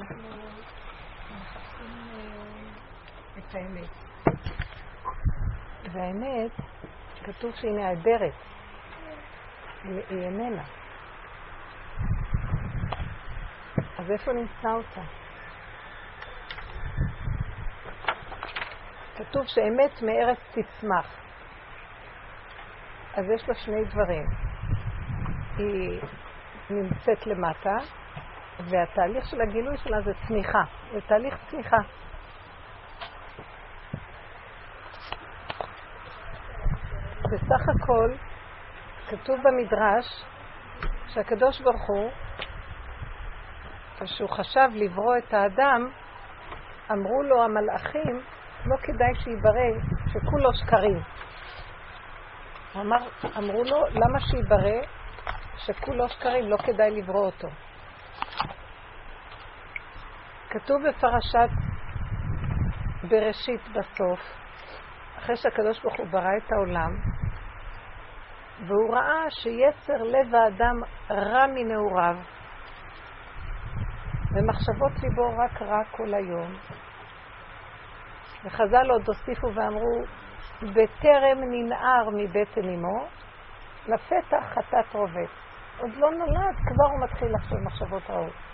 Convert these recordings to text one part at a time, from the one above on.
אנחנו מחפשים אה, את האמת. והאמת, כתוב שהיא נעדרת. היא איננה. אז איפה נמצא אותה? כתוב שאמת מארץ תצמח. אז יש לה שני דברים. היא נמצאת למטה, והתהליך של הגילוי שלה זה צמיחה. זה תהליך צמיחה. בסך הכל, כתוב במדרש שהקדוש ברוך הוא, כשהוא חשב לברוא את האדם, אמרו לו המלאכים, לא כדאי שיברא שכולו שקרים. אמר, אמרו לו, למה שיברא שכולו שקרים, לא כדאי לברוא אותו. כתוב בפרשת בראשית בסוף, אחרי שהקדוש ברוך הוא ברא את העולם, והוא ראה שיצר לב האדם רע מנעוריו, ומחשבות ליבו רק רע כל היום. וחז"ל עוד הוסיפו ואמרו, בטרם ננער מבטן אמו, לפתח חטאת רובץ. עוד לא נולד, כבר הוא מתחיל לחשוב מחשבות רעות.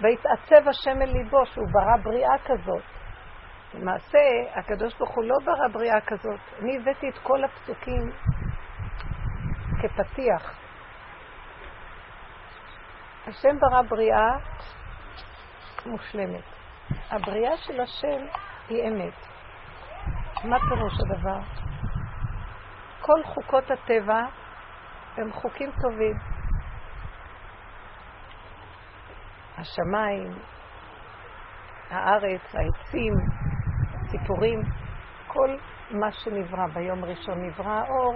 והתעצב השם אל ליבו שהוא ברא בריאה כזאת. למעשה, הקדוש ברוך הוא לא ברא בריאה כזאת. אני הבאתי את כל הפסוקים כפתיח. השם ברא בריאה מושלמת. הבריאה של השם היא אמת. מה פירוש הדבר? כל חוקות הטבע הם חוקים טובים. השמיים, הארץ, העצים, הציפורים, כל מה שנברא ביום ראשון נברא האור,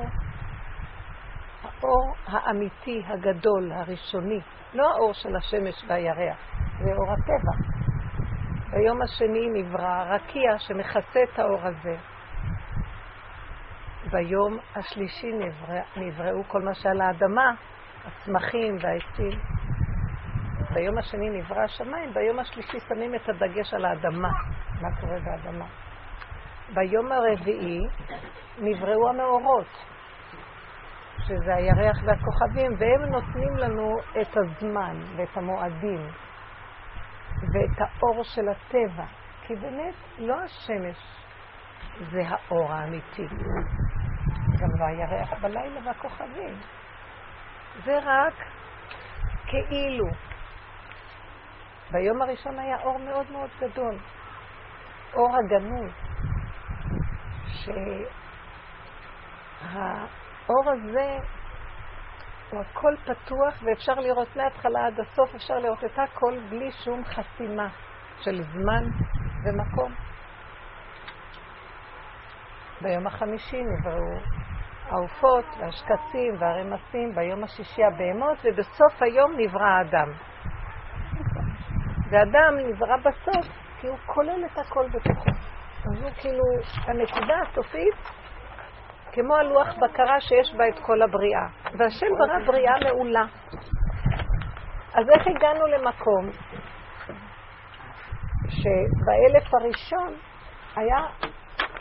האור האמיתי, הגדול, הראשוני, לא האור של השמש והירח, זה אור הטבע. ביום השני נברא רקיע שמכסה את האור הזה. ביום השלישי נברא, נבראו כל מה שעל האדמה, הצמחים והעצים. ביום השני נברא השמיים, ביום השלישי שמים את הדגש על האדמה, מה קורה באדמה. ביום הרביעי נבראו המאורות, שזה הירח והכוכבים, והם נותנים לנו את הזמן ואת המועדים ואת האור של הטבע. כי באמת, לא השמש זה האור האמיתי. גם לא הירח בלילה והכוכבים. זה רק כאילו. ביום הראשון היה אור מאוד מאוד גדול, אור הגנוז, שהאור הזה הוא הכל פתוח ואפשר לראות מההתחלה עד הסוף, אפשר לראות את הכל בלי שום חסימה של זמן ומקום. ביום החמישי נבראו העופות והשקצים והרמסים, ביום השישי הבהמות, ובסוף היום נברא האדם. ואדם נברא בסוף כי הוא כולל את הכל בתוכו. אז הוא כאילו הנקודה הסופית כמו הלוח בקרה שיש בה את כל הבריאה. והשם ברא בריאה מעולה. אז איך הגענו למקום שבאלף הראשון היה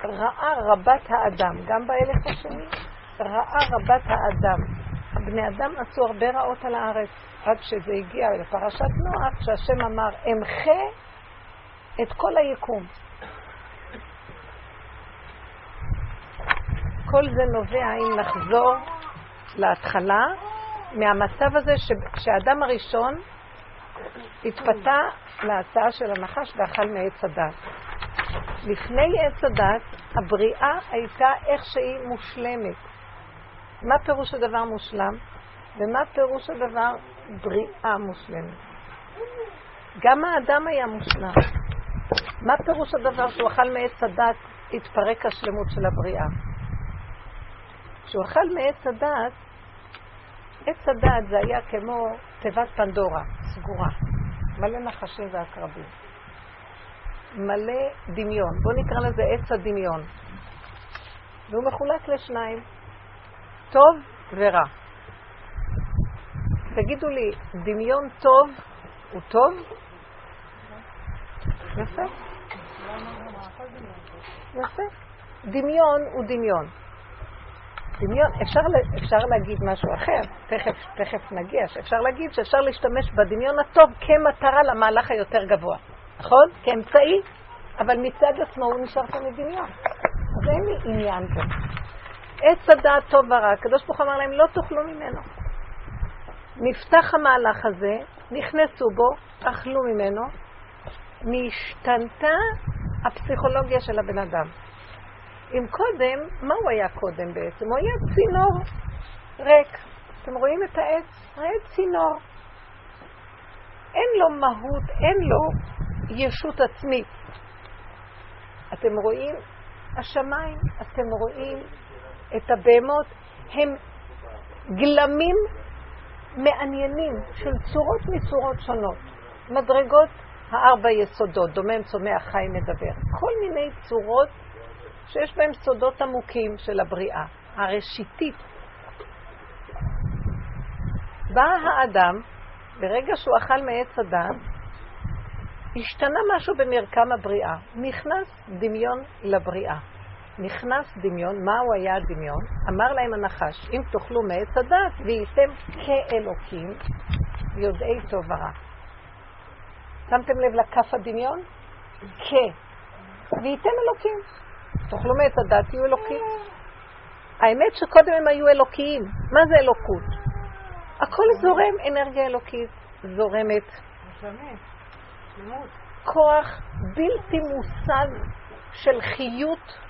רעה רבת האדם, גם באלף השני רעה רבת האדם. בני אדם עשו הרבה רעות על הארץ, עד שזה הגיע לפרשת נוח, שהשם אמר, אמחה את כל היקום. כל זה נובע, אם נחזור להתחלה, מהמצב הזה שהאדם הראשון התפתה להצעה של הנחש ואכל מעץ הדת. לפני עץ הדת, הבריאה הייתה איך שהיא מושלמת. מה פירוש הדבר מושלם? ומה פירוש הדבר בריאה מושלמת? גם האדם היה מושלם. מה פירוש הדבר שהוא אכל מעץ הדת, התפרק השלמות של הבריאה? כשהוא אכל מעץ הדת, עץ הדת זה היה כמו תיבת פנדורה, סגורה, מלא נחשים ועקרבים, מלא דמיון, בואו נקרא לזה עץ הדמיון. והוא מחולק לשניים, טוב ורע. תגידו לי, דמיון טוב הוא טוב? יפה. יפה. דמיון הוא דמיון. דמיון, אפשר, אפשר להגיד משהו אחר, תכף, תכף נגיע, שאפשר להגיד שאפשר להשתמש בדמיון הטוב כמטרה למהלך היותר גבוה, נכון? כאמצעי, אבל מצד עצמו הוא נשאר פה מדמיון. אז אין לי עניין פה. עץ הדעת טוב ורע, הקדוש ברוך אמר להם, לא תאכלו ממנו. נפתח המהלך הזה, נכנסו בו, אכלו ממנו, נשתנתה הפסיכולוגיה של הבן אדם. אם קודם, מה הוא היה קודם בעצם? הוא היה צינור ריק. אתם רואים את העץ? העץ צינור. אין לו מהות, אין לו ישות עצמית. אתם רואים השמיים, אתם רואים את הבהמות, הם גלמים מעניינים של צורות מצורות שונות. מדרגות הארבע יסודות, דומם, צומח, חי, מדבר. כל מיני צורות שיש בהן סודות עמוקים של הבריאה, הראשיתית. בא האדם, ברגע שהוא אכל מעץ הדת, השתנה משהו במרקם הבריאה. נכנס דמיון לבריאה. נכנס דמיון, מהו היה הדמיון? אמר להם הנחש, אם תאכלו מעץ הדת, והייתם כאלוקים, יודעי טוב ורע. שמתם לב לכף הדמיון? כ. והייתם אלוקים. תאכלו מעץ הדת, תהיו אלוקים. האמת שקודם הם היו אלוקיים. מה זה אלוקות? הכל זורם, אנרגיה אלוקית זורמת. כוח בלתי מושג של חיות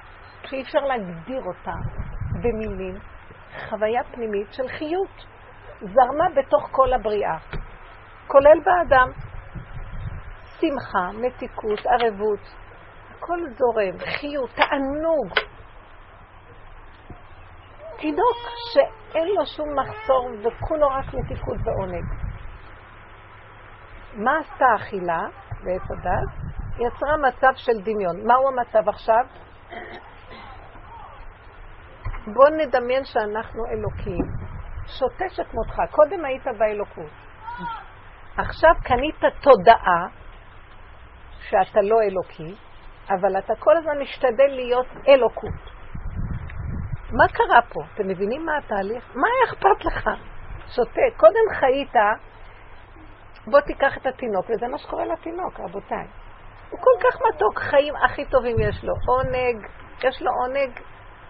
שאי אפשר להגדיר אותה במילים. חוויה פנימית של חיות. זרמה בתוך כל הבריאה, כולל באדם. שמחה, מתיקות, ערבות, הכל זורם, חיות, תענוג. תינוק שאין לו שום מחסור וכולו רק מתיקות ועונג. מה עשתה האכילה בעץ הדת? יצרה מצב של דמיון. מהו המצב עכשיו? בוא נדמיין שאנחנו אלוקים. שותה שכמותך. קודם היית באלוקות. עכשיו קנית תודעה שאתה לא אלוקי, אבל אתה כל הזמן משתדל להיות אלוקות. מה קרה פה? אתם מבינים מה התהליך? מה היה אכפת לך? שותה. קודם חיית, בוא תיקח את התינוק, וזה מה שקורה לתינוק, רבותיי. הוא כל כך מתוק, חיים הכי טובים יש לו. עונג, יש לו עונג,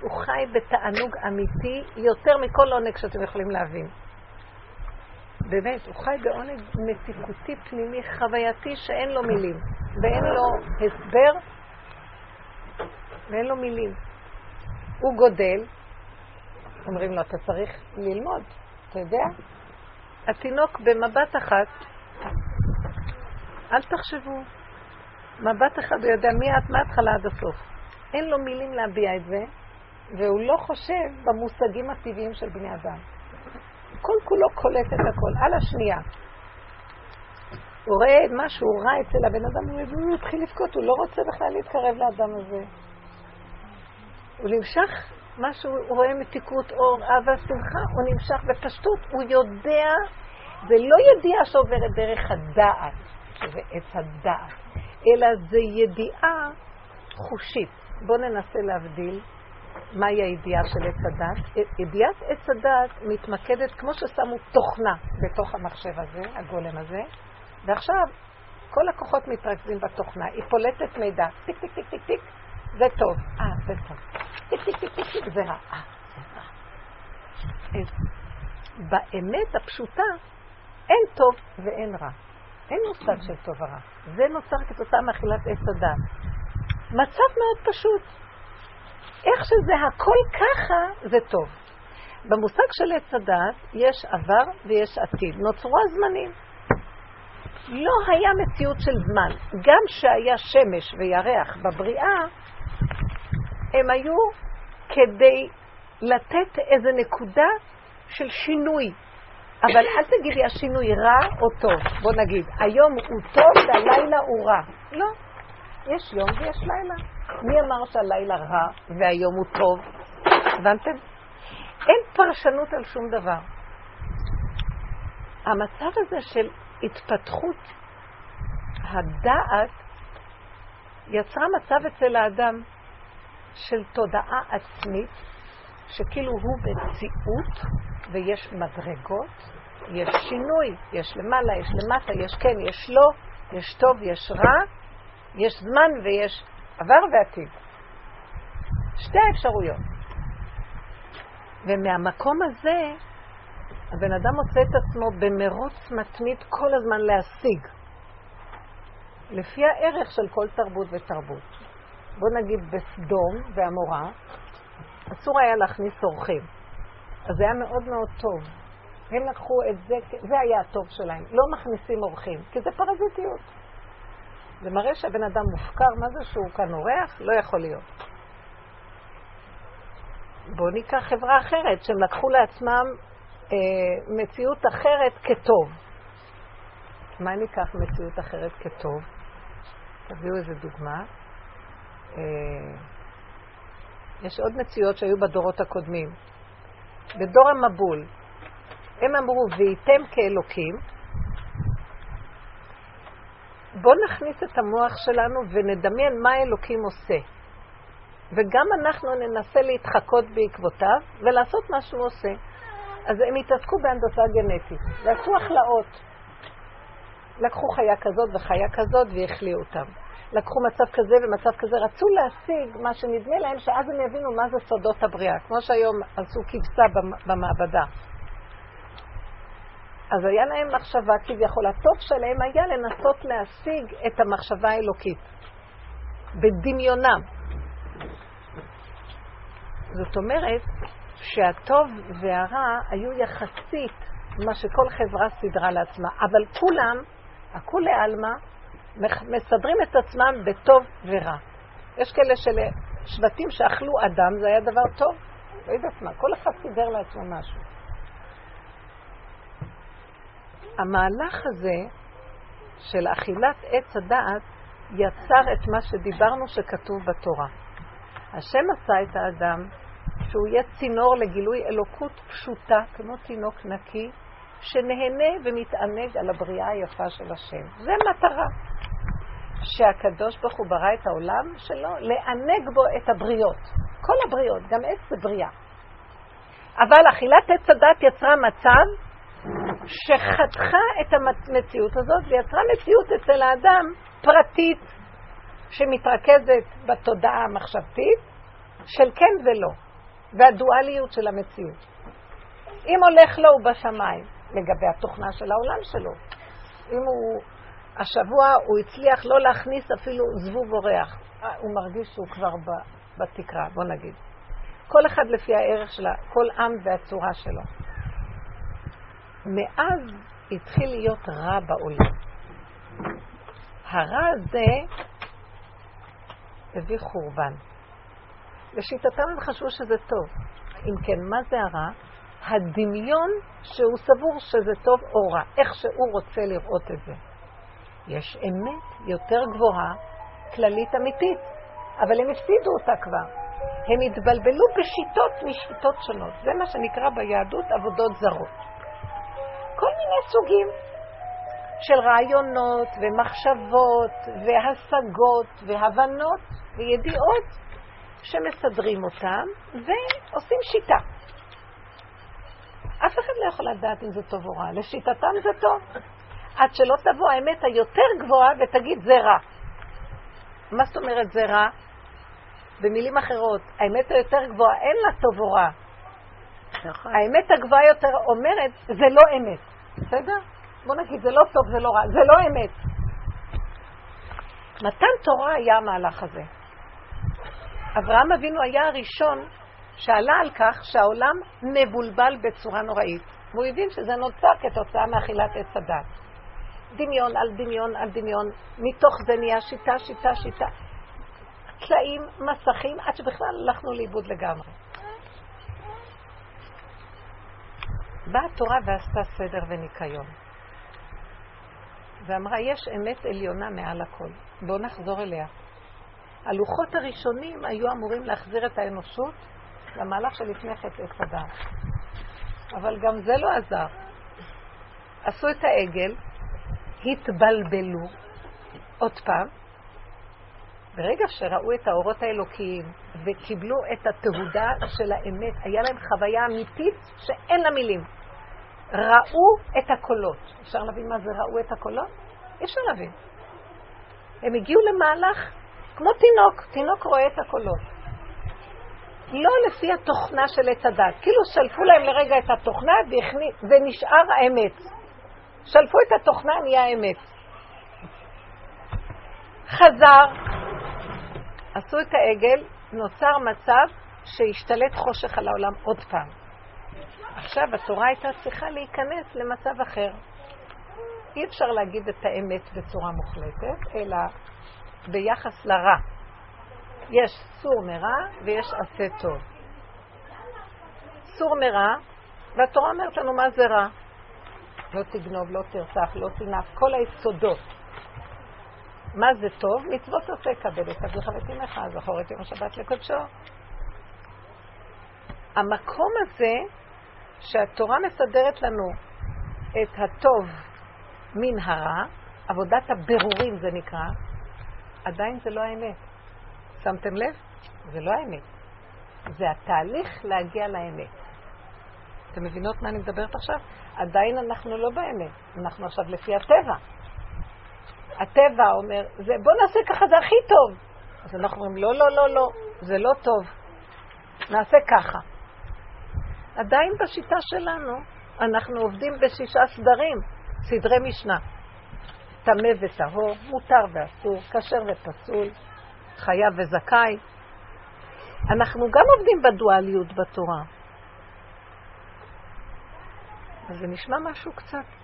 הוא חי בתענוג אמיתי יותר מכל עונג שאתם יכולים להבין. באמת, הוא חי בעונג מתיקותי פנימי חווייתי שאין לו מילים, ואין לו הסבר, ואין לו מילים. הוא גודל, אומרים לו, אתה צריך ללמוד, אתה יודע? התינוק במבט אחת, אל תחשבו, מבט אחד הוא יודע מי את מההתחלה עד הסוף. אין לו מילים להביע את זה, והוא לא חושב במושגים הטבעיים של בני אדם. כל כולו קולט את הכל, על השנייה. הוא רואה משהו רע אצל הבן אדם, הוא מתחיל לבכות, הוא לא רוצה בכלל להתקרב לאדם הזה. הוא נמשך, משהו, הוא רואה מתיקות אור, אהבה, שמחה, הוא נמשך בפשטות, הוא יודע, זה לא ידיעה שעוברת דרך הדעת, שזה עץ הדעת, אלא זה ידיעה חושית. בואו ננסה להבדיל מהי הידיעה של עץ הדעת. ידיעת עץ הדעת מתמקדת, כמו ששמו תוכנה בתוך המחשב הזה, הגולם הזה, ועכשיו כל הכוחות מתרכזים בתוכנה. היא פולטת מידע, טיק טיק טיק טיק טיק, זה טוב, אה, זה טוב. טיק טיק טיק טיק טיק, זה רע, אה. באמת הפשוטה, אין טוב ואין רע. אין מושג של טוב ורע. זה נוצר כתוצאה מאכילת עץ הדעת. מצב מאוד פשוט. איך שזה הכל ככה, זה טוב. במושג של עץ הדת יש עבר ויש עתיד. נוצרו הזמנים. לא היה מציאות של זמן. גם שהיה שמש וירח בבריאה, הם היו כדי לתת איזו נקודה של שינוי. אבל אל תגידי השינוי רע או טוב. בוא נגיד, היום הוא טוב והלילה הוא רע. לא. יש יום ויש לילה. מי אמר שהלילה רע והיום הוא טוב? הבנתם? אין פרשנות על שום דבר. המצב הזה של התפתחות הדעת יצרה מצב אצל האדם של תודעה עצמית, שכאילו הוא מציאות ויש מדרגות, יש שינוי, יש למעלה, יש למטה, יש כן, יש לא, יש טוב, יש רע, יש זמן ויש עבר ועתיד. שתי האפשרויות. ומהמקום הזה, הבן אדם מוצא את עצמו במרוץ מתמיד כל הזמן להשיג. לפי הערך של כל תרבות ותרבות. בוא נגיד בסדום ועמורה, אסור היה להכניס אורחים. אז זה היה מאוד מאוד טוב. הם לקחו את זה, זה היה הטוב שלהם. לא מכניסים אורחים, כי זה פרזיטיות. זה מראה שהבן אדם מופקר, מה זה שהוא כאן אורח? לא יכול להיות. בואו ניקח חברה אחרת, שהם לקחו לעצמם אה, מציאות אחרת כטוב. מה ניקח מציאות אחרת כטוב? תביאו איזה דוגמה. אה, יש עוד מציאות שהיו בדורות הקודמים. בדור המבול, הם אמרו, והייתם כאלוקים, בואו נכניס את המוח שלנו ונדמיין מה אלוקים עושה. וגם אנחנו ננסה להתחקות בעקבותיו ולעשות מה שהוא עושה. אז הם התעסקו בהנדסה גנטית, ועשו הכלאות. לקחו חיה כזאת וחיה כזאת והחליאו אותם. לקחו מצב כזה ומצב כזה, רצו להשיג מה שנדמה להם שאז הם יבינו מה זה סודות הבריאה, כמו שהיום עשו כבשה במעבדה. אז היה להם מחשבה כביכול, הטוב שלהם היה לנסות להשיג את המחשבה האלוקית, בדמיונם. זאת אומרת שהטוב והרע היו יחסית מה שכל חברה סידרה לעצמה, אבל כולם, הכולי עלמא, מסדרים את עצמם בטוב ורע. יש כאלה של שבטים שאכלו אדם, זה היה דבר טוב, לא יודעת מה, כל אחד סידר לעצמו משהו. המהלך הזה של אכילת עץ הדעת יצר את מה שדיברנו שכתוב בתורה. השם עשה את האדם שהוא יהיה צינור לגילוי אלוקות פשוטה, כמו תינוק נקי, שנהנה ומתענג על הבריאה היפה של השם. זה מטרה. שהקדוש ברוך הוא ברא את העולם שלו, לענג בו את הבריות. כל הבריות, גם עץ זה בריאה. אבל אכילת עץ הדת יצרה מצב שחתכה את המציאות הזאת ויצרה מציאות אצל האדם פרטית שמתרכזת בתודעה המחשבתית של כן ולא, והדואליות של המציאות. אם הולך לו הוא בשמיים, לגבי התוכנה של העולם שלו. אם הוא, השבוע הוא הצליח לא להכניס אפילו זבוב אורח, הוא מרגיש שהוא כבר בתקרה, בוא נגיד. כל אחד לפי הערך שלה, כל עם והצורה שלו. מאז התחיל להיות רע בעולם. הרע הזה הביא חורבן. לשיטתם הם חשבו שזה טוב. אם כן, מה זה הרע? הדמיון שהוא סבור שזה טוב או רע, איך שהוא רוצה לראות את זה. יש אמת יותר גבוהה, כללית אמיתית, אבל הם הפסידו אותה כבר. הם התבלבלו בשיטות משיטות שונות. זה מה שנקרא ביהדות עבודות זרות. כל מיני סוגים של רעיונות ומחשבות והשגות והבנות וידיעות שמסדרים אותם ועושים שיטה. אף אחד לא יכול לדעת אם זה טוב או רע. לשיטתם זה טוב. עד שלא תבוא האמת היותר גבוהה ותגיד זה רע. מה זאת אומרת זה רע? במילים אחרות, האמת היותר גבוהה אין לה טוב או רע. נכון. האמת הגבוהה יותר אומרת, זה לא אמת. בסדר? בוא נגיד, זה לא טוב, זה לא רע, זה לא אמת. מתן תורה היה המהלך הזה. אברהם אבינו היה הראשון שעלה על כך שהעולם מבולבל בצורה נוראית. והוא הבין שזה נוצר כתוצאה מאכילת עץ הדת. דמיון על דמיון על דמיון, מתוך זה נהיה שיטה, שיטה, שיטה. טלאים, מסכים, עד שבכלל הלכנו לאיבוד לגמרי. באה התורה ועשתה סדר וניקיון. ואמרה, יש אמת עליונה מעל הכל. בואו נחזור אליה. הלוחות הראשונים היו אמורים להחזיר את האנושות למהלך שלפני חטא עץ. אבל גם זה לא עזר. עשו את העגל, התבלבלו, עוד פעם, ברגע שראו את האורות האלוקיים וקיבלו את התהודה של האמת, היה להם חוויה אמיתית שאין לה מילים. ראו את הקולות. אפשר להבין מה זה ראו את הקולות? אי אפשר להבין. הם הגיעו למהלך כמו תינוק, תינוק רואה את הקולות. לא לפי התוכנה של עץ הדת, כאילו שלפו להם לרגע את התוכנה ונשאר האמת. שלפו את התוכנה, נהיה האמת. חזר, עשו את העגל, נוצר מצב שהשתלט חושך על העולם עוד פעם. עכשיו התורה הייתה צריכה להיכנס למצב אחר. אי אפשר להגיד את האמת בצורה מוחלטת, אלא ביחס לרע. יש סור מרע ויש עשה טוב. סור מרע, והתורה אומרת לנו מה זה רע. לא תגנוב, לא תרצח, לא תנף, כל היסודות. מה זה טוב? מצוות עושה כבד את אביך ואת אמך, זכור את יום השבת לקודשו. המקום הזה שהתורה מסדרת לנו את הטוב מן הרע, עבודת הבירורים זה נקרא, עדיין זה לא האמת. שמתם לב? זה לא האמת. זה התהליך להגיע לאמת. אתם מבינות מה אני מדברת עכשיו? עדיין אנחנו לא באמת, אנחנו עכשיו לפי הטבע. הטבע אומר, זה, בוא נעשה ככה, זה הכי טוב. אז אנחנו אומרים, לא, לא, לא, לא, זה לא טוב. נעשה ככה. עדיין בשיטה שלנו אנחנו עובדים בשישה סדרים, סדרי משנה. טמא וטהור, מותר ואסור, כשר ופסול, חייב וזכאי. אנחנו גם עובדים בדואליות בתורה. אז זה נשמע משהו קצת.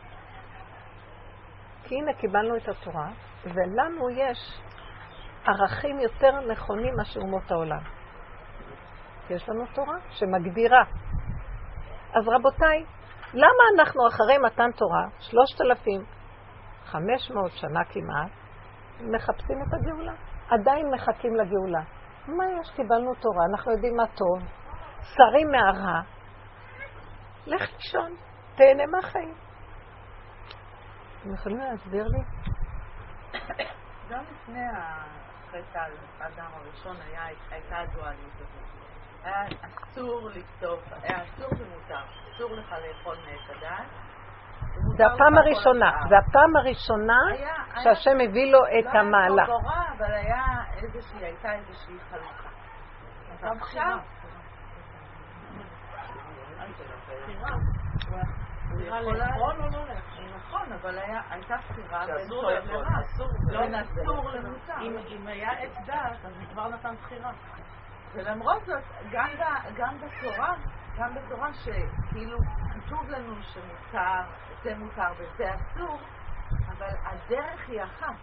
כי הנה קיבלנו את התורה, ולנו יש ערכים יותר נכונים מאשר אומות העולם. יש לנו תורה שמגדירה. אז רבותיי, למה אנחנו אחרי מתן תורה, שלושת אלפים, חמש מאות שנה כמעט, מחפשים את הגאולה? עדיין מחכים לגאולה. מה יש? קיבלנו תורה, אנחנו יודעים מה טוב, שרים מהרע. לך לישון, תהנה מהחיים. אתם יכולים להסביר לי? גם לפני החטא על האדם הראשון הייתה הדואליות הזאת. היה אסור לקטוף, היה אסור ומותר. אסור לך לאכול מעץ הדעת. זה הפעם הראשונה, זה הפעם הראשונה שהשם הביא לו את המעלה. לא היה אבל הייתה איזושהי חלוקה. עכשיו... הוא יכול לאכול או לא לאכול. נכון, אבל הייתה בחירה בין טוב לרע. בין אסור למותר. אם היה עץ דעת, אז הוא כבר נתן בחירה. ולמרות זאת, גם בתורה, גם בתורה שכאילו כתוב לנו שמותר, זה מותר וזה אסור, אבל הדרך היא אחת.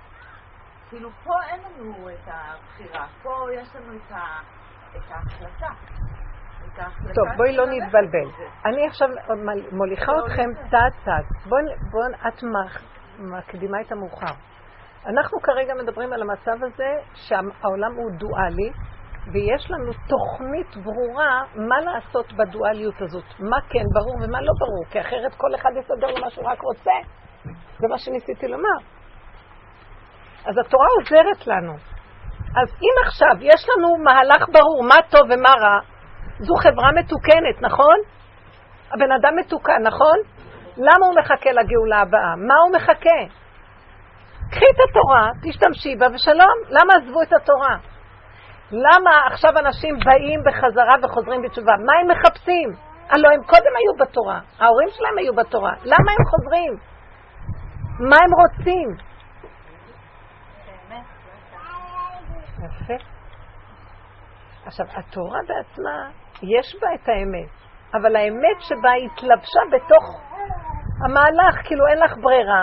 כאילו פה אין לנו את הבחירה, פה יש לנו את ההחלטה. טוב, בואי לא נתבלבל. אני עכשיו מוליכה אתכם צעד צעד. בואו, את מקדימה את המאוחר. אנחנו כרגע מדברים על המצב הזה שהעולם הוא דואלי, ויש לנו תוכנית ברורה מה לעשות בדואליות הזאת. מה כן ברור ומה לא ברור, כי אחרת כל אחד יסדר לו מה שהוא רק רוצה. זה מה שניסיתי לומר. אז התורה עוזרת לנו. אז אם עכשיו יש לנו מהלך ברור מה טוב ומה רע, זו חברה מתוקנת, נכון? הבן אדם מתוקן, נכון? למה הוא מחכה לגאולה הבאה? מה הוא מחכה? קחי את התורה, תשתמשי בה ושלום. למה עזבו את התורה? למה עכשיו אנשים באים בחזרה וחוזרים בתשובה? מה הם מחפשים? הלוא הם קודם היו בתורה, ההורים שלהם היו בתורה. למה הם חוזרים? מה הם רוצים? יפה. עכשיו, התורה בעצמה יש בה את האמת, אבל האמת שבה התלבשה בתוך המהלך, כאילו אין לך ברירה.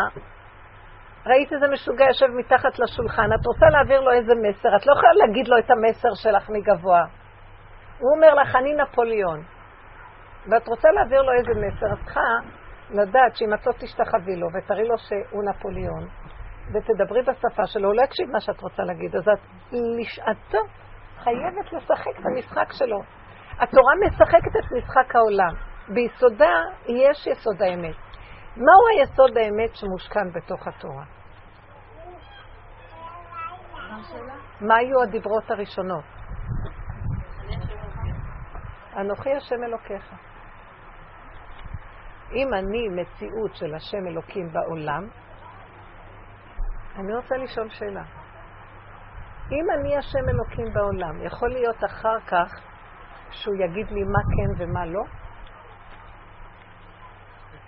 ראית איזה משוגע יושב מתחת לשולחן, את רוצה להעביר לו איזה מסר, את לא יכולה להגיד לו את המסר שלך מגבוה. הוא אומר לך, אני נפוליאון. ואת רוצה להעביר לו איזה מסר, אז צריכה לדעת שאם את לא תשתחווי לו ותראי לו שהוא נפוליאון, ותדברי בשפה שלו, הוא לא יקשיב מה שאת רוצה להגיד, אז את לשעתו חייבת לשחק במשחק שלו. התורה משחקת את משחק העולם. ביסודה יש יסוד האמת. מהו היסוד האמת שמושכן בתוך התורה? מה היו הדיברות הראשונות? אנוכי השם אלוקיך. אם אני מציאות של השם אלוקים בעולם, אני רוצה לשאול שאלה. אם אני השם אלוקים בעולם, יכול להיות אחר כך שהוא יגיד לי מה כן ומה לא?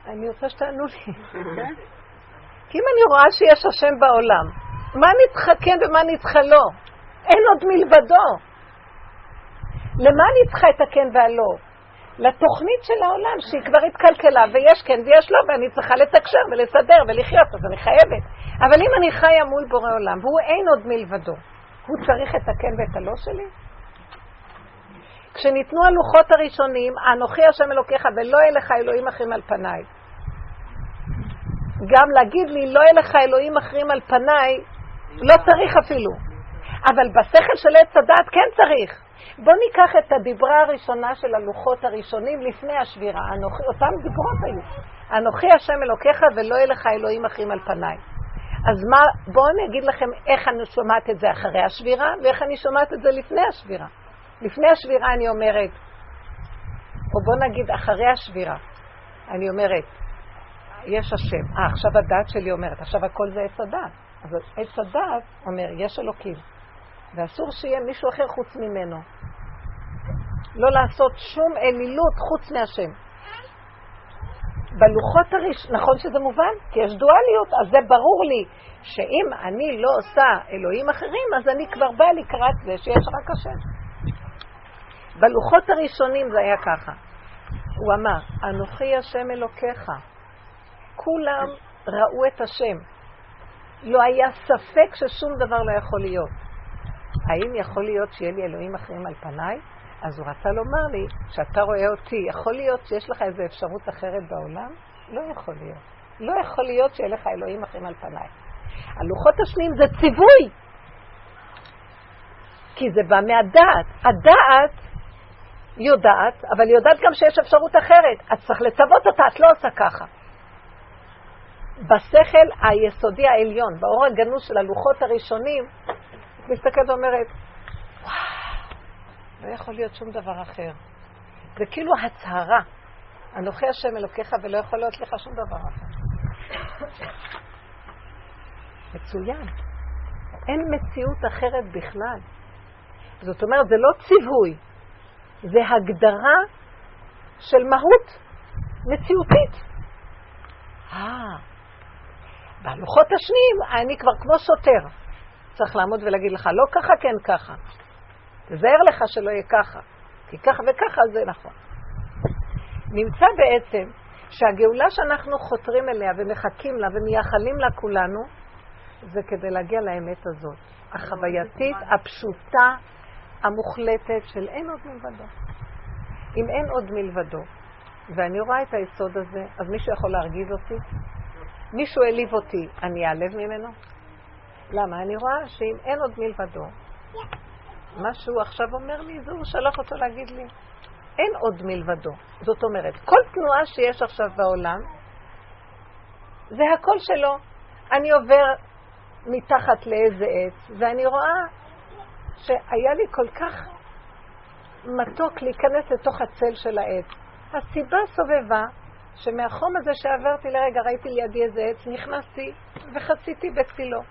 אני רוצה שתענו לי. כי אם אני רואה שיש השם בעולם, מה צריכה כן ומה צריכה לא? אין עוד מלבדו. למה צריכה את הכן והלא? לתוכנית של העולם שהיא כבר התקלקלה ויש כן ויש לא ואני צריכה לתקשר ולסדר ולחיות אז אני חייבת אבל אם אני חיה מול בורא עולם והוא אין עוד מלבדו הוא צריך את הכן ואת הלא שלי? כשניתנו הלוחות הראשונים אנוכי השם אלוקיך ולא יהיה לך אלוהים אחרים על פניי גם להגיד לי לא יהיה לך אלוהים אחרים על פניי לא צריך אפילו אבל בשכל של עץ הדת כן צריך בואו ניקח את הדיברה הראשונה של הלוחות הראשונים לפני השבירה, אנוכי, אותם דיברות היו. אנוכי השם אלוקיך ולא יהיה לך אלוהים אחרים על פניי. אז מה, בואו אני אגיד לכם איך אני שומעת את זה אחרי השבירה ואיך אני שומעת את זה לפני השבירה. לפני השבירה אני אומרת, או בואו נגיד אחרי השבירה, אני אומרת, יש השם. אה, עכשיו הדת שלי אומרת, עכשיו הכל זה עץ הדת. אז עץ הדת אומר, יש אלוקים. ואסור שיהיה מישהו אחר חוץ ממנו. לא לעשות שום אלילות חוץ מהשם. בלוחות הראשונים, נכון שזה מובן? כי יש דואליות, אז זה ברור לי שאם אני לא עושה אלוהים אחרים, אז אני כבר באה לקראת זה שיש רק השם. בלוחות הראשונים זה היה ככה. הוא אמר, אנוכי השם אלוקיך. כולם ראו את השם. לא היה ספק ששום דבר לא יכול להיות. האם יכול להיות שיהיה לי אלוהים אחרים על פניי? אז הוא רצה לומר לי, כשאתה רואה אותי, יכול להיות שיש לך איזו אפשרות אחרת בעולם? לא יכול להיות. לא יכול להיות שיהיה לך אלוהים אחרים על פניי. הלוחות השניים זה ציווי, כי זה בא מהדעת. הדעת יודעת, אבל יודעת גם שיש אפשרות אחרת. את צריך לצוות אותה, את לא עושה ככה. בשכל היסודי העליון, באור הגנוז של הלוחות הראשונים, מסתכלת ואומרת, וואו, לא יכול להיות שום דבר אחר. זה כאילו הצהרה. אנוכי השם אלוקיך ולא יכול להיות לך שום דבר אחר. מצוין. אין מציאות אחרת בכלל. זאת אומרת, זה לא ציווי, זה הגדרה של מהות מציאותית. אה, בלוחות השניים אני כבר כמו שוטר. צריך לעמוד ולהגיד לך, לא ככה, כן ככה. תזהר לך שלא יהיה ככה, כי ככה וככה זה נכון. נמצא בעצם שהגאולה שאנחנו חותרים אליה ומחכים לה ומייחלים לה כולנו, זה כדי להגיע לאמת הזאת, החווייתית, הפשוטה, המוחלטת של אין עוד מלבדו. אם אין עוד מלבדו, ואני רואה את היסוד הזה, אז מישהו יכול להרגיז אותי? מישהו העליב אותי, אני אעלב ממנו? למה? אני רואה שאם אין עוד מלבדו, מה שהוא עכשיו אומר לי, זה הוא שלח אותו להגיד לי. אין עוד מלבדו. זאת אומרת, כל תנועה שיש עכשיו בעולם, זה הכל שלו. אני עובר מתחת לאיזה עץ, ואני רואה שהיה לי כל כך מתוק להיכנס לתוך הצל של העץ. הסיבה סובבה שמהחום הזה שעברתי לרגע, ראיתי לידי איזה עץ, נכנסתי וחציתי בצילו.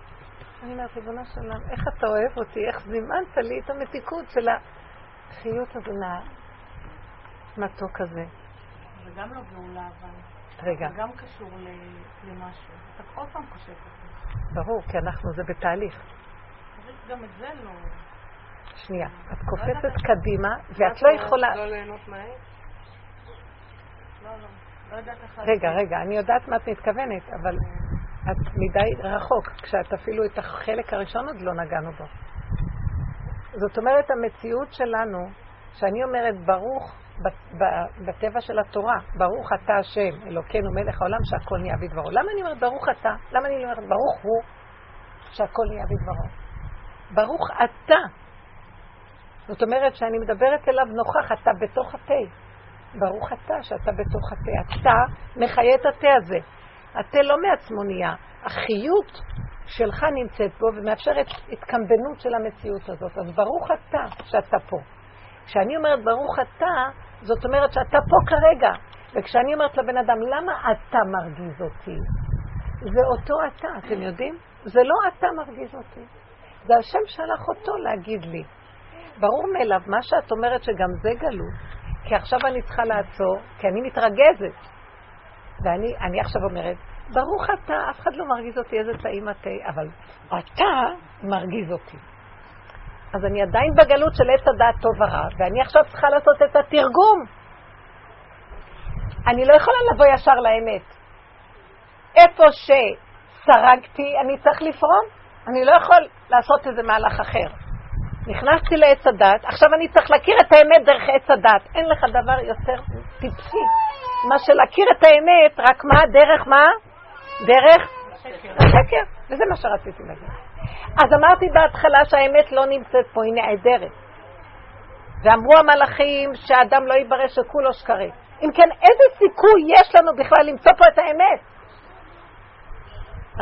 אני אומרת, ריבונו של עולם, איך אתה אוהב אותי, איך זימנת לי את המתיקות של החיות הזה מהמתוק הזה. זה גם לא גאולה, אבל... רגע. זה גם קשור למשהו. אתה כל פעם חושב על זה. ברור, כי אנחנו, זה בתהליך. גם את זה לא... שנייה, את קופצת קדימה, ואת לא יכולה... לא? לא, לא. לא. רגע, רגע, אני יודעת מה את מתכוונת, אבל את מדי רחוק, כשאת אפילו את החלק הראשון עוד לא נגענו בו. זאת אומרת, המציאות שלנו, שאני אומרת ברוך בטבע של התורה, ברוך אתה השם, אלוקינו מלך העולם שהכל נהיה בדברו. למה אני אומרת ברוך אתה? למה אני לא אומרת ברוך הוא שהכל נהיה בדברו? ברוך אתה. זאת אומרת שאני מדברת אליו נוכח, אתה בתוך התה. ברוך אתה שאתה בתוך התה. אתה מחיה את התה הזה. התה לא מעצמו נהיה. החיות שלך נמצאת בו ומאפשרת התקמבנות של המציאות הזאת. אז ברוך אתה שאתה פה. כשאני אומרת ברוך אתה, זאת אומרת שאתה פה כרגע. וכשאני אומרת לבן אדם, למה אתה מרגיז אותי? זה אותו אתה, אתם יודעים? זה לא אתה מרגיז אותי. זה השם שלח אותו להגיד לי. ברור מאליו, מה שאת אומרת שגם זה גלות, כי עכשיו אני צריכה לעצור, כי אני מתרגזת. ואני עכשיו אומרת, ברוך אתה, אף אחד לא מרגיז אותי, איזה טעים אתה, אבל אתה מרגיז אותי. אז אני עדיין בגלות של עץ הדעת טוב ורע, ואני עכשיו צריכה לעשות את התרגום. אני לא יכולה לבוא ישר לאמת. איפה שסרגתי, אני צריך לפרום. אני לא יכול לעשות איזה מהלך אחר. נכנסתי לעץ הדת, עכשיו אני צריך להכיר את האמת דרך עץ הדת. אין לך דבר יותר טיפשי מה שלהכיר את האמת, רק מה? דרך מה? דרך השקר. וזה מה שרציתי להגיד. אז אמרתי בהתחלה שהאמת לא נמצאת פה, היא נעדרת. ואמרו המלאכים שהאדם לא יברא שכולו שקרי. אם כן, איזה סיכוי יש לנו בכלל למצוא פה את האמת?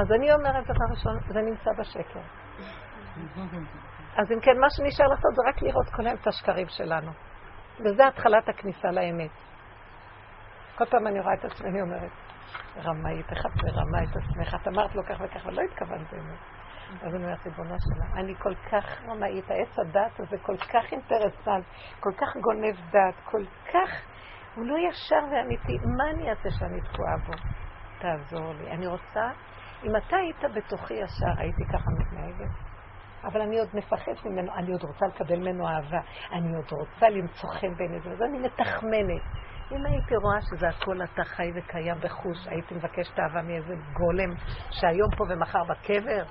אז אני אומרת, דבר ראשון, זה נמצא בשקר. אז אם כן, מה שנשאר לעשות זה רק לראות כל היום את השקרים שלנו. וזה התחלת הכניסה לאמת. כל פעם אני רואה את עצמי, אני אומרת, רמאית, איך את מרמה את עצמך? את אמרת לו כך וכך, אבל לא התכוונת באמת. אז אני אומרת, ריבונו שלה, אני כל כך רמאית, העץ הדת הזה כל כך אינטרסנט, כל כך גונב דת, כל כך, הוא לא ישר ואמיתי, מה אני אעשה שאני תקועה בו? תעזור לי. אני רוצה, אם אתה היית בתוכי ישר, הייתי ככה מתנהגת. אבל אני עוד מפחדת ממנו, אני עוד רוצה לקבל ממנו אהבה, אני עוד רוצה למצוא חן איזה, אז אני מתחמנת. אם הייתי רואה שזה הכל אתה חי וקיים בחוש, הייתי מבקשת אהבה מאיזה גולם שהיום פה ומחר בקבר?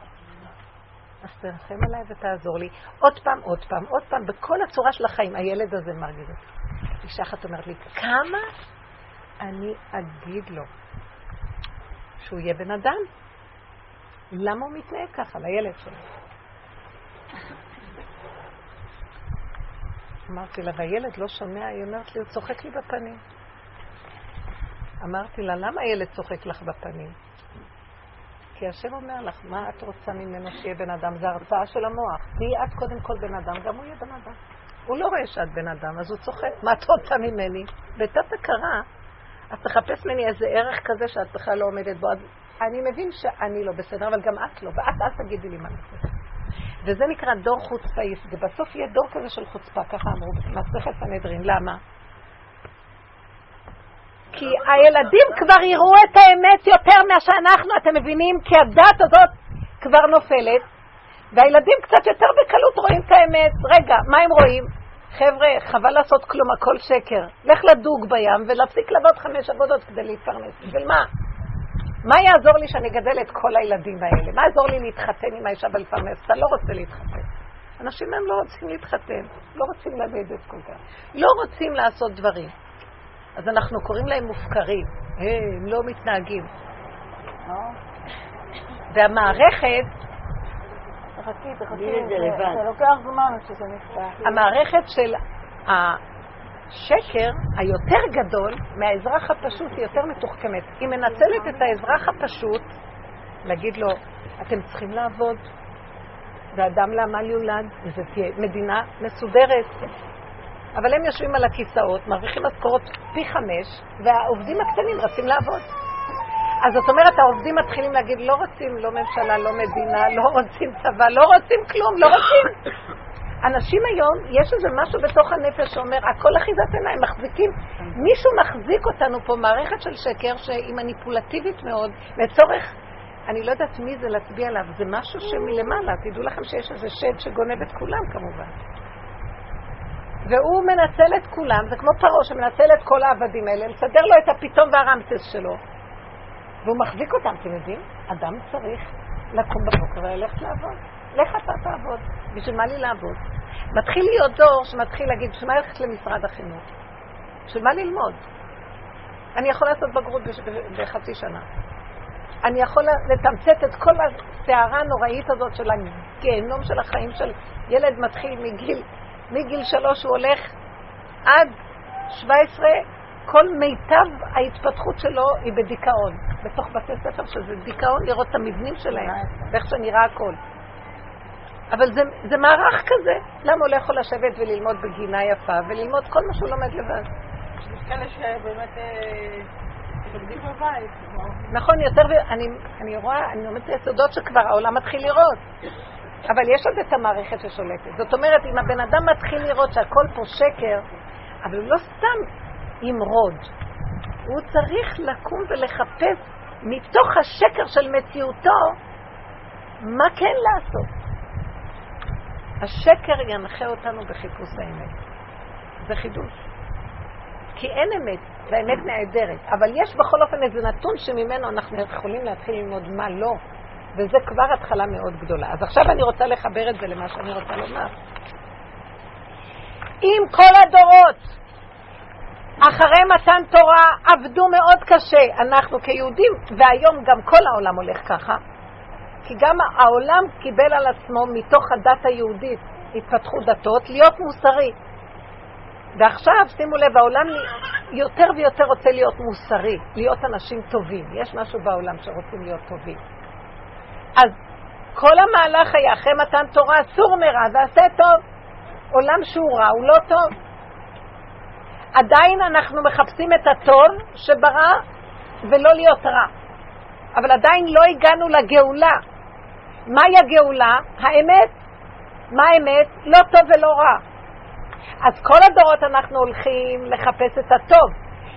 אז תרחם עליי ותעזור לי. עוד פעם, עוד פעם, עוד פעם, בכל הצורה של החיים, הילד הזה מרגיז אותי. אישה אחת אומרת לי, כמה אני אגיד לו שהוא יהיה בן אדם? למה הוא מתנהג ככה לילד שלו? אמרתי לה, והילד לא שומע, היא אומרת לי, הוא צוחק לי בפנים. אמרתי לה, למה הילד צוחק לך בפנים? כי השם אומר לך, מה את רוצה ממנו שיהיה בן אדם? זה הרצאה של המוח. תהיי את קודם כל בן אדם, גם הוא יהיה בן אדם. הוא לא רואה שאת בן אדם, אז הוא צוחק. מה את רוצה ממני? בתת הכרה, את תחפש ממני איזה ערך כזה שאת בכלל לא עומדת בו. אז אני מבין שאני לא בסדר, אבל גם את לא, ואת אז תגידי לי מה בסדר. וזה נקרא דור חוצפאי, ובסוף יהיה דור כזה של חוצפה, ככה אמרו במסכת סנהדרין. למה? כי הילדים כבר יראו את האמת יותר שאנחנו, אתם מבינים? כי הדת הזאת כבר נופלת, והילדים קצת יותר בקלות רואים את האמת. רגע, מה הם רואים? חבר'ה, חבל לעשות כלום, הכל שקר. לך לדוג בים ולהפסיק לעבוד חמש עבודות כדי להתפרנס. בשביל מה? מה יעזור לי שאני אגדל את כל הילדים האלה? מה יעזור לי להתחתן עם האישה ולפרנס? אתה לא רוצה להתחתן. אנשים הם לא רוצים להתחתן, לא רוצים ללדת כל כך, לא רוצים לעשות דברים. אז אנחנו קוראים להם מופקרים. Hey, הם לא מתנהגים. והמערכת... תחכי, תחכי, זה לוקח זמן שזה נפתח. המערכת של השקר היותר גדול מהאזרח הפשוט היא יותר מתוחכמת. היא מנצלת את האזרח הפשוט להגיד לו, אתם צריכים לעבוד, ואדם לעמל יולד, וזו תהיה מדינה מסודרת. אבל הם יושבים על הכיסאות, מרוויחים משכורות פי חמש, והעובדים הקטנים רצים לעבוד. אז זאת אומרת, העובדים מתחילים להגיד, לא רוצים לא ממשלה, לא מדינה, לא רוצים צבא, לא רוצים כלום, לא רוצים. אנשים היום, יש איזה משהו בתוך הנפש שאומר, הכל אחיזת עיניים, מחזיקים. מישהו מחזיק אותנו פה, מערכת של שקר שהיא מניפולטיבית מאוד, לצורך, אני לא יודעת מי זה להצביע עליו, זה משהו שמלמעלה, תדעו לכם שיש איזה שד שגונב את כולם כמובן. והוא מנצל את כולם, זה כמו פרעה שמנצל את כל העבדים האלה, לסדר לו את הפיתום והרמטס שלו. והוא מחזיק אותם, אתם יודעים? אדם צריך לקום בבוקר וללכת לעבוד. לך אתה תעבוד. בשביל מה לי לעבוד? מתחיל להיות דור שמתחיל להגיד, בשביל מה ללכת למשרד החינוך? בשביל מה ללמוד? אני יכול לעשות בגרות בחצי שנה. אני יכול לתמצת את כל הסערה הנוראית הזאת של הגיהנום של החיים של ילד מתחיל מגיל, מגיל שלוש הוא הולך עד שבע עשרה, כל מיטב ההתפתחות שלו היא בדיכאון. בתוך בתי ספר שזה דיכאון לראות את המבנים שלהם, ואיך שנראה הכל. אבל זה, זה מערך כזה. למה הוא לא יכול לשבת וללמוד בגינה יפה וללמוד כל מה שהוא לומד לבד? יש כאלה שבאמת אה, בבית. נכון, יותר, אני, אני רואה, אני לומדת את היסודות שכבר העולם מתחיל לראות. אבל יש עוד את המערכת ששולטת. זאת אומרת, אם הבן אדם מתחיל לראות שהכל פה שקר, אבל הוא לא סתם ימרוד. הוא צריך לקום ולחפש מתוך השקר של מציאותו מה כן לעשות. השקר ינחה אותנו בחיפוש האמת. זה חידוש. כי אין אמת, והאמת נעדרת. אבל יש בכל אופן איזה נתון שממנו אנחנו יכולים להתחיל ללמוד מה לא, וזה כבר התחלה מאוד גדולה. אז עכשיו אני רוצה לחבר את זה למה שאני רוצה לומר. אם כל הדורות אחרי מתן תורה עבדו מאוד קשה, אנחנו כיהודים, והיום גם כל העולם הולך ככה, כי גם העולם קיבל על עצמו מתוך הדת היהודית, התפתחו דתות, להיות מוסרי. ועכשיו, שימו לב, העולם יותר ויותר רוצה להיות מוסרי, להיות אנשים טובים. יש משהו בעולם שרוצים להיות טובים. אז כל המהלך היה אחרי מתן תורה, אסור מרע ועשה טוב. עולם שהוא רע הוא לא טוב. עדיין אנחנו מחפשים את הטוב שברא ולא להיות רע. אבל עדיין לא הגענו לגאולה. מהי הגאולה? האמת. מה האמת? לא טוב ולא רע. אז כל הדורות אנחנו הולכים לחפש את הטוב.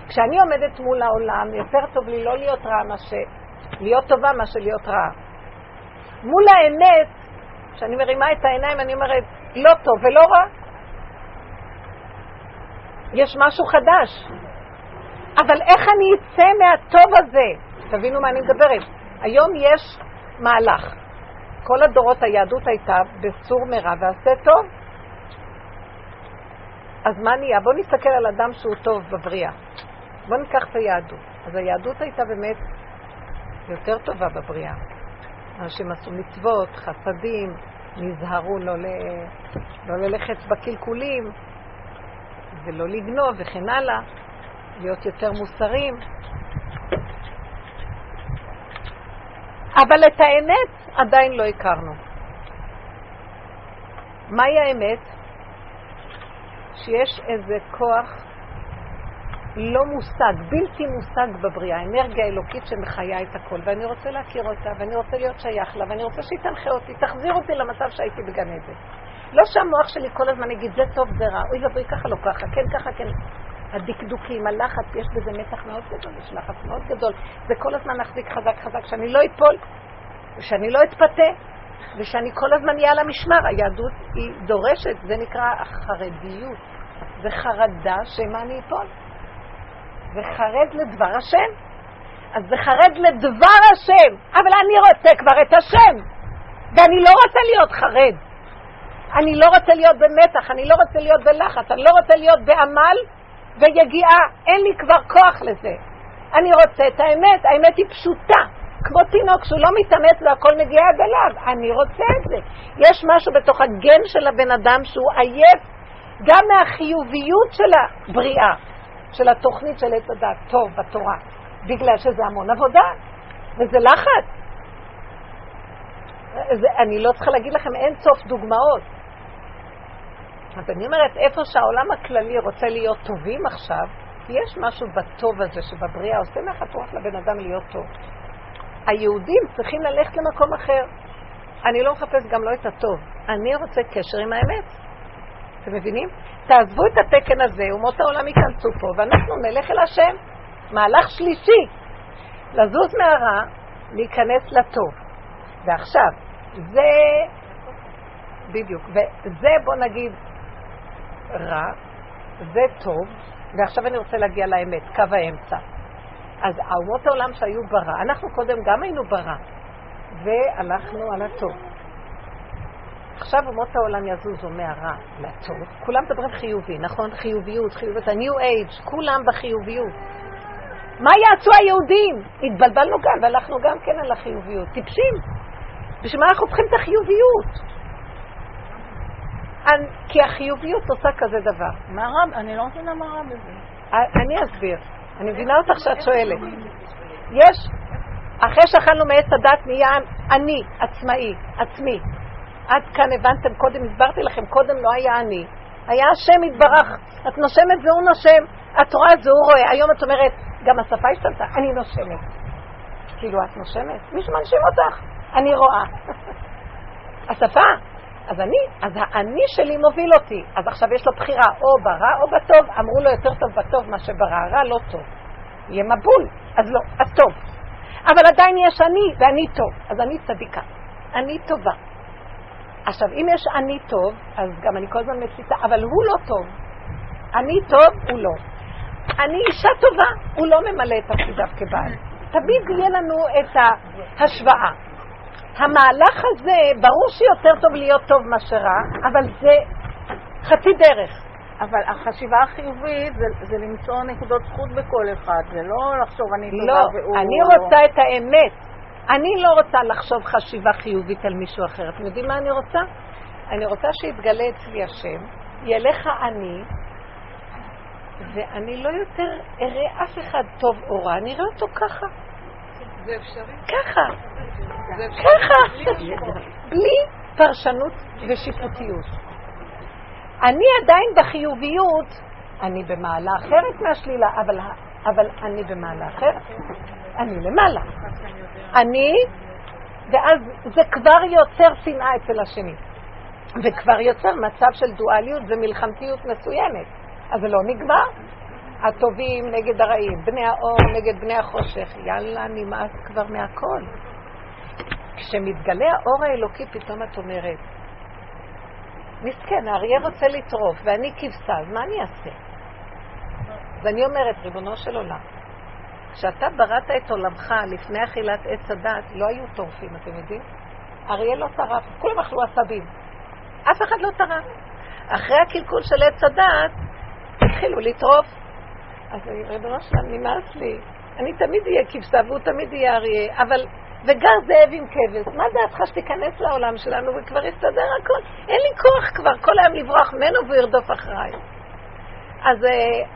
כשאני עומדת מול העולם, יותר טוב לי לא להיות רע מאשר, להיות טובה מאשר להיות רעה. מול האמת, כשאני מרימה את העיניים, אני אומרת, לא טוב ולא רע. יש משהו חדש. אבל איך אני אצא מהטוב הזה? תבינו מה אני מדברת. היום יש מהלך. כל הדורות היהדות הייתה בסור מרע ועשה טוב. אז מה נהיה? בואו נסתכל על אדם שהוא טוב בבריאה. בואו ניקח את היהדות. אז היהדות הייתה באמת יותר טובה בבריאה. אנשים עשו מצוות, חסדים, נזהרו לא, ל... לא ללכת בקלקולים ולא לגנוב וכן הלאה, להיות יותר מוסריים. אבל את האמת עדיין לא הכרנו. מהי האמת? שיש איזה כוח לא מושג, בלתי מושג בבריאה, אנרגיה אלוקית שמחיה את הכל, ואני רוצה להכיר אותה, ואני רוצה להיות שייך לה, ואני רוצה שהיא תנחה אותי, תחזיר אותי למצב שהייתי בגן עדן. לא שהמוח שלי כל הזמן יגיד, זה טוב, זה רע, אוי ואבוי, ככה לא ככה, כן ככה, כן. הדקדוקים, הלחץ, יש בזה מתח מאוד גדול, יש לחץ מאוד גדול. זה כל הזמן להחזיק חזק חזק, שאני לא אפול, ושאני לא אתפתה, ושאני כל הזמן אהיה על המשמר. היהדות היא דורשת, זה נקרא החרדיות. זה חרדה שמה אני אפול. זה חרד לדבר השם. אז זה חרד לדבר השם, אבל אני רוצה כבר את השם, ואני לא רוצה להיות חרד. אני לא רוצה להיות במתח, אני לא רוצה להיות בלחץ, אני לא רוצה להיות בעמל ויגיעה, אין לי כבר כוח לזה. אני רוצה את האמת, האמת היא פשוטה, כמו תינוק שהוא לא מתאמץ והכל מגיע עד אליו, אני רוצה את זה. יש משהו בתוך הגן של הבן אדם שהוא עייף גם מהחיוביות של הבריאה, של התוכנית של עץ הדת, טוב בתורה, בגלל שזה המון עבודה, וזה לחץ. זה, אני לא צריכה להגיד לכם אין סוף דוגמאות. אז אני אומרת, איפה שהעולם הכללי רוצה להיות טובים עכשיו, יש משהו בטוב הזה שבבריאה עושה רוח לבן אדם להיות טוב. היהודים צריכים ללכת למקום אחר. אני לא מחפש גם לא את הטוב, אני רוצה קשר עם האמת. אתם מבינים? תעזבו את התקן הזה, אומות העולם ייכנסו פה, ואנחנו נלך אל השם. מהלך שלישי, לזוז מהרע, להיכנס לטוב. ועכשיו, זה, בדיוק, וזה בוא נגיד רע, זה טוב, ועכשיו אני רוצה להגיע לאמת, קו האמצע. אז אומות העולם שהיו ברע, אנחנו קודם גם היינו ברע, והלכנו על הטוב. עכשיו אומות העולם יזוזו מהרע לטוב, כולם מדברים חיובי, נכון? חיוביות, חיוביות, ה-new age, כולם בחיוביות. מה יעשו היהודים? התבלבלנו גם והלכנו גם כן על החיוביות. טיפשים. בשביל מה אנחנו צריכים את החיוביות? כי החיוביות עושה כזה דבר. מה רע? אני לא מבינה מה רע בזה. אני אסביר. אני מבינה אותך שאת שואלת. יש, אחרי שאכלנו מעץ הדת נהיה אני, עצמאי, עצמי. עד כאן הבנתם, קודם הסברתי לכם, קודם לא היה אני. היה השם יתברך. את נושמת והוא נושם. את רואה זה הוא רואה. היום את אומרת, גם השפה השתלטה, אני נושמת. כאילו, את נושמת? מישהו מנשים אותך. אני רואה. השפה. אז אני, אז האני שלי מוביל אותי. אז עכשיו יש לו בחירה, או ברע או בטוב. אמרו לו יותר טוב בטוב מה שברע, רע לא טוב. יהיה מבול, אז לא, אז טוב. אבל עדיין יש אני, ואני טוב. אז אני צדיקה. אני טובה. עכשיו, אם יש אני טוב, אז גם אני כל הזמן מציתה, אבל הוא לא טוב. אני טוב, הוא לא. אני אישה טובה, הוא לא ממלא את תפקידיו כבעל. תמיד יהיה לנו את ההשוואה. המהלך הזה, ברור שיותר טוב להיות טוב מאשר רע, אבל זה חצי דרך. אבל החשיבה החיובית זה, זה למצוא נקודות זכות בכל אחד, זה לא לחשוב אני טובה לא, והוא... אני רוצה את האמת. אני לא רוצה לחשוב חשיבה חיובית על מישהו אחר. אתם יודעים מה אני רוצה? אני רוצה שיתגלה אצלי השם, ילך אני, ואני לא יותר אראה אף אחד טוב או רע, אני אראה אותו ככה. זה אפשרי? ככה. זה אפשרי? ככה. בלי פרשנות ושיפוטיות. אני עדיין בחיוביות, אני במעלה אחרת מהשלילה, אבל, אבל אני במעלה אחרת. אני למעלה. אני, ואז זה כבר יוצר שנאה אצל השני. וכבר יוצר מצב של דואליות ומלחמתיות מסוימת. אז זה לא נגמר. הטובים נגד הרעים, בני האור נגד בני החושך. יאללה, נמאס כבר מהכל. כשמתגלה האור האלוקי, פתאום את אומרת, מסכן, האריה רוצה לטרוף, ואני כבשה, אז מה אני אעשה? ואני אומרת, ריבונו של עולם, כשאתה בראת את עולמך לפני אכילת עץ הדת, לא היו טורפים, אתם יודעים? אריה לא טרף, כולם אכלו עשבים. אף אחד לא טרף. אחרי הקלקול של עץ הדת, התחילו לטרוף. אז ריבונו שלם, נמאס לי. אני תמיד אהיה כבשה והוא תמיד יהיה אריה, אבל... וגר זאב עם כבש. מה דעתך שתיכנס לעולם שלנו וכבר יסתדר הכל? אין לי כוח כבר כל היום לברוח ממנו והוא ירדוף אחריי. אז uh,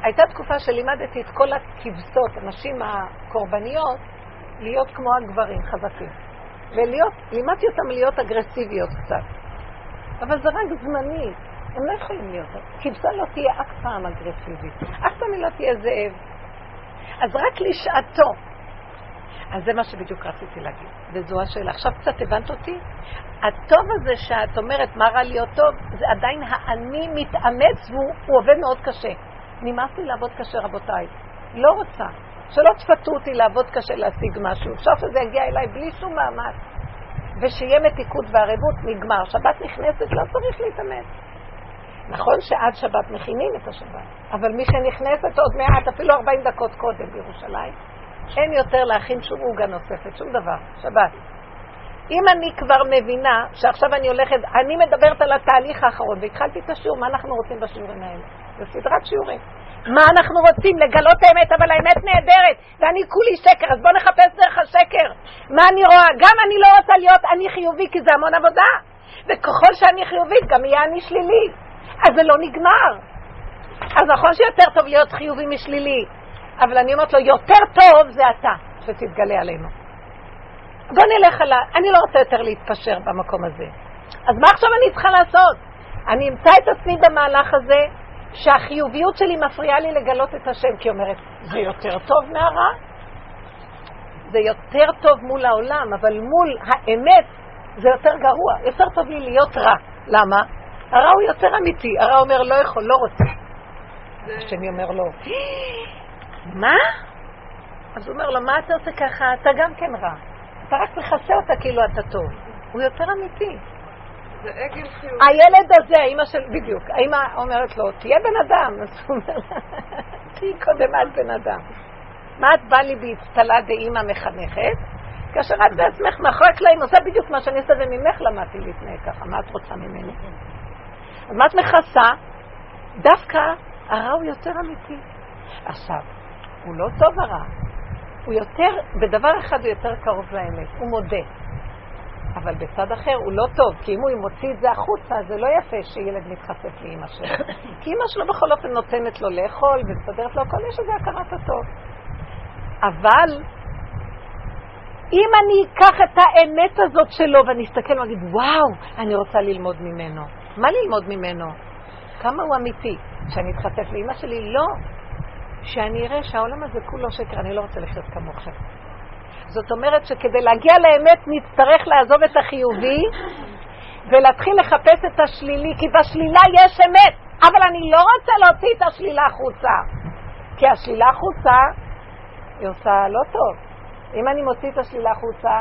הייתה תקופה שלימדתי את כל הכבשות, הנשים הקורבניות, להיות כמו הגברים, חזקים. ולהיות, לימדתי אותם להיות אגרסיביות קצת. אבל זה רק זמני, הם לא יכולים להיות. כבשה לא תהיה אף פעם אגרסיבית, אף פעם היא לא תהיה זאב. אז רק לשעתו. אז זה מה שבדיוק רציתי להגיד, וזו השאלה. עכשיו קצת הבנת אותי? הטוב הזה שאת אומרת, מה רע להיות טוב, זה עדיין האני מתאמץ והוא עובד מאוד קשה. נמאס לי לעבוד קשה, רבותיי. לא רוצה. שלא תפתו אותי לעבוד קשה להשיג משהו. אפשר שזה יגיע אליי בלי שום מאמץ. ושיהיה מתיקות וערבות, נגמר. שבת נכנסת, לא צריך להתאמץ. נכון שעד שבת מכינים את השבת, אבל מי שנכנסת עוד מעט, אפילו 40 דקות קודם בירושלים, אין יותר להכין שום עוגה נוספת, שום דבר, שבת. אם אני כבר מבינה שעכשיו אני הולכת, אני מדברת על התהליך האחרון, והתחלתי את השיעור, מה אנחנו רוצים בשיעורים האלה? זה סדרת שיעורים. מה אנחנו רוצים? לגלות האמת, אבל האמת נהדרת, ואני כולי שקר, אז בואו נחפש דרך השקר. מה אני רואה? גם אני לא רוצה להיות אני חיובי, כי זה המון עבודה. וככל שאני חיובית, גם יהיה אני שלילי. אז זה לא נגמר. אז נכון שיותר טוב להיות חיובי משלילי, אבל אני אומרת לו, יותר טוב זה אתה, שתתגלה עלינו. בוא נלך על ה... אני לא רוצה יותר להתפשר במקום הזה. אז מה עכשיו אני צריכה לעשות? אני אמצא את עצמי במהלך הזה, שהחיוביות שלי מפריעה לי לגלות את השם, כי אומרת, זה יותר טוב מהרע? זה יותר טוב מול העולם, אבל מול האמת זה יותר גרוע. יותר טוב לי להיות רע. למה? הרע הוא יותר אמיתי. הרע אומר, לא יכול, לא רוצה. השני אומר לו, מה? אז הוא אומר לו, מה אתה עושה ככה? אתה גם כן רע. אתה רק מכסה אותה כאילו אתה טוב. הוא יותר אמיתי. זה עגל חיובי. הילד הזה, האמא של, בדיוק, האמא אומרת לו, תהיה בן אדם. אז הוא אומר לה, תהיי קודם את בן אדם. מה את באה לי באצטלה דאמא מחנכת? כאשר את בעצמך מאחורי הקלעים עושה בדיוק מה שאני עושה, וממך למדתי להתנהג ככה, מה את רוצה ממני? אז מה את מכסה? דווקא הרע הוא יותר אמיתי. עכשיו, הוא לא טוב הרע, הוא יותר, בדבר אחד הוא יותר קרוב לאמת, הוא מודה. אבל בצד אחר הוא לא טוב, כי אם הוא מוציא את זה החוצה, זה לא יפה שילד מתחשף לאימא שלו. כי אימא שלו בכל אופן נותנת לו לאכול ומסדרת לו הכל, יש איזה הכרת הטוב. אבל אם אני אקח את האמת הזאת שלו ואני אסתכל ואגיד, וואו, אני רוצה ללמוד ממנו. מה ללמוד ממנו? כמה הוא אמיתי. שאני אתחשף לאימא שלי? לא. שאני אראה שהעולם הזה כולו שקר, אני לא רוצה לחיות כמוכם. זאת אומרת שכדי להגיע לאמת נצטרך לעזוב את החיובי ולהתחיל לחפש את השלילי, כי בשלילה יש אמת, אבל אני לא רוצה להוציא את השלילה החוצה. כי השלילה החוצה, היא עושה לא טוב. אם אני מוציא את השלילה החוצה,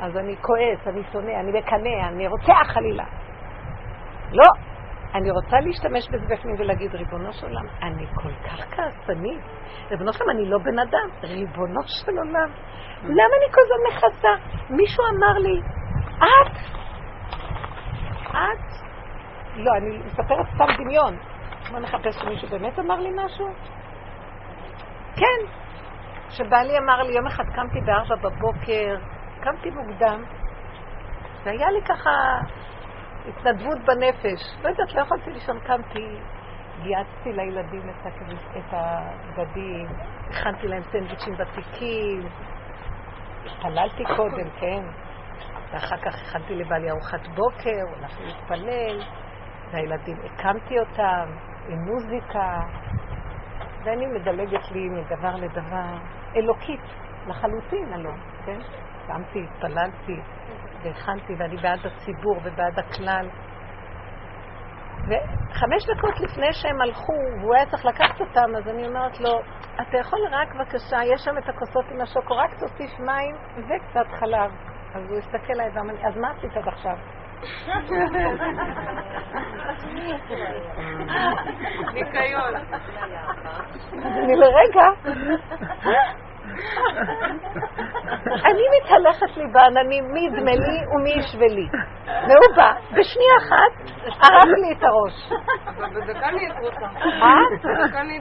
אז אני כועס, אני שונא, אני מקנא, אני רוצח חלילה. לא, אני רוצה להשתמש בזה בפנים ולהגיד, ריבונו של עולם, אני כל כך כעסנית. ריבונו של עולם, אני לא בן אדם. ריבונו של עולם, למה אני כל הזמן מכסה? מישהו אמר לי, את, את, לא, אני מספרת סתם דמיון. בוא נחפש שמישהו באמת אמר לי משהו? כן. שבעלי אמר לי, יום אחד קמתי בארבע בבוקר, קמתי מוקדם, והיה לי ככה התנדבות בנפש. לא יודעת, לא יכולתי לישון, קמתי, גייסתי לילדים את הבגדים, הכנתי להם סנדוויצ'ים ותיקים, התפללתי קודם, כן? ואחר כך הכנתי לבעלי ארוחת בוקר, הלכתי להתפלל, והילדים, הקמתי אותם עם מוזיקה, ואני מדלגת לי מדבר לדבר, אלוקית, לחלוטין הלא, כן? קמתי, התפללתי, והכנתי, ואני בעד הציבור ובעד הכלל. וחמש דקות לפני שהם הלכו, והוא היה צריך לקחת אותם, אז אני אומרת לו, אתה יכול רק בבקשה, יש שם את הכוסות עם השוקו, רק תוסיף מים וקצת חלב. אז הוא הסתכל עליי ואמר לי, אז מה עשית עד עכשיו? ניקיון. אני לרגע, אני מתהלכת לי בעננים מי ידמה לי ומי ישווה לי. והוא בא, בשנייה אחת, ערף לי את הראש. בדקה נהיית רוצה. אה?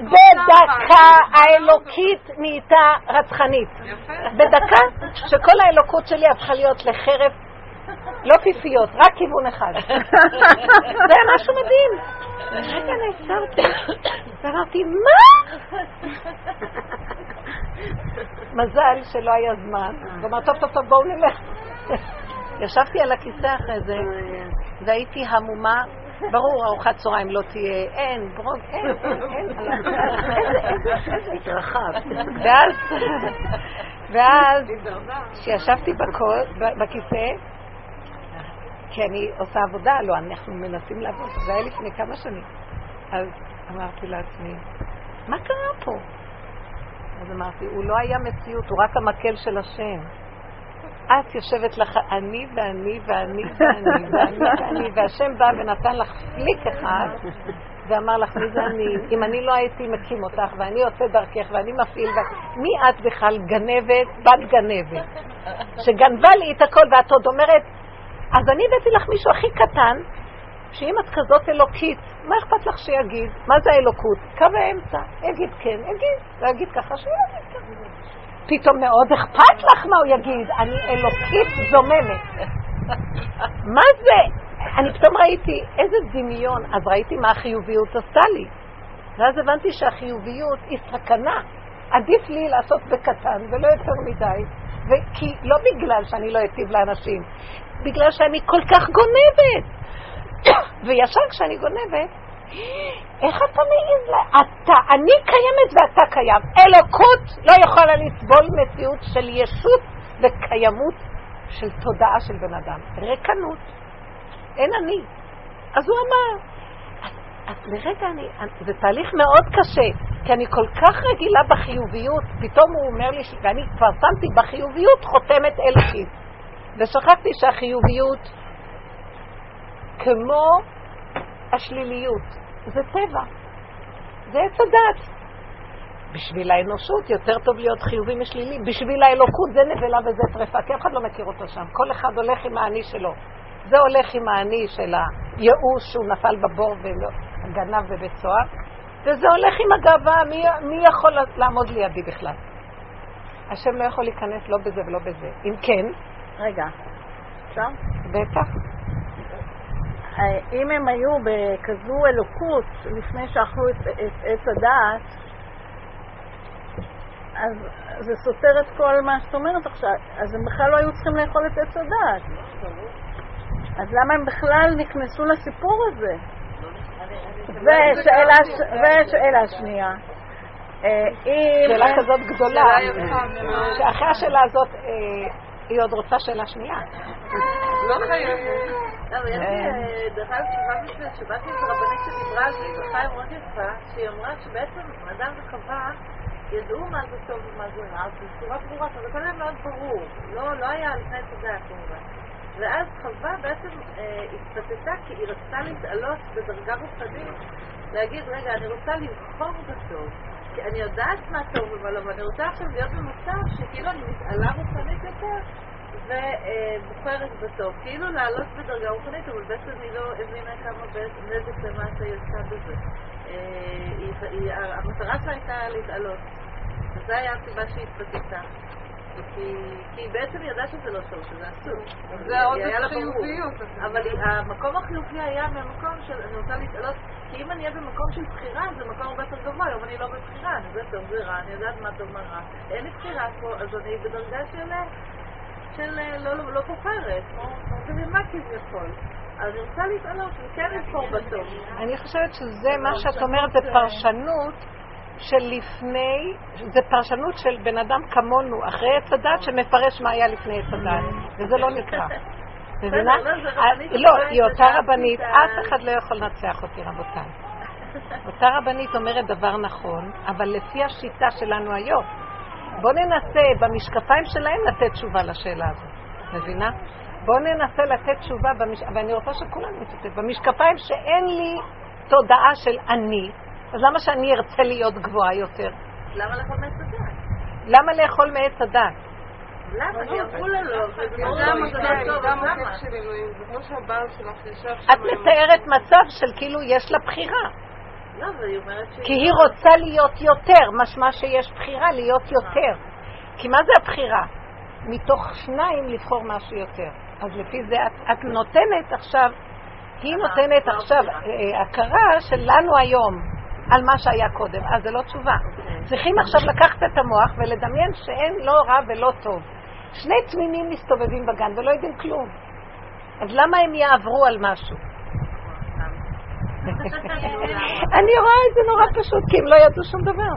בדקה האלוקית נהייתה רצחנית. בדקה שכל האלוקות שלי הפכה להיות לחרב, לא פיפיות, רק כיוון אחד. זה היה משהו מדהים. רגע נעצרתי, ואמרתי, מה? מזל שלא היה זמן. הוא אמר, טוב, טוב, טוב, בואו נלך. ישבתי על הכיסא אחרי זה, והייתי המומה. ברור, ארוחת צהריים לא תהיה, אין, ברוב, אין, אין, אין, איזה, איזה, התרחב. ואז, ואז, כשישבתי בכיסא, כי אני עושה עבודה, לא, אנחנו מנסים לעבוד, זה היה לפני כמה שנים. אז אמרתי לעצמי, מה קרה פה? אז אמרתי, הוא לא היה מציאות, הוא רק המקל של השם. את יושבת לך, אני ואני ואני ואני ואני ואני, והשם בא ונתן לך פליק אחד ואמר לך, מי זה אני? אם אני לא הייתי מקים אותך ואני יוצא דרכך ואני מפעיל, מי את בכלל גנבת, בת גנבת, שגנבה לי את הכל ואת עוד אומרת, אז אני הבאתי לך מישהו הכי קטן, שאם את כזאת אלוקית, מה אכפת לך שיגיד? מה זה האלוקות? קו האמצע. יגיד כן, יגיד, ויגיד ככה, שיגיד ככה. פתאום מאוד אכפת לך מה הוא יגיד. אני אלוקית זוממת. מה זה? אני פתאום ראיתי איזה דמיון, אז ראיתי מה החיוביות עשתה לי. ואז הבנתי שהחיוביות היא סכנה. עדיף לי לעשות בקטן ולא יותר מדי. וכי לא בגלל שאני לא אטיב לאנשים, בגלל שאני כל כך גונבת. וישר כשאני גונבת, איך אתה מעז ל... אתה, אני קיימת ואתה קיים. אלוקות לא יכולה לסבול מציאות של ישות וקיימות של תודעה של בן אדם. ריקנות. אין אני. אז הוא אמר, אז לרגע אני, זה תהליך מאוד קשה, כי אני כל כך רגילה בחיוביות, פתאום הוא אומר לי, ואני כבר שמתי בחיוביות חותמת אלוקית. ושכחתי שהחיוביות כמו השליליות. זה טבע. זה עץ הדת. בשביל האנושות יותר טוב להיות חיובי משלילי. בשביל האלוקות זה נבלה וזה טרפה, כי אף אחד לא מכיר אותו שם. כל אחד הולך עם האני שלו. זה הולך עם האני של הייאוש שהוא נפל בבור וגנב בבית סוהר, וזה הולך עם הגאווה, מי, מי יכול לעמוד לידי בכלל? השם לא יכול להיכנס לא בזה ולא בזה. אם כן... רגע, אפשר? בטח. אה, אם הם היו בכזו אלוקות לפני שאכלו את עץ הדעת, אז זה סותר את כל מה שאת אומרת עכשיו, אז הם בכלל לא היו צריכים לאכול את עץ הדעת. אז למה הם בכלל נכנסו לסיפור הזה? ושאלה שנייה. אה, אם... שאלה כזאת גדולה. שאחרי השאלה הזאת אה, היא עוד רוצה שאלה שנייה. לא חייבת. לא, אה, דרך אגב, תשובה בשביל שבאתי איזו רבנית שדיברה על זה, היא ברכה מאוד יפה, שהיא אמרה שבעצם אדם וחווה ידעו מה זה טוב ומה זה רע, בצורה ברורה, אבל זה היה מאוד ברור, לא לא היה לפני תודה כמובן. ואז חווה בעצם אה, התפתתה כי היא רצתה להתעלות בדרגה רוחנית, להגיד, רגע, אני רוצה לבחור בטוב. כי אני יודעת מה טוב ומה לא, ואני רוצה עכשיו להיות במצב שכאילו אני מתעלה רוחנית יותר, ובוחרת בטוב. כאילו לעלות בדרגה רוחנית, אבל בעצם היא לא הבינה כמה נזק למעשה היא עשתה בזה. אה, המטרה שלה הייתה להתעלות. וזו הייתה הסיבה שהיא התפתתה. כי כי היא בעצם ידעה שזה לא טוב, שזה אסור. זה העודף. חיוביות. אבל המקום החיובי היה מהמקום של אני רוצה להתעלות, כי אם אני אהיה במקום של בחירה, זה מקום הרבה יותר גבוה, היום אני לא בבחירה, אני יודעת טוב זה רע, אני יודעת מה טוב מה רע. אין לי בחירה פה, אז אני בדרגה של, של לא, לא, לא בוחרת, כמו תמימה כביכול. בטוב. אני חושבת שזה, מה שאת אומרת, זה פרשנות של לפני, זה פרשנות של בן אדם כמונו, אחרי עץ הדת, שמפרש מה היה לפני עץ הדת, וזה לא נקרא. מבינה? לא, אה, לא, היא אותה רבנית, אף אחד לא יכול לנצח אותי, רבותיי. אותה רבנית אומרת דבר נכון, אבל לפי השיטה שלנו היום. בואו ננסה במשקפיים שלהם לתת תשובה לשאלה הזאת, מבינה? בואו ננסה לתת תשובה, במש... ואני רוצה שכולנו נשתתף, במשקפיים שאין לי תודעה של אני, אז למה שאני ארצה להיות גבוהה יותר? למה לאכול מעץ הדת? למה לאכול מעץ הדת? למה? כי אמרו לה לא, לא שם. את מתארת מצב של כאילו יש לה בחירה. לא. כי היא רוצה להיות יותר, משמע שיש בחירה להיות יותר. כי מה זה הבחירה? מתוך שניים לבחור משהו יותר. אז לפי זה את, את נותנת עכשיו, היא נותנת לא עכשיו בחירה. אה, הכרה שלנו היום על מה שהיה קודם. אז זה לא תשובה. צריכים עכשיו לקחת את המוח ולדמיין שאין לא רע ולא טוב. שני תמימים מסתובבים בגן ולא יודעים כלום. אז למה הם יעברו על משהו? אני רואה את זה נורא פשוט, כי הם לא ידעו שום דבר.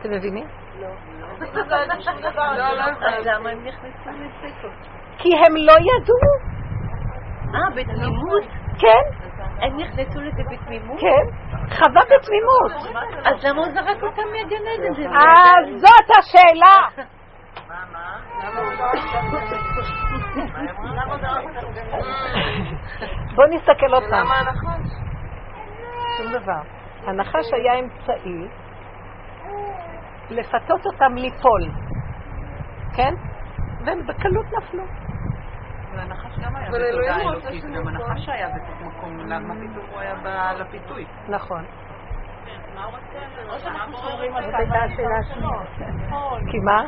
אתם מבינים? לא, לא, לא? כי הם לא ידעו. אה, בתמימות? כן, הם נכנסו לזה בתמימות? כן. חווה בתמימות. אז למה הוא זרק אותם מהגן עדן? אז זאת השאלה. בוא נסתכל עוד פעם. למה הנחש? שום דבר. הנחש היה אמצעי לפתות אותם ליפול. כן? והם בקלות נפלו. אבל אלוהים רוצה שנכון. גם הנחש היה בתוך מקום, למה פתאום הוא היה לפיתוי? נכון. זאת הייתה השאלה השנייה. כי מה?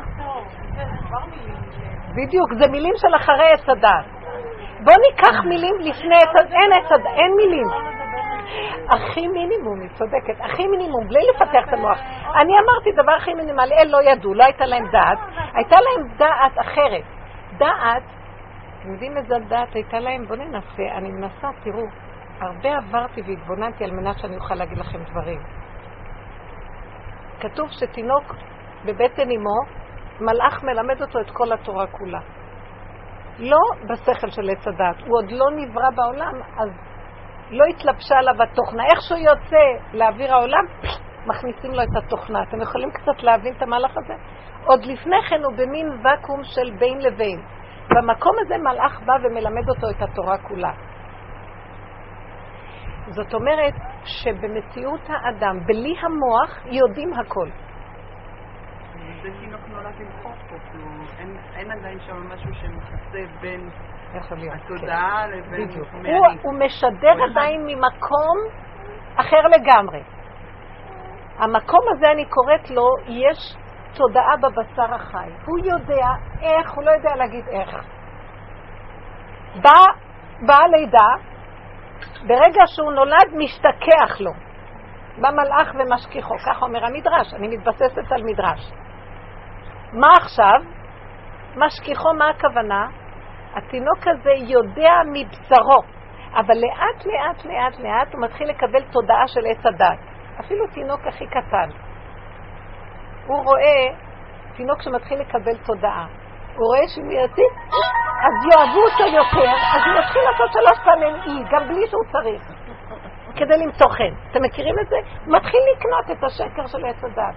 בדיוק, זה מילים של אחרי עץ הדת. בוא ניקח מילים לפני עץ הדת, אין עץ הדת, אין מילים. הכי מינימום, היא צודקת, הכי מינימום, בלי לפתח את המוח. אני אמרתי דבר הכי מינימלי, אלה לא ידעו, לא הייתה להם דעת, הייתה להם דעת אחרת. דעת, אתם יודעים איזה דעת הייתה להם? בואו ננסה, אני מנסה, תראו, הרבה עברתי והתבוננתי על מנת שאני אוכל להגיד לכם דברים. כתוב שתינוק בבטן אמו, מלאך מלמד אותו את כל התורה כולה. לא בשכל של עץ הדת, הוא עוד לא נברא בעולם, אז לא התלבשה עליו התוכנה. איך שהוא יוצא לאוויר העולם, מכניסים לו את התוכנה. אתם יכולים קצת להבין את המהלך הזה? עוד לפני כן הוא במין ואקום של בין לבין. במקום הזה מלאך בא ומלמד אותו את התורה כולה. זאת אומרת שבמציאות האדם, בלי המוח, יודעים הכל. זה תינוק נולד עם חוק פה, כאילו, אין- עדיין שם משהו שמכסה בין. התודעה לבין כן. בדיוק. מי הוא, משדר עדיין ממקום אחר לגמרי. המקום הזה, אני קוראת לו, יש תודעה בבשר החי. הוא יודע איך, הוא לא יודע להגיד איך. בא, באה לידה, ברגע שהוא נולד, משתכח לו. בא מלאך ומשכיחו, כך אומר המדרש, אני מתבססת על מדרש. מה עכשיו? משכיחו, מה הכוונה? התינוק הזה יודע מבשרו, אבל לאט לאט לאט לאט הוא מתחיל לקבל תודעה של עץ הדת. אפילו תינוק הכי קטן. הוא רואה תינוק שמתחיל לקבל תודעה. הוא רואה שאם יציב, אז יאהבו אותו יותר, אז הוא יתחיל לעשות שלוש פעמים אי, גם בלי שהוא צריך, כדי למצוא חן. אתם מכירים את זה? מתחיל לקנות את השקר של עץ הדת.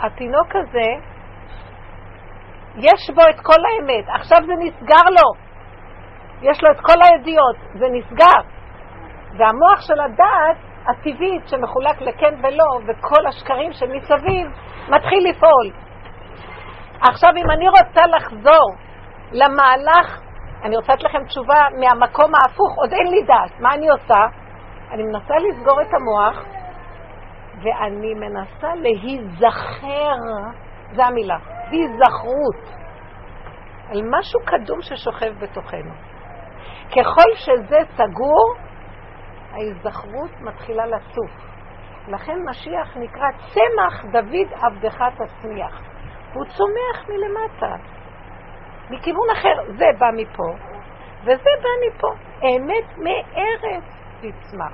התינוק הזה, יש בו את כל האמת, עכשיו זה נסגר לו. יש לו את כל הידיעות, זה נסגר. והמוח של הדעת הטבעית שמחולק לכן ולא, וכל השקרים שמסביב, מתחיל לפעול. עכשיו, אם אני רוצה לחזור למהלך, אני רוצה לתת לכם תשובה מהמקום ההפוך, עוד אין לי דעת. מה אני עושה? אני מנסה לסגור את המוח, ואני מנסה להיזכר, זו המילה, היזכרות, על משהו קדום ששוכב בתוכנו. ככל שזה סגור, ההיזכרות מתחילה לצוף. לכן משיח נקרא צמח דוד עבדך תצמיח. הוא צומח מלמטה, מכיוון אחר. זה בא מפה, וזה בא מפה. אמת מארץ תצמח.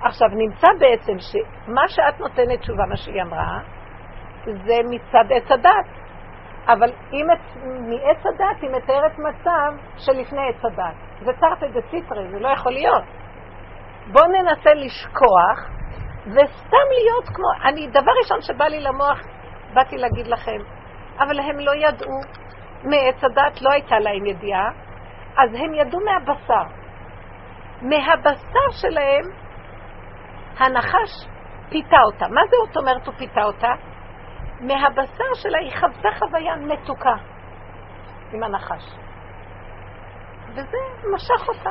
עכשיו, נמצא בעצם שמה שאת נותנת תשובה, מה שהיא אמרה, זה מצד עץ הדת. אבל אם מעץ הדת היא מתארת מצב שלפני עץ הדת. זה תרתי דה ציטרי, זה לא יכול להיות. בואו ננסה לשכוח וסתם להיות כמו, אני, דבר ראשון שבא לי למוח, באתי להגיד לכם, אבל הם לא ידעו, מעץ הדת לא הייתה להם ידיעה, אז הם ידעו מהבשר. מהבשר שלהם הנחש פיתה אותה. מה זה זאת אומרת הוא פיתה אותה? מהבשר שלה היא חוותה חוויה מתוקה עם הנחש. וזה משך אותה.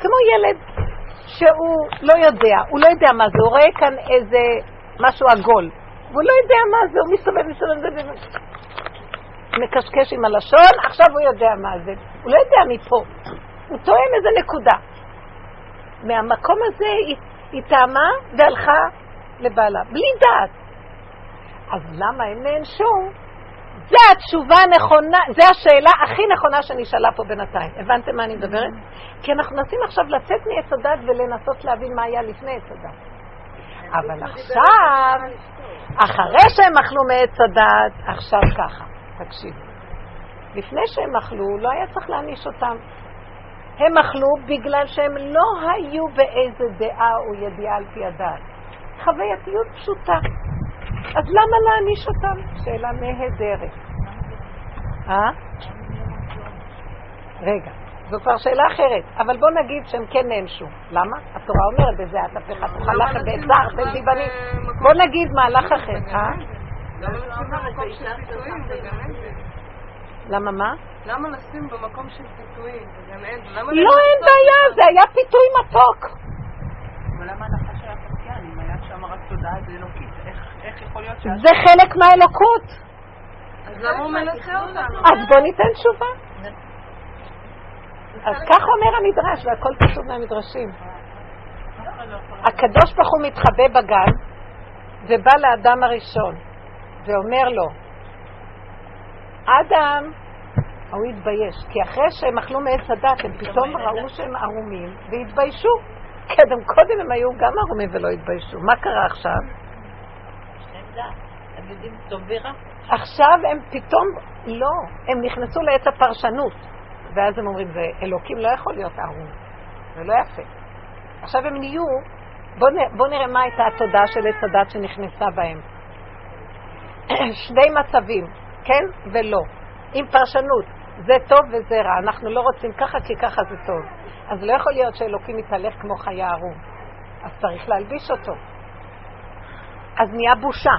כמו ילד שהוא לא יודע, הוא לא יודע מה זה, הוא רואה כאן איזה משהו עגול, והוא לא יודע מה זה, הוא מסתובב, מסתובב, מקשקש עם הלשון, עכשיו הוא יודע מה זה. הוא לא יודע מפה, הוא טועם איזה נקודה. מהמקום הזה היא, היא טעמה והלכה לבעלה, בלי דעת. אז למה הם נענשו? זה התשובה הנכונה, זו השאלה הכי נכונה שנשאלה פה בינתיים. הבנתם מה אני מדברת? כי אנחנו מנסים עכשיו לצאת מעץ הדת ולנסות להבין מה היה לפני עץ הדת. אבל עכשיו, אחרי שהם אכלו מעץ הדת, עכשיו ככה, תקשיבו. לפני שהם אכלו, לא היה צריך להעניש אותם. הם אכלו בגלל שהם לא היו באיזה דעה או ידיעה על פי הדת. חווייתיות פשוטה. אז למה להעניש אותם? שאלה נהדרת. אה? רגע, זו כבר שאלה אחרת, אבל בוא נגיד שהם כן נענשו. למה? התורה אומרת בזה, את הפך תאכל לחם ואת זר ואת דיבנים. בוא נגיד מהלך אחר, אה? למה מה? למה לשים במקום של פיתויים? לא, אין בעיה, זה היה פיתוי מתוק. אבל למה הנחש היה פרקיין? אם היה שם רק תודעה זה אלוקית, איך יכול להיות ש... זה חלק מהאלוקות. אז למה הוא מנסה אותנו? אז בוא ניתן תשובה. אז כך אומר המדרש, והכל כתוב מהמדרשים. הקדוש ברוך הוא מתחבא בגן, ובא לאדם הראשון, ואומר לו, אדם, הוא התבייש, כי אחרי שהם אכלו מעץ הדת, הם פתאום ראו שהם ערומים, והתביישו. קודם, קודם הם היו גם ערומים ולא התביישו. מה קרה עכשיו? עכשיו הם פתאום, לא, הם נכנסו לעץ הפרשנות. ואז הם אומרים, זה אלוקים לא יכול להיות ערום, זה לא יפה. עכשיו הם נהיו, בואו בוא נראה מה הייתה התודעה של עץ הדת שנכנסה בהם. שני מצבים, כן ולא. עם פרשנות, זה טוב וזה רע, אנחנו לא רוצים ככה כי ככה זה טוב. אז לא יכול להיות שאלוקים יתהלך כמו חיה ערום. אז צריך להלביש אותו. אז נהיה בושה.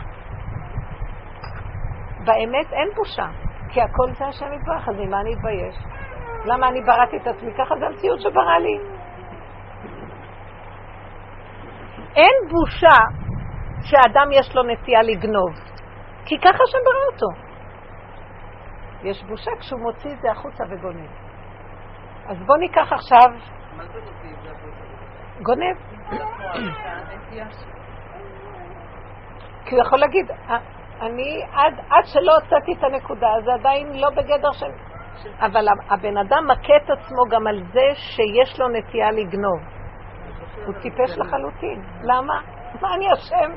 באמת אין בושה, כי הכל זה השם יתברך, אז ממה אני אתבייש? למה אני בראתי את עצמי? ככה זה המציאות שברא לי. אין בושה שאדם יש לו נטייה לגנוב, כי ככה השם ברא אותו. יש בושה כשהוא מוציא את זה החוצה וגונב. אז בוא ניקח עכשיו... מה זה מוציא את זה החוצה? גונב. כי הוא יכול להגיד, אה, אני, עד, עד שלא הוצאתי את הנקודה, זה עדיין לא בגדר של... אבל הבן אדם מכה את עצמו גם על זה שיש לו נטייה לגנוב. הוא טיפש לחלוטין. למה? מה אני אשם?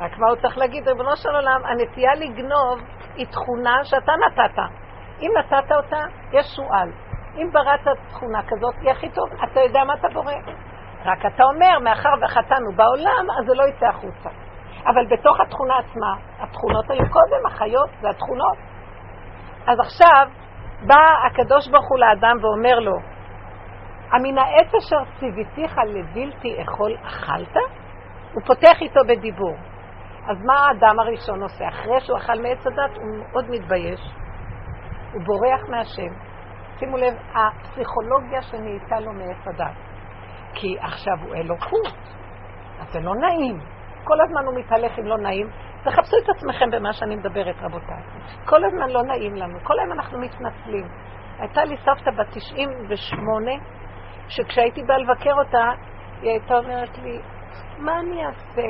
רק מה הוא צריך להגיד? ריבונו של עולם, הנטייה לגנוב היא תכונה שאתה נתת. אם נתת אותה, יש שועל. אם בראת תכונה כזאת, היא הכי טוב. אתה יודע מה אתה בורא. רק אתה אומר, מאחר וחטאנו בעולם, אז זה לא יצא החוצה. אבל בתוך התכונה עצמה, התכונות היו קודם, החיות זה התכונות. אז עכשיו בא הקדוש ברוך הוא לאדם ואומר לו, המן העץ אשר ציוויתיך לבלתי אכול אכלת? הוא פותח איתו בדיבור. אז מה האדם הראשון עושה? אחרי שהוא אכל מעץ הדת, הוא מאוד מתבייש. הוא בורח מהשם. שימו לב, הפסיכולוגיה שנהייתה לו מעץ הדת. כי עכשיו הוא אלוקות, אז זה לא נעים. כל הזמן הוא מתהלך עם לא נעים. תחפשו את עצמכם במה שאני מדברת, רבותיי. כל הזמן לא נעים לנו, כל היום אנחנו מתנצלים. הייתה לי סבתא בת 98, שכשהייתי באה לבקר אותה, היא הייתה אומרת לי, מה אני אעשה,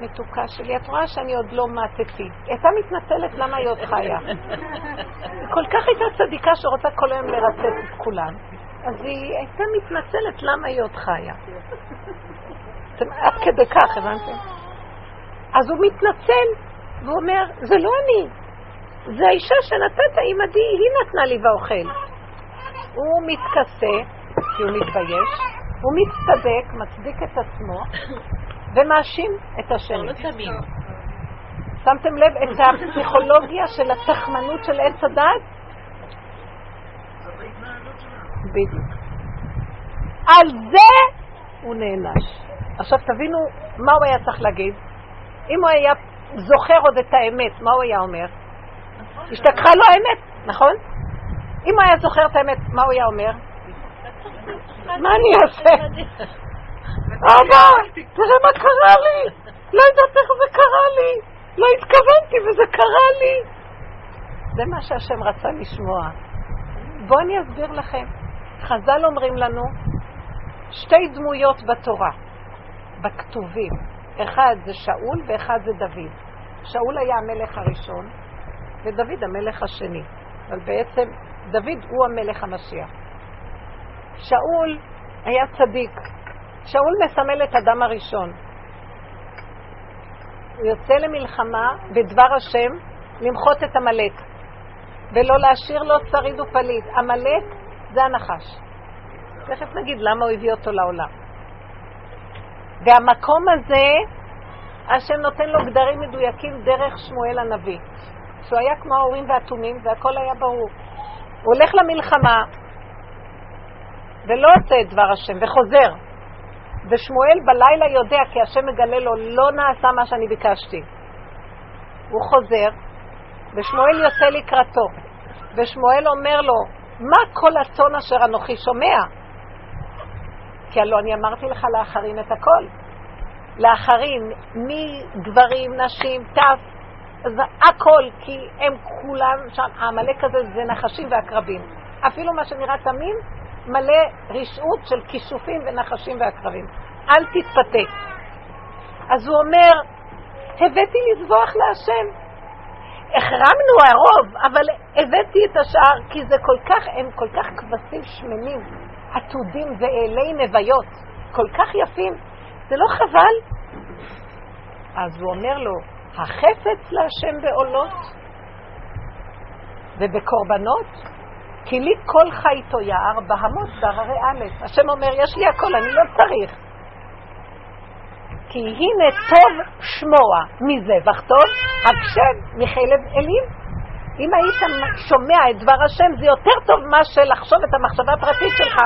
מתוקה שלי? את רואה שאני עוד לא מתתי. היא הייתה מתנצלת למה היא עוד חיה. היא כל כך הייתה צדיקה שרוצה כל היום לרצת את כולם. אז היא הייתה מתנצלת למה היא עוד חיה. עד כדי כך, הבנתם? אז הוא מתנצל, והוא אומר, זה לא אני, זה האישה שנתת עימדי, היא נתנה לי ואוכל. הוא מתכסה, כי הוא מתבייש, הוא מצטדק, מצדיק את עצמו, ומאשים את השני. שמתם לב את הפסיכולוגיה של התחמנות של עץ הדת? בדיוק. על זה הוא נענש. עכשיו תבינו מה הוא היה צריך להגיד. אם הוא היה זוכר עוד את האמת, מה הוא היה אומר? השתכחה לו האמת, נכון? אם הוא היה זוכר את האמת, מה הוא היה אומר? מה אני אעשה? אבא, תראה מה קרה לי. לא יודעת איך זה קרה לי. לא התכוונתי וזה קרה לי. זה מה שהשם רצה לשמוע. בואו אני אסביר לכם. חז"ל אומרים לנו שתי דמויות בתורה, בכתובים. אחד זה שאול ואחד זה דוד. שאול היה המלך הראשון ודוד המלך השני, אבל בעצם דוד הוא המלך המשיח. שאול היה צדיק. שאול מסמל את אדם הראשון. הוא יוצא למלחמה בדבר השם למחות את עמלק ולא להשאיר לו שריד ופליט. עמלק זה הנחש. תכף נגיד למה הוא הביא אותו לעולם. והמקום הזה, השם נותן לו גדרים מדויקים דרך שמואל הנביא. שהוא היה כמו ההורים והתומים והכל היה ברור. הוא הולך למלחמה ולא עושה את דבר השם וחוזר. ושמואל בלילה יודע, כי השם מגלה לו, לא נעשה מה שאני ביקשתי. הוא חוזר, ושמואל יוצא לקראתו. ושמואל אומר לו, מה כל הצאן אשר אנוכי שומע? כי הלא אני אמרתי לך לאחרים את הכל. לאחרים, מגברים, נשים, טף, הכל, כי הם כולם שם, העמלק הזה זה נחשים ועקרבים. אפילו מה שנראה תמים, מלא רשעות של כישופים ונחשים ועקרבים. אל תתפתה. אז הוא אומר, הבאתי לזבוח להשם. החרמנו הרוב, אבל הבאתי את השאר, כי זה כל כך, הם כל כך כבשים שמנים, עתודים ואלי נוויות, כל כך יפים. זה לא חבל? אז הוא אומר לו, החפץ להשם בעולות ובקורבנות, כי לי כל חי איתו יער, בהמות בהררי א'. השם אומר, יש לי הכל, אני לא צריך. כי הנה טוב שמוע מזבח טוב, הקשב מחלב אלים. אם היית שומע את דבר השם, זה יותר טוב מאשר לחשוב את המחשבה הפרטית שלך.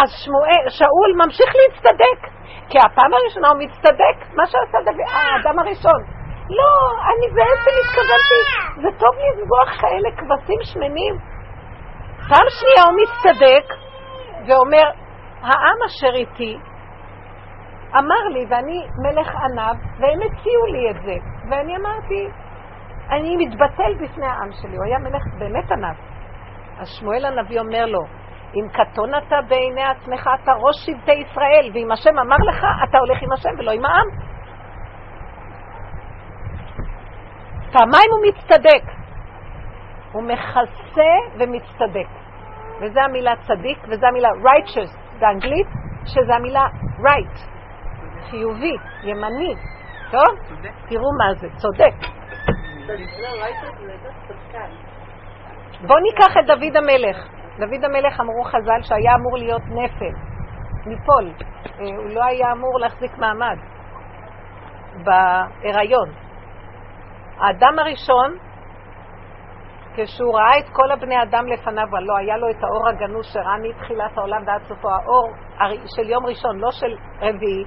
אז שמואל, שאול ממשיך להצטדק, כי הפעם הראשונה הוא מצטדק, מה שעשה האדם הראשון. לא, אני בעצם התכוונתי, זה טוב לזבוח כאלה כבשים שמנים. פעם שנייה הוא מצטדק ואומר, העם אשר איתי אמר לי, ואני מלך ענב, והם הציעו לי את זה. ואני אמרתי, אני מתבטל בפני העם שלי. הוא היה מלך באמת ענב. אז שמואל הנביא אומר לו, אם קטון אתה בעיני עצמך, אתה ראש שבטי ישראל, ואם השם אמר לך, אתה הולך עם השם ולא עם העם. פעמיים הוא מצטדק. הוא מכסה ומצטדק. וזו המילה צדיק, וזו המילה righteous באנגלית, שזו המילה right, חיובי, ימני. טוב? תראו מה זה, צודק. בואו ניקח את דוד המלך. דוד המלך אמרו חז"ל שהיה אמור להיות נפל, ניפול. אה, הוא לא היה אמור להחזיק מעמד בהיריון. האדם הראשון, כשהוא ראה את כל הבני אדם לפניו, לא היה לו את האור הגנוז שראה מתחילת העולם ועד סופו, האור של יום ראשון, לא של רביעי,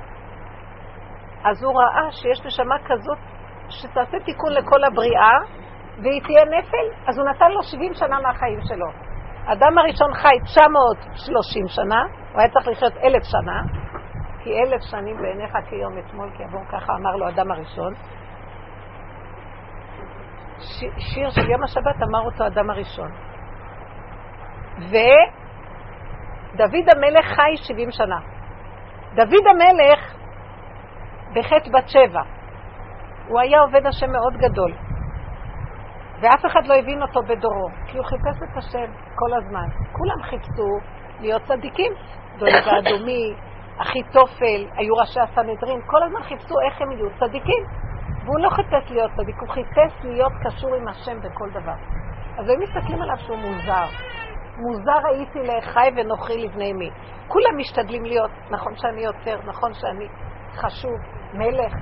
אז הוא ראה שיש נשמה כזאת שתעשה תיקון לכל הבריאה, והיא תהיה נפל, אז הוא נתן לו 70 שנה מהחיים שלו. האדם הראשון חי 930 שנה, הוא היה צריך לחיות אלף שנה, כי אלף שנים בעיניך כיום אתמול, כי עבור ככה אמר לו אדם הראשון. ש, שיר של יום השבת אמר אותו אדם הראשון. ודוד המלך חי 70 שנה. דוד המלך בחטא בת שבע. הוא היה עובד השם מאוד גדול. ואף אחד לא הבין אותו בדורו, כי הוא חיפש את השם כל הזמן. כולם חיפשו להיות צדיקים. דולג האדומי, אחיתופל, היו ראשי הסנהדרין, כל הזמן חיפשו איך הם יהיו צדיקים. והוא לא חיפש להיות צדיק, הוא חיפש להיות קשור עם השם בכל דבר. אז הם מסתכלים עליו שהוא מוזר. מוזר הייתי לאחי ונוכרי לבני מי. כולם משתדלים להיות, נכון שאני יוצר, נכון שאני חשוב, מלך,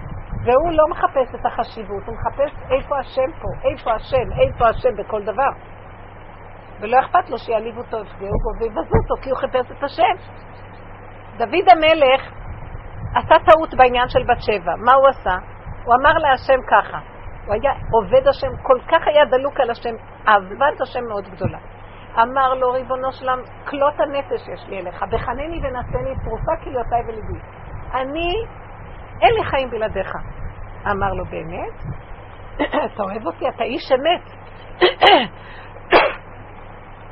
והוא לא מחפש את החשיבות, הוא מחפש איפה השם פה, איפה השם, איפה השם בכל דבר. ולא אכפת לו שיעליבו אותו, יפגעו בו ויבזו אותו, כי הוא חיפש את השם. דוד המלך עשה טעות בעניין של בת שבע. מה הוא עשה? הוא אמר להשם ככה. הוא היה עובד השם, כל כך היה דלוק על השם, אהבת השם מאוד גדולה. אמר לו, ריבונו שלם, כלות הנפש יש לי אליך, בחנני ונשני תרופה כליותיי וליבי. אני אין לי חיים בלעדיך. אמר לו, באמת? אתה אוהב אותי? אתה איש אמת.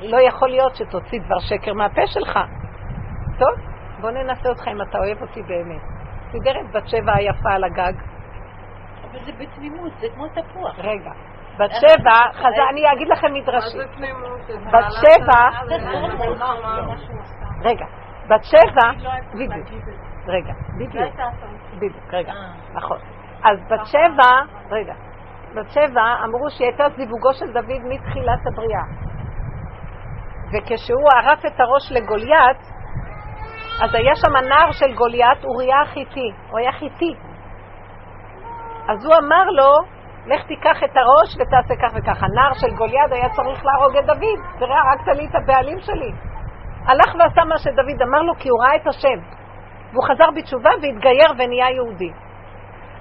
לא יכול להיות שתוציא דבר שקר מהפה שלך. טוב, בוא ננסה אותך אם אתה אוהב אותי באמת. סידר את בת שבע היפה על הגג. אבל זה בתמימות, זה כמו תפוח. רגע. בת שבע, חזר, אני אגיד לכם מדרשים. בת שבע, רגע, בת שבע, בדיוק. רגע, בדיוק. בדיוק, רגע, אה. נכון. אז בת שבע, רגע, בת שבע אמרו שהיא הייתה זיווגו של דוד מתחילת הבריאה. וכשהוא ערף את הראש לגוליית, אז היה שם הנער של גוליית, אוריה החיתי, הוא היה חיתי. אז הוא אמר לו, לך תיקח את הראש ותעשה כך וכך. הנער של גוליית היה צריך להרוג את דוד, תראה, הרגת לי את הבעלים שלי. הלך ועשה מה שדוד אמר לו כי הוא ראה את השם. והוא חזר בתשובה והתגייר ונהיה יהודי.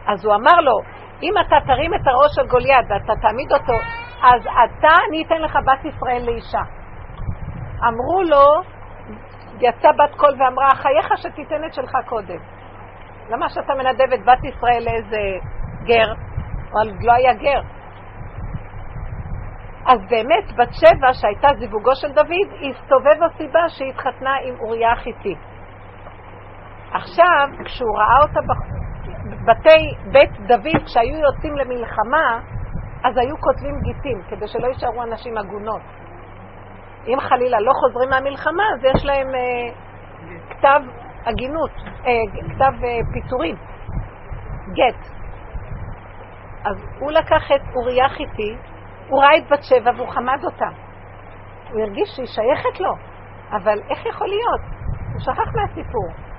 אז הוא אמר לו, אם אתה תרים את הראש של גוליית ואתה תעמיד אותו, אז אתה, אני אתן לך בת ישראל לאישה. אמרו לו, יצא בת קול ואמרה, חייך שתיתן את שלך קודם. למה שאתה מנדב את בת ישראל לאיזה גר? אבל לא היה גר. אז באמת, בת שבע, שהייתה זיווגו של דוד, הסתובב הסיבה שהיא התחתנה עם אוריה החיתי. עכשיו, כשהוא ראה אותה בבתי בית דוד, כשהיו יוצאים למלחמה, אז היו כותבים גיטים, כדי שלא יישארו אנשים עגונות. אם חלילה לא חוזרים מהמלחמה, אז יש להם אה, כתב הגינות, אה, כתב אה, פיטורים, גט. אז הוא לקח את אוריה חיתי, הוא ראה את בת שבע והוא חמד אותה. הוא הרגיש שהיא שייכת לו, אבל איך יכול להיות? הוא שכח מהסיפור.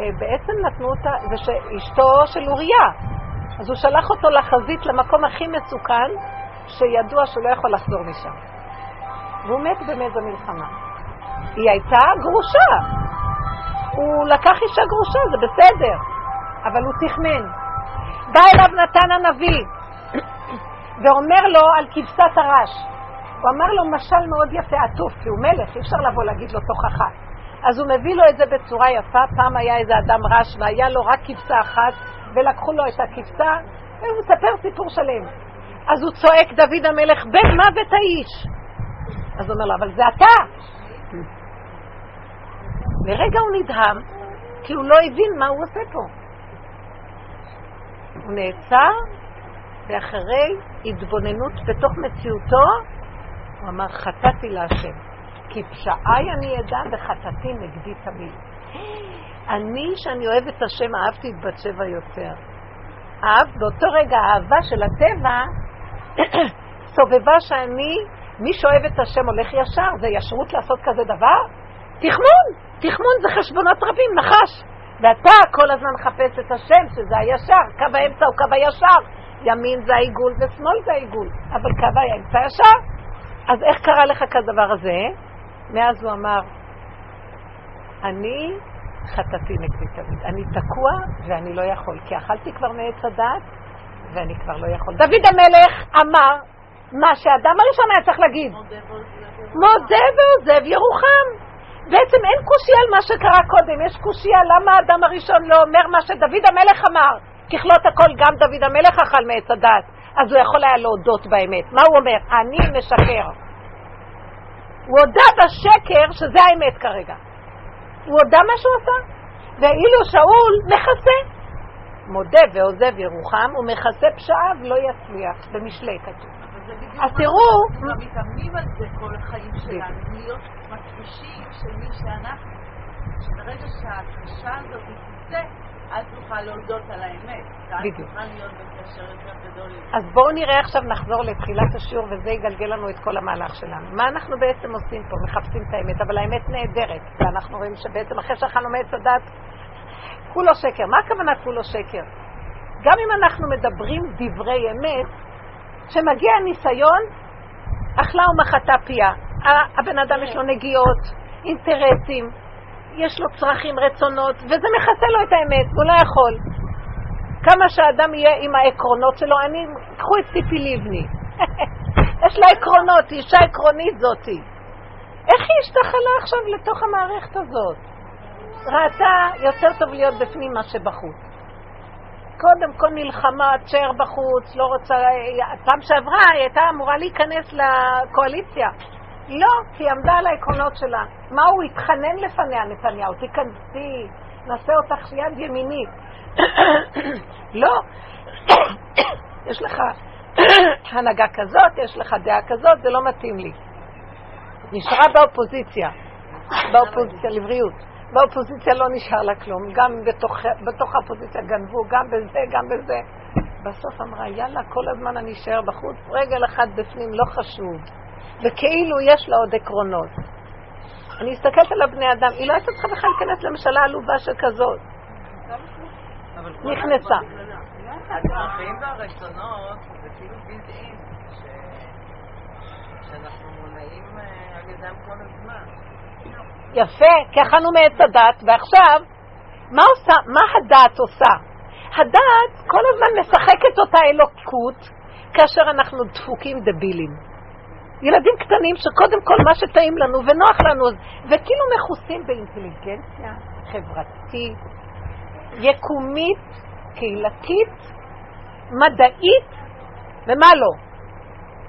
אה, בעצם נתנו אותה, זה שאשתו של אוריה. אז הוא שלח אותו לחזית למקום הכי מסוכן, שידוע שהוא לא יכול לחזור משם. והוא מת באמת במלחמה. היא הייתה גרושה. הוא לקח אישה גרושה, זה בסדר, אבל הוא תכנן. בא אליו נתן הנביא ואומר לו על כבשת הרש. הוא אמר לו משל מאוד יפה, עטוף, כי הוא מלך, אי אפשר לבוא להגיד לו תוכחה. אז הוא מביא לו את זה בצורה יפה. פעם היה איזה אדם רש והיה לו רק כבשה אחת, ולקחו לו את הכבשה, והוא מספר סיפור שלם. אז הוא צועק, דוד המלך, בן מוות האיש. אז הוא אומר לו, אבל זה אתה. לרגע הוא נדהם, כי הוא לא הבין מה הוא עושה פה. הוא נעצר, ואחרי התבוננות בתוך מציאותו, הוא אמר, חטאתי להשם, כי פשעי אני אדע וחטאתי נגדי תמיד. אני, שאני אוהב את השם, אהבתי את בת שבע יותר. אהב, באותו רגע האהבה של הטבע סובבה שאני, מי שאוהב את השם הולך ישר, זה ישרות לעשות כזה דבר? תכמון, תכמון זה חשבונות רבים, נחש. ואתה כל הזמן מחפש את השם, שזה הישר, קו האמצע הוא קו הישר. ימין זה העיגול ושמאל זה העיגול, אבל קו האמצע ישר. אז איך קרה לך כדבר הזה? מאז הוא אמר, אני חטאתי נגדי תמיד. אני תקוע ואני לא יכול, כי אכלתי כבר מעץ הדת ואני כבר לא יכול. דוד המלך אמר מה שהאדם הראשון היה צריך להגיד. מודה ועוזב ירוחם. בעצם אין קושייה על מה שקרה קודם, יש קושייה למה האדם הראשון לא אומר מה שדוד המלך אמר. ככלות הכל גם דוד המלך אכל מעץ הדת, אז הוא יכול היה להודות באמת. מה הוא אומר? אני משקר. הוא הודה בשקר שזה האמת כרגע. הוא הודה מה שהוא עשה. ואילו שאול מכסה. מודה ועוזב ירוחם, הוא מכסה פשעיו, לא יצליח. במשלי כתוב. אז תראו... אנחנו מתאמנים על זה כל החיים שלנו, להיות מפגישים של מי שאנחנו. שברגע שהקשה הזאת תצא, להודות על האמת. להיות בקשר יותר גדול. אז בואו נראה עכשיו, נחזור לתחילת השיעור, וזה יגלגל לנו את כל המהלך שלנו. מה אנחנו בעצם עושים פה? מחפשים את האמת, אבל האמת נהדרת. ואנחנו רואים שבעצם אחרי שאכלנו מעץ הדת, כולו שקר. מה הכוונה כולו שקר? גם אם אנחנו מדברים דברי אמת, כשמגיע הניסיון, אכלה ומחתה פיה. הבן אדם יש לו נגיעות, אינטרסים, יש לו צרכים, רצונות, וזה מכסה לו את האמת, הוא לא יכול. כמה שאדם יהיה עם העקרונות שלו, אני, קחו את ציפי לבני. יש לה עקרונות, היא אישה עקרונית זאתי. איך היא השתחלה עכשיו לתוך המערכת הזאת? ראתה יותר טוב להיות בפנים מה שבחוץ. קודם כל מלחמה, תשאר בחוץ, לא רוצה... פעם שעברה היא הייתה אמורה להיכנס לקואליציה. לא, כי היא עמדה על העקרונות שלה. מה הוא התחנן לפניה, נתניהו? תיכנסי, נעשה אותך יד ימינית. לא. יש לך הנהגה כזאת, יש לך דעה כזאת, זה לא מתאים לי. נשארה באופוזיציה, באופוזיציה לבריאות. באופוזיציה לא נשאר לה כלום, גם בתוך, בתוך האופוזיציה גנבו, גם בזה, גם בזה. בסוף אמרה, יאללה, כל הזמן אני אשאר בחוץ, רגל אחת בפנים, לא חשוב. וכאילו יש לה עוד עקרונות. אני מסתכלת על הבני אדם, היא לא הייתה צריכה בכלל להיכנס לממשלה עלובה שכזאת. נכנסה. הצרכים והרצונות זה כאילו בלתי שאנחנו מונעים אה, על ידם כל הזמן. יפה, כי אכלנו מעץ הדת, ועכשיו, מה, עושה, מה הדת עושה? הדת כל הזמן משחקת אותה אלוקות כאשר אנחנו דפוקים דבילים. ילדים קטנים שקודם כל מה שטעים לנו ונוח לנו, וכאילו מכוסים באינטליגנציה חברתית, יקומית, קהילתית, מדעית, ומה לא.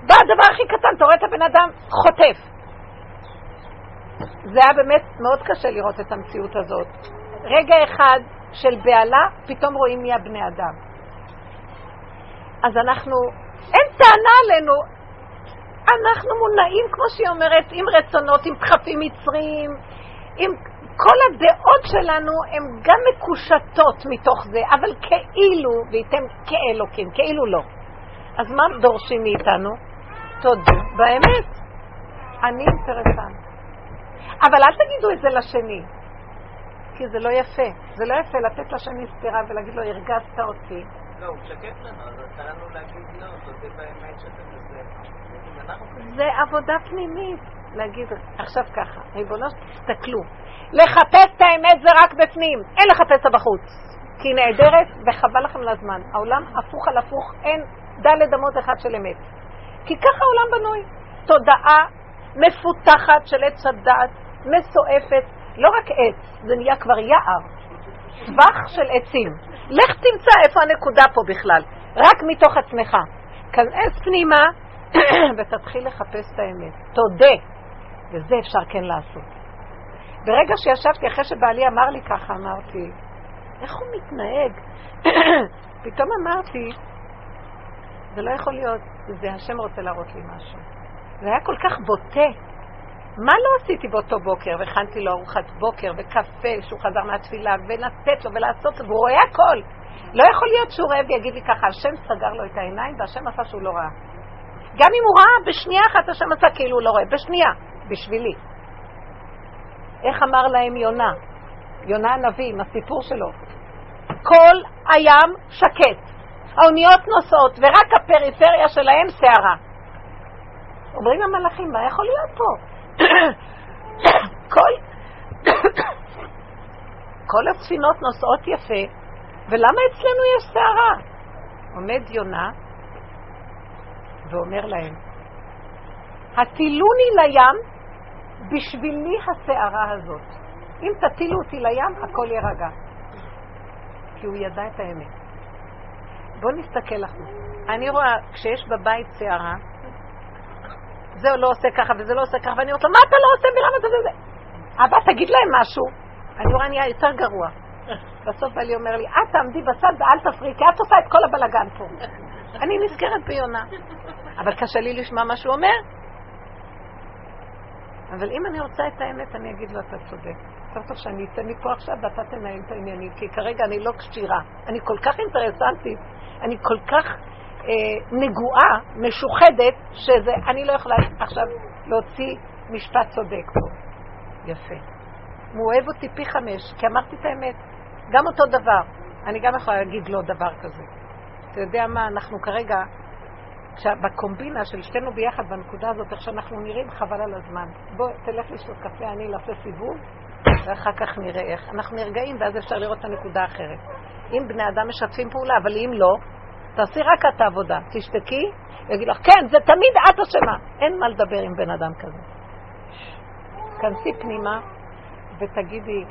בא הדבר הכי קטן, אתה רואה את הבן אדם חוטף. זה היה באמת מאוד קשה לראות את המציאות הזאת. רגע אחד של בהלה, פתאום רואים מי הבני אדם. אז אנחנו, אין טענה עלינו, אנחנו מונעים, כמו שהיא אומרת, עם רצונות, עם דחפים מצריים, עם כל הדעות שלנו הן גם מקושטות מתוך זה, אבל כאילו, וייתם כאלוקים, כאילו לא. אז מה דורשים מאיתנו? תודו באמת. אני אינטרסנט. אבל אל תגידו את זה לשני, כי זה לא יפה. זה לא יפה לתת לשני סטירה ולהגיד לו, הרגזת אותי. לא, הוא משקף לנו, אז אתה לנו להגיד לא, תודה באמת שאתה כזה. זה עבודה פנימית. להגיד, עכשיו ככה, ריבונו, תסתכלו. לחפש את האמת זה רק בפנים, אין לחפש אותה בחוץ. כי היא נהדרת וחבל לכם לזמן. העולם הפוך על הפוך, אין דלת אמות אחד של אמת. כי ככה העולם בנוי. תודעה מפותחת של עץ הדת, מסועפת, לא רק עץ, זה נהיה כבר יער, טווח של עצים. לך תמצא איפה הנקודה פה בכלל, רק מתוך עצמך. כנס פנימה ותתחיל לחפש את האמת. תודה, וזה אפשר כן לעשות. ברגע שישבתי, אחרי שבעלי אמר לי ככה, אמרתי, איך הוא מתנהג? פתאום אמרתי, זה לא יכול להיות, זה השם רוצה להראות לי משהו. זה היה כל כך בוטה. מה לא עשיתי באותו בוקר? והכנתי לו ארוחת בוקר וקפה שהוא חזר מהתפילה, ולתת לו ולעשות לו, והוא רואה הכל. לא יכול להיות שהוא רעב ויגיד לי ככה, השם סגר לו את העיניים והשם עשה שהוא לא ראה. גם אם הוא ראה, בשנייה אחת השם עשה כאילו הוא לא רואה, בשנייה, בשבילי. איך אמר להם יונה? יונה הנביא, עם הסיפור שלו. כל הים שקט, האוניות נוסעות, ורק הפריפריה שלהם סערה. אומרים המלאכים, מה יכול להיות פה? כל, כל הספינות נוסעות יפה, ולמה אצלנו יש סערה? עומד יונה ואומר להם, הטילוני לים בשבילי הסערה הזאת. אם תטילו אותי לים, הכל יירגע. כי הוא ידע את האמת. בואו נסתכל לך. אני רואה, כשיש בבית סערה, זה לא עושה ככה וזה לא עושה ככה, ואני אומרת לו, מה אתה לא עושה ולמה אתה זה? אבא, תגיד להם משהו. אני רואה, נהיה יותר גרוע. בסוף בעלי אומר לי, את תעמדי בצד ואל תפריעי, כי את עושה את כל הבלגן פה. אני נזכרת ביונה. אבל קשה לי לשמוע מה שהוא אומר. אבל אם אני רוצה את האמת, אני אגיד לו, אתה צודק. יותר טוב שאני אצא מפה עכשיו ואתה תנהל את העניינים, כי כרגע אני לא כשירה. אני כל כך אינטרסנטית, אני כל כך אה, נגועה, משוחדת, שזה, אני לא יכולה עכשיו להוציא משפט צודק פה. יפה. הוא אוהב אותי פי חמש, כי אמרתי את האמת. גם אותו דבר. אני גם יכולה להגיד לו דבר כזה. אתה יודע מה, אנחנו כרגע, בקומבינה של שתינו ביחד בנקודה הזאת, איך שאנחנו נראים, חבל על הזמן. בוא, תלך לשתות קפה, אני נעשה סיבוב, ואחר כך נראה איך. אנחנו נרגעים, ואז אפשר לראות את הנקודה האחרת. אם בני אדם משתפים פעולה, אבל אם לא, תעשי רק את העבודה. תשתקי, ויגיד לך, כן, זה תמיד את אשמה. אין מה לדבר עם בן אדם כזה. כנסי פנימה ותגידי,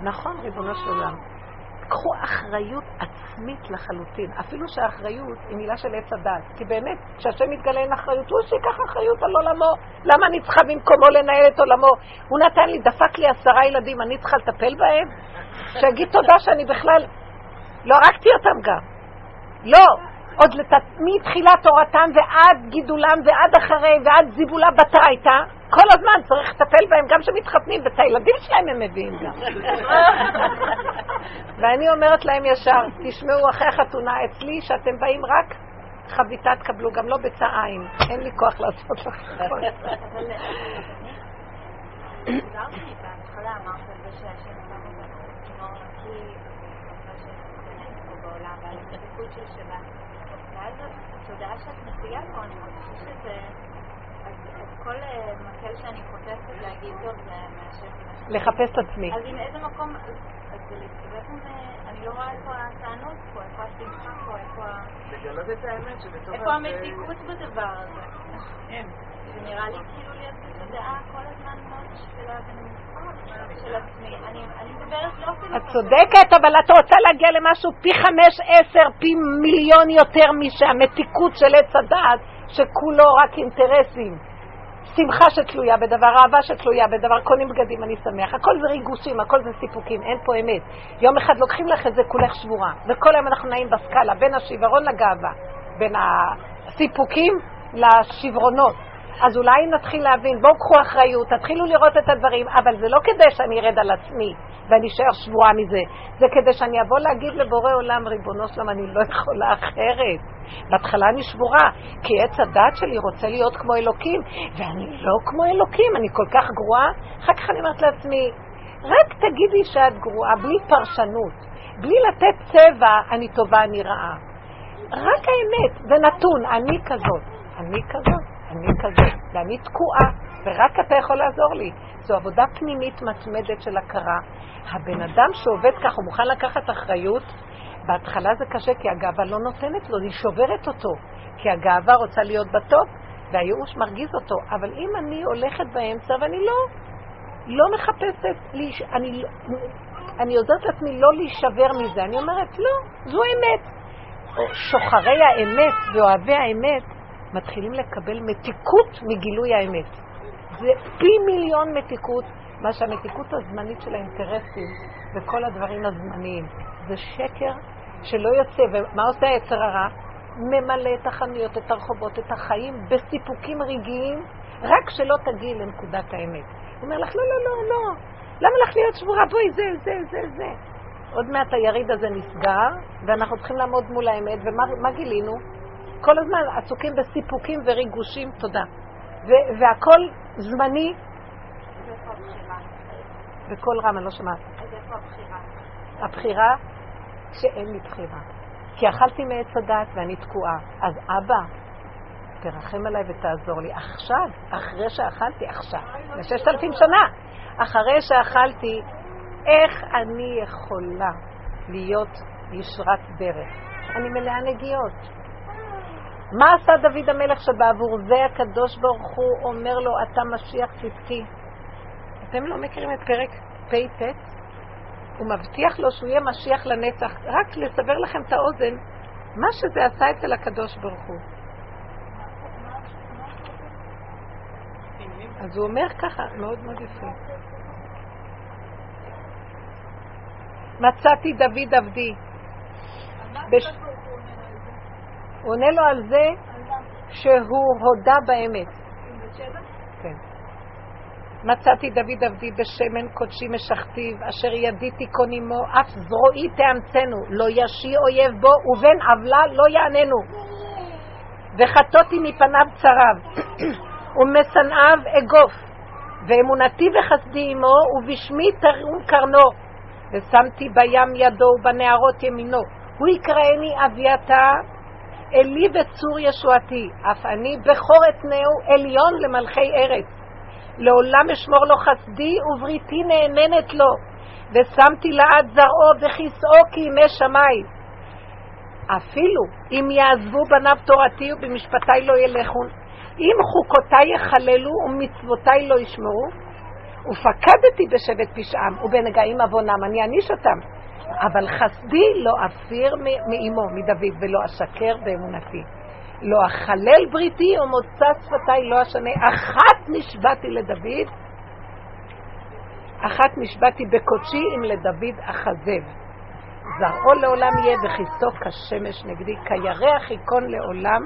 נכון, ריבונו של עולם, קחו אחריות עצמית לחלוטין, אפילו שהאחריות היא מילה של עץ הדת, כי באמת, כשהשם מתגלה עם אחריות, הוא שיקח אחריות על עולמו. למה אני צריכה במקומו לנהל את עולמו? הוא נתן לי, דפק לי עשרה ילדים, אני צריכה לטפל בהם? שיגיד תודה שאני בכלל לא הרגתי אותם גם. לא, עוד לת... מתחילת תורתם ועד גידולם ועד אחרי ועד זיבולה בתרייתא, כל הזמן צריך לטפל בהם, גם כשמתחתנים, ואת הילדים שלהם הם מביאים גם. ואני אומרת להם ישר, תשמעו אחרי החתונה אצלי, שאתם באים רק חביתה תקבלו, גם לא בצע עין. אין לי כוח לעשות לך. של שבת. ואז שאת מציגה פה, אני מרגישה שזה... אז כל אה, מקל שאני חוטפת להגיד טוב זה מהשם. לחפש את עצמי. אז עם איזה מקום... אז בעצם אה, אני לא רואה איפה הטענות פה, איפה השמחה פה, איפה ה... לגלות את האמת שבתוך... איפה המתיקות בדבר הזה. אין. נראה לי כאילו להיות בתודעה כל הזמן. את צודקת, אבל את רוצה להגיע למשהו פי חמש, עשר, פי מיליון יותר משהמתיקות של עץ הדעת, שכולו רק אינטרסים. שמחה שתלויה בדבר, אהבה שתלויה בדבר, קונים בגדים, אני שמח. הכל זה ריגושים, הכל זה סיפוקים, אין פה אמת. יום אחד לוקחים לך את זה כולך שבורה, וכל היום אנחנו נעים בסקאלה, בין השברון לגאווה, בין הסיפוקים לשברונות. אז אולי נתחיל להבין, בואו קחו אחריות, תתחילו לראות את הדברים, אבל זה לא כדי שאני ארד על עצמי ואני אשאר שבועה מזה, זה כדי שאני אבוא להגיד לבורא עולם, ריבונו שלום, אני לא יכולה אחרת. בהתחלה אני שבורה, כי עץ הדת שלי רוצה להיות כמו אלוקים, ואני לא כמו אלוקים, אני כל כך גרועה. אחר כך אני אומרת לעצמי, רק תגידי שאת גרועה, בלי פרשנות, בלי לתת צבע, אני טובה, אני רעה. רק האמת, זה נתון, אני כזאת, אני כזאת. אני כזה, ואני תקועה, ורק אתה יכול לעזור לי. זו עבודה פנימית מתמדת של הכרה. הבן אדם שעובד ככה, הוא מוכן לקחת אחריות, בהתחלה זה קשה כי הגאווה לא נותנת לו, היא שוברת אותו. כי הגאווה רוצה להיות בטוב, והייאוש מרגיז אותו. אבל אם אני הולכת באמצע ואני לא, לא מחפשת, להיש... אני, אני עוזרת לעצמי לא להישבר מזה, אני אומרת, לא, זו אמת. שוחרי האמת ואוהבי האמת מתחילים לקבל מתיקות מגילוי האמת. זה פי מיליון מתיקות, מה שהמתיקות הזמנית של האינטרסים וכל הדברים הזמניים. זה שקר שלא יוצא, ומה עושה היצר הרע? ממלא את החנויות, את הרחובות, את החיים, בסיפוקים רגעיים, רק שלא תגיעי לנקודת האמת. הוא אומר לך, לא, לא, לא, לא, למה לך להיות שבורה? בואי, זה, זה, זה, זה. עוד מעט היריד הזה נסגר, ואנחנו צריכים לעמוד מול האמת, ומה גילינו? כל הזמן עסוקים בסיפוקים וריגושים, תודה. והכל זמני. בקול רם, אני לא שומעת. הבחירה? שאין לי בחירה. כי אכלתי מעץ הדת ואני תקועה. אז אבא, תרחם עליי ותעזור לי. עכשיו, אחרי שאכלתי, עכשיו. לששת אלפים שנה. אחרי שאכלתי, איך אני יכולה להיות ישרת דרך? אני מלאה נגיעות. מה עשה דוד המלך שבעבור זה הקדוש ברוך הוא אומר לו, אתה משיח צדקי? אתם לא מכירים את פרק פ"ט? הוא מבטיח לו שהוא יהיה משיח לנצח. רק לסבר לכם את האוזן, מה שזה עשה אצל הקדוש ברוך הוא. אז הוא אומר ככה, מאוד מאוד יפה. מצאתי דוד עבדי. בש... הוא עונה לו על זה שהוא הודה באמת. כן. מצאתי דוד עבדי בשמן קודשי משכתיו, אשר ידי תיכון עמו, אף זרועי תאמצנו, לא ישי אויב בו, ובן עוולה לא יעננו. וחטאתי מפניו צריו, ומשנאיו אגוף, ואמונתי וחסדי עמו, ובשמי תרום קרנו, ושמתי בים ידו ובנערות ימינו. הוא יקראני אביתה אלי וצור ישועתי, אף אני בכור אתנהו עליון למלכי ארץ. לעולם אשמור לו חסדי ובריתי נאמנת לו, ושמתי לעד זרעו וכיסאו כימי שמיים. אפילו אם יעזבו בניו תורתי ובמשפטי לא ילכו, אם חוקותי יחללו ומצוותי לא ישמרו, ופקדתי בשבט פשעם ובנגעים עוונם, אני אעניש אותם. אבל חסדי לא אפיר מאמו, מדוד, ולא אשקר באמונתי. לא אחלל בריתי ומוצא שפתי לא אשנה. אחת נשבעתי לדוד, אחת נשבעתי בקודשי אם לדוד אחזב. זרעו לעולם יהיה וכיסו כשמש נגדי, כירח ייכון לעולם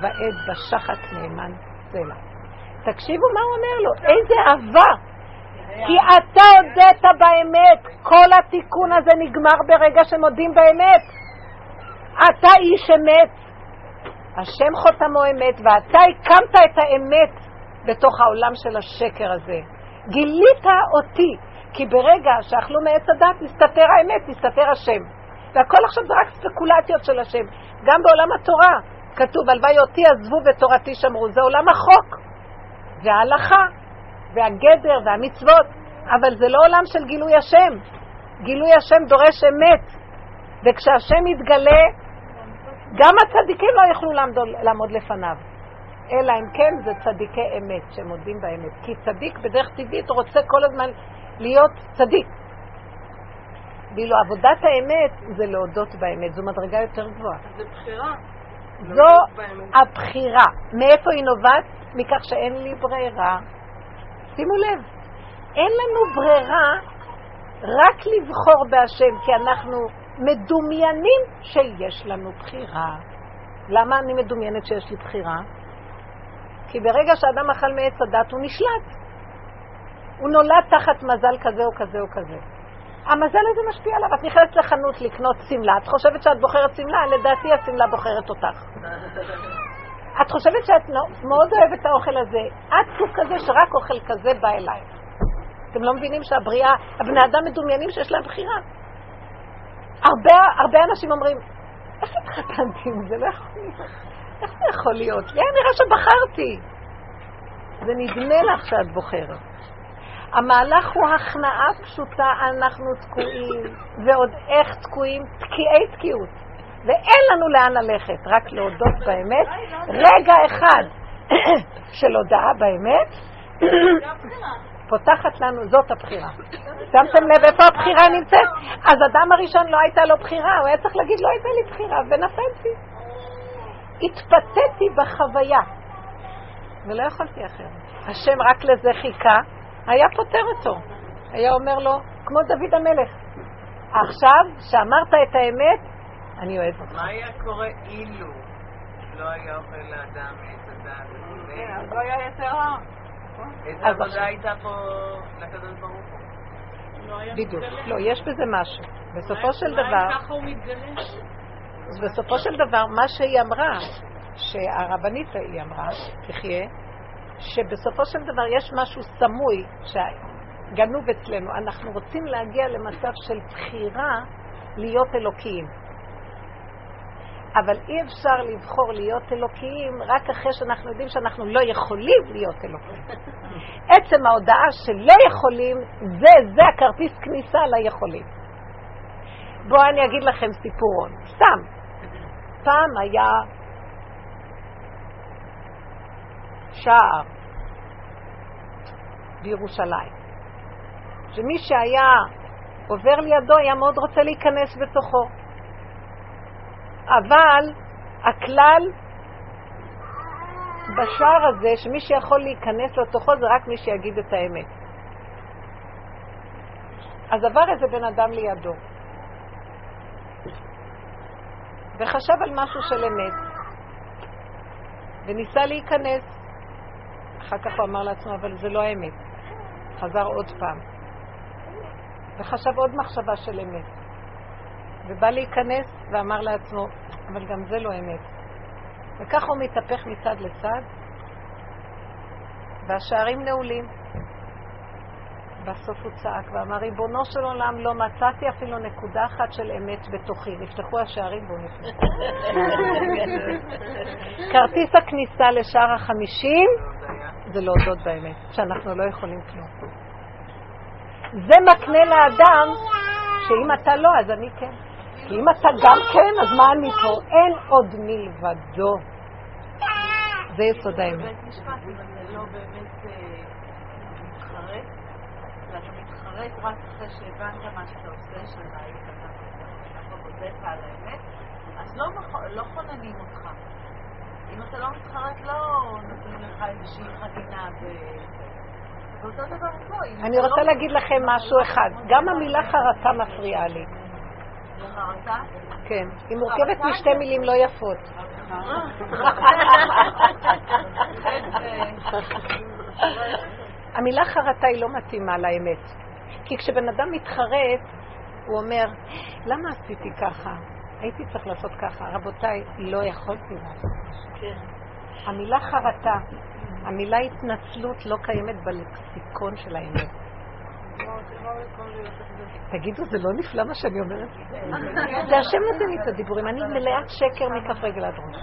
ועד בשחת נאמן סלע. תקשיבו מה הוא אומר לו, איזה אהבה! כי אתה הודית באמת, כל התיקון הזה נגמר ברגע שמודים באמת. אתה איש אמת, השם חותמו אמת, ואתה הקמת את האמת בתוך העולם של השקר הזה. גילית אותי, כי ברגע שאכלו מעץ הדת, נסתתר האמת, נסתתר השם. והכל עכשיו זה רק ספקולציות של השם. גם בעולם התורה כתוב, הלוואי אותי עזבו ותורתי שמרו. זה עולם החוק וההלכה. והגדר והמצוות, אבל זה לא עולם של גילוי השם. גילוי השם דורש אמת, וכשהשם יתגלה, גם הצדיקים לא יוכלו לעמוד, לעמוד לפניו. אלא אם כן זה צדיקי אמת, שמודים באמת. כי צדיק בדרך טבעית רוצה כל הזמן להיות צדיק. ואילו עבודת האמת זה להודות באמת, זו מדרגה יותר גבוהה. זה בחירה. זו הבחירה. מאיפה היא נובעת? מכך שאין לי ברירה. שימו לב, אין לנו ברירה רק לבחור בהשם, כי אנחנו מדומיינים שיש לנו בחירה. למה אני מדומיינת שיש לי בחירה? כי ברגע שאדם אכל מעץ הדת הוא נשלט. הוא נולד תחת מזל כזה או כזה או כזה. המזל הזה משפיע עליו. את נכנסת לחנות לקנות שמלה, את חושבת שאת בוחרת שמלה, לדעתי השמלה בוחרת אותך. את חושבת שאת מאוד אוהבת את האוכל הזה. את סוג כזה שרק אוכל כזה בא אלייך. אתם לא מבינים שהבריאה, הבני אדם מדומיינים שיש להם בחירה. הרבה, הרבה אנשים אומרים, איך התחתנתי עם זה? לא יכול. איך זה יכול להיות? לי נראה שבחרתי. זה נדמה לך שאת בוחרת. המהלך הוא הכנעה פשוטה, אנחנו תקועים, ועוד איך תקועים? תקיעי תקיעות. ואין לנו לאן ללכת, רק להודות באמת. רגע אחד של הודעה באמת, פותחת לנו, זאת הבחירה. שמתם לב איפה הבחירה נמצאת? אז אדם הראשון לא הייתה לו בחירה, הוא היה צריך להגיד לא הייתה לי בחירה, ונפלתי. התפתיתי בחוויה, ולא יכולתי אחרת. השם רק לזה חיכה, היה פותר אותו. היה אומר לו, כמו דוד המלך, עכשיו, שאמרת את האמת, אני אוהב אותך. מה היה קורה אילו? לא היה אוכל לאדם עץ הדעת. כן, אז לא היה יצר רע. איזה אז עבודה הייתה פה לקדוש ברוך הוא? לא בדיוק. לא, יש בזה משהו. בסופו של אולי דבר, ככה הוא מתגלה. אז בסופו של דבר, מה שהיא אמרה, שהרבנית היא אמרה, תחיה, שבסופו של דבר יש משהו סמוי שגנוב אצלנו. אנחנו רוצים להגיע למצב של בחירה להיות אלוקיים. אבל אי אפשר לבחור להיות אלוקיים רק אחרי שאנחנו יודעים שאנחנו לא יכולים להיות אלוקיים. עצם ההודעה שלא יכולים, זה, זה הכרטיס כניסה ליכולים. בואו אני אגיד לכם סיפורון, סתם. פעם היה שער בירושלים, שמי שהיה עובר לידו היה מאוד רוצה להיכנס בתוכו. אבל הכלל בשער הזה, שמי שיכול להיכנס לתוכו זה רק מי שיגיד את האמת. אז עבר איזה בן אדם לידו, וחשב על משהו של אמת, וניסה להיכנס. אחר כך הוא אמר לעצמו, אבל זה לא האמת. חזר עוד פעם, וחשב עוד מחשבה של אמת. ובא להיכנס ואמר לעצמו, אבל גם זה לא אמת. וככה הוא מתהפך מצד לצד, והשערים נעולים. בסוף הוא צעק ואמר, ריבונו של עולם, לא מצאתי אפילו נקודה אחת של אמת בתוכי. נפתחו השערים והוא נכנס. כרטיס הכניסה לשער החמישים זה להודות באמת, שאנחנו לא יכולים כלום. זה מקנה לאדם שאם אתה לא, אז אני כן. כי אם אתה גם כן, אז מה אני פה? אין עוד מלבדו. זה יסוד האמת. לא אה, מתחרט, רק אחרי שהבנת מה שאתה עושה, שאתה היית ככה בודק על האמת, אז לא לא חוננים אותך. אם אתה לא מתחרט, לא נותנים לך איזושהי חנינה. ואותו דבר פה. אני רוצה לא- להגיד לכם משהו אחד. גם המילה חרטה מפריעה לי. חרטה? כן. היא מורכבת משתי מילים לא יפות. המילה חרטה היא לא מתאימה לאמת. כי כשבן אדם מתחרט, הוא אומר, למה עשיתי ככה? הייתי צריך לעשות ככה. רבותיי, לא יכולתי לעשות ככה. המילה חרטה, המילה התנצלות לא קיימת בלקסיקון של האמת. תגידו, זה לא נפלא מה שאני אומרת? זה השם נותן לי את הדיבורים, אני מלאת שקר מכף רגל עד ראש.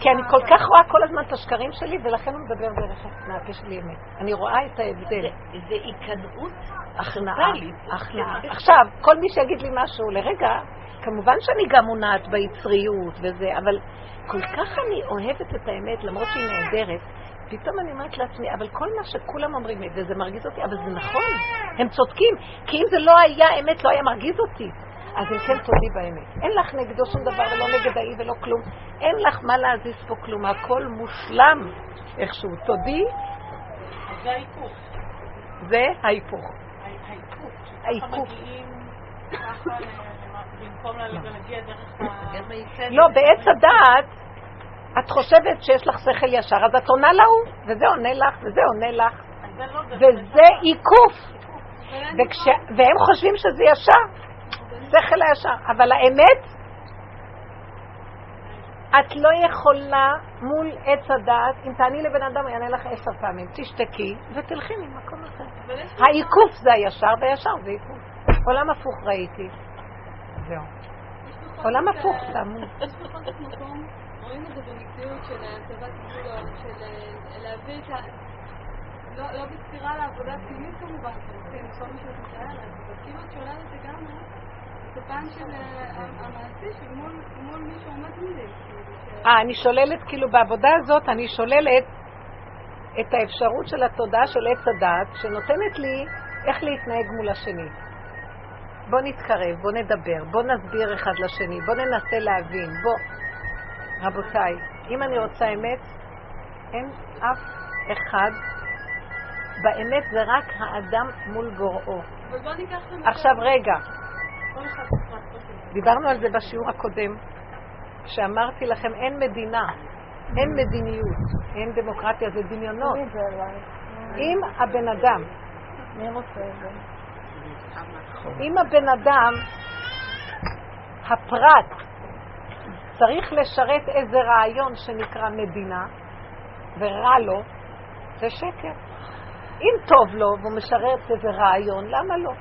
כי אני כל כך רואה כל הזמן את השקרים שלי, ולכן הוא מדבר דרך מהפה שלי אמת. אני רואה את ההבדל. זה היכנעות הכנעה, הכנעה. עכשיו, כל מי שיגיד לי משהו, לרגע, כמובן שאני גם מונעת ביצריות וזה, אבל כל כך אני אוהבת את האמת, למרות שהיא נהדרת, פתאום אני אומרת לעצמי, אבל כל מה שכולם אומרים לי, וזה מרגיז אותי, אבל זה נכון, הם צודקים, כי אם זה לא היה אמת, לא היה מרגיז אותי. אז אם כן, תודי באמת. אין לך נגדו שום דבר, ולא נגד האי ולא כלום. אין לך מה להזיז פה כלום, הכל מושלם איכשהו. תודי, זה ההיפוך. זה ההיפוך. ההיפוך. ההיפוך. ל- במקום ל- להגיע דרך ה... לא, בעץ הדעת, את חושבת שיש לך שכל ישר, אז את עונה להוא, וזה עונה לך, וזה עונה לך. וזה עיקוף. וכש... והם חושבים שזה ישר, שכל הישר. אבל האמת, את לא יכולה מול עץ הדעת, אם תעני לבן אדם, הוא יענה לך עשר פעמים. תשתקי ותלכי ממקום אחר. העיקוף זה הישר, והישר זה עיקוף. עולם הפוך ראיתי. זהו. עולם הפוך, תאמו. רואים את זה במקצועיות של הצבת גבולות, של אה, להביא את ה... לא לא בסתירה לעבודה הפנימית כמובן, שעושים כל מי שאת מתארת, אבל כאילו את שוללת לגמרי את הפן של אה, המעשי של מול מי שעומד מולי. כאילו, אה, אני שוללת, כאילו בעבודה הזאת אני שוללת את האפשרות של התודעה של עץ הדעת, שנותנת לי איך להתנהג מול השני. בוא נתקרב, בוא נדבר, בוא נסביר אחד לשני, בוא ננסה להבין, בוא... רבותיי, אם אני רוצה אמת, אין אף אחד, באמת זה רק האדם מול בוראו. המקום. עכשיו רגע. דיברנו על זה בשיעור הקודם. שאמרתי לכם, אין מדינה, אין מדיניות, אין דמוקרטיה, זה דמיונות. אם הבן אדם? אם הבן אדם, הפרט, צריך לשרת איזה רעיון שנקרא מדינה, ורע לו, זה שקר. אם טוב לו והוא משרת איזה רעיון, למה לא?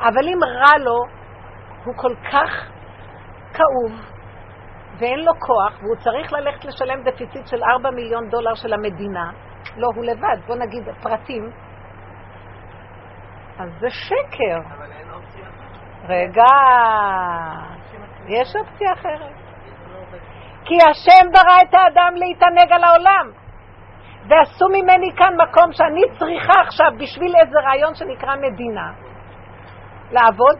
אבל אם רע לו, הוא כל כך כאוב ואין לו כוח, והוא צריך ללכת לשלם דפיציט של 4 מיליון דולר של המדינה, לא, הוא לבד, בוא נגיד פרטים, אז זה שקר. רגע, יש אופציה אחרת. כי השם ברא את האדם להתענג על העולם. ועשו ממני כאן מקום שאני צריכה עכשיו בשביל איזה רעיון שנקרא מדינה לעבוד.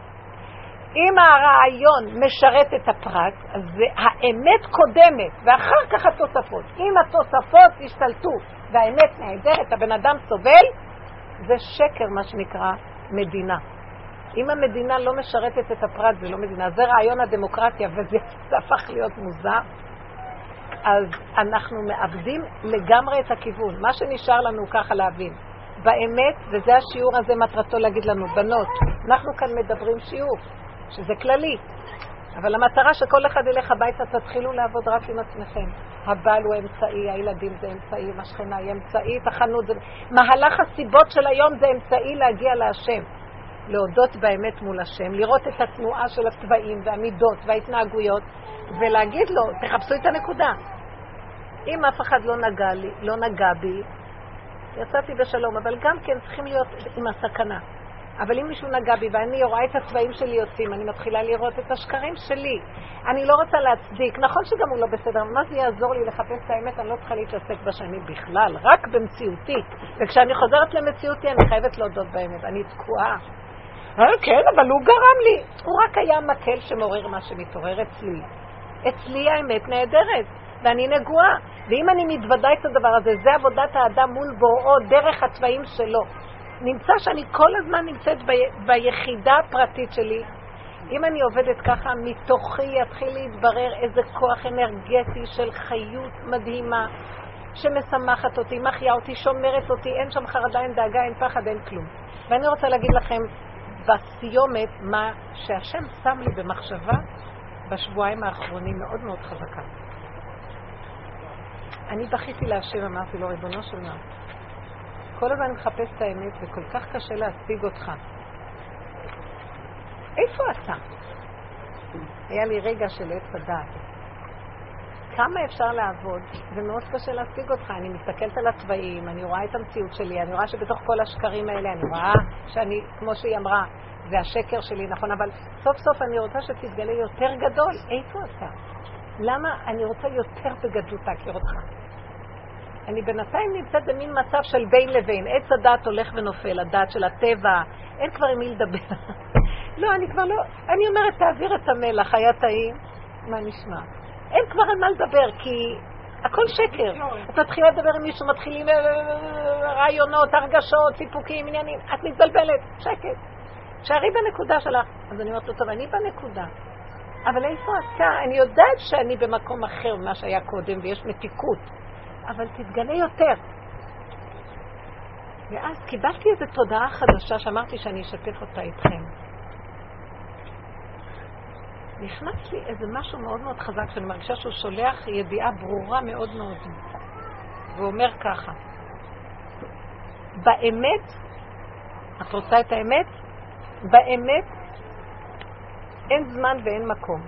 אם הרעיון משרת את הפרט, אז האמת קודמת, ואחר כך התוספות. אם התוספות השתלטו והאמת נהדרת, הבן אדם סובל, זה שקר, מה שנקרא מדינה. אם המדינה לא משרתת את הפרט, זה לא מדינה. זה רעיון הדמוקרטיה, וזה הפך להיות מוזר. אז אנחנו מאבדים לגמרי את הכיוון. מה שנשאר לנו ככה להבין, באמת, וזה השיעור הזה מטרתו להגיד לנו, בנות, אנחנו כאן מדברים שיעור, שזה כללי, אבל המטרה שכל אחד ילך הביתה, תתחילו לעבוד רק עם עצמכם. הבעל הוא אמצעי, הילדים זה אמצעי, השכנה היא אמצעית, החנות זה... מהלך הסיבות של היום זה אמצעי להגיע להשם. להודות באמת מול השם, לראות את התנועה של הצבעים והמידות וההתנהגויות, ולהגיד לו, תחפשו את הנקודה. אם אף אחד לא נגע, לי, לא נגע בי, יצאתי בשלום, אבל גם כן צריכים להיות עם הסכנה. אבל אם מישהו נגע בי ואני רואה את הצבעים שלי יוצאים, אני מתחילה לראות את השקרים שלי. אני לא רוצה להצדיק. נכון שגם הוא לא בסדר, מה זה יעזור לי לחפש את האמת? אני לא צריכה להתעסק בשני בכלל, רק במציאותי. וכשאני חוזרת למציאותי, אני חייבת להודות באמת. אני תקועה. אה, כן, אבל הוא גרם לי. הוא רק היה מקל שמעורר מה שמתעורר אצלי. אצלי האמת נהדרת, ואני נגועה. ואם אני מתוודה את הדבר הזה, זה עבודת האדם מול בוראו, דרך הצבעים שלו. נמצא שאני כל הזמן נמצאת ב... ביחידה הפרטית שלי. אם אני עובדת ככה, מתוכי יתחיל להתברר איזה כוח אנרגטי של חיות מדהימה, שמשמחת אותי, מחיה אותי, שומרת אותי, אין שם חרדה, אין דאגה, אין פחד, אין כלום. ואני רוצה להגיד לכם בסיומת מה שהשם שם לי במחשבה בשבועיים האחרונים מאוד מאוד חזקה. אני בכיתי להשם, אמרתי לו, ריבונו של מה, כל הזמן מחפש את האמת וכל כך קשה להשיג אותך. איפה אתה? היה לי רגע של עץ הדעת. כמה אפשר לעבוד, זה מאוד קשה להשיג אותך. אני מסתכלת על הצבעים, אני רואה את המציאות שלי, אני רואה שבתוך כל השקרים האלה, אני רואה שאני, כמו שהיא אמרה, זה השקר שלי, נכון, אבל סוף סוף אני רוצה שתתגלה יותר גדול. איפה אתה? למה אני רוצה יותר בגדלות להכיר אותך? אני בינתיים נמצאת במין מצב של בין לבין. עץ הדת הולך ונופל, הדת של הטבע, אין כבר עם מי לדבר. לא, אני כבר לא... אני אומרת, תעביר את המלח, היה טעים, מה נשמע? אין כבר על מה לדבר, כי הכל שקר. את מתחילה לדבר עם מישהו, מתחילים רעיונות, הרגשות, סיפוקים, עניינים, את מתבלבלת, שקט. שערי בנקודה שלך. אז אני אומרת לו, טוב, אני בנקודה. אבל איפה אתה? אני יודעת שאני במקום אחר ממה שהיה קודם, ויש מתיקות. אבל תתגלה יותר. ואז קיבלתי איזו תודעה חדשה שאמרתי שאני אשתף אותה איתכם. נכנס לי איזה משהו מאוד מאוד חזק, שאני מרגישה שהוא שולח ידיעה ברורה מאוד מאוד. והוא אומר ככה, באמת, את רוצה את האמת? באמת אין זמן ואין מקום.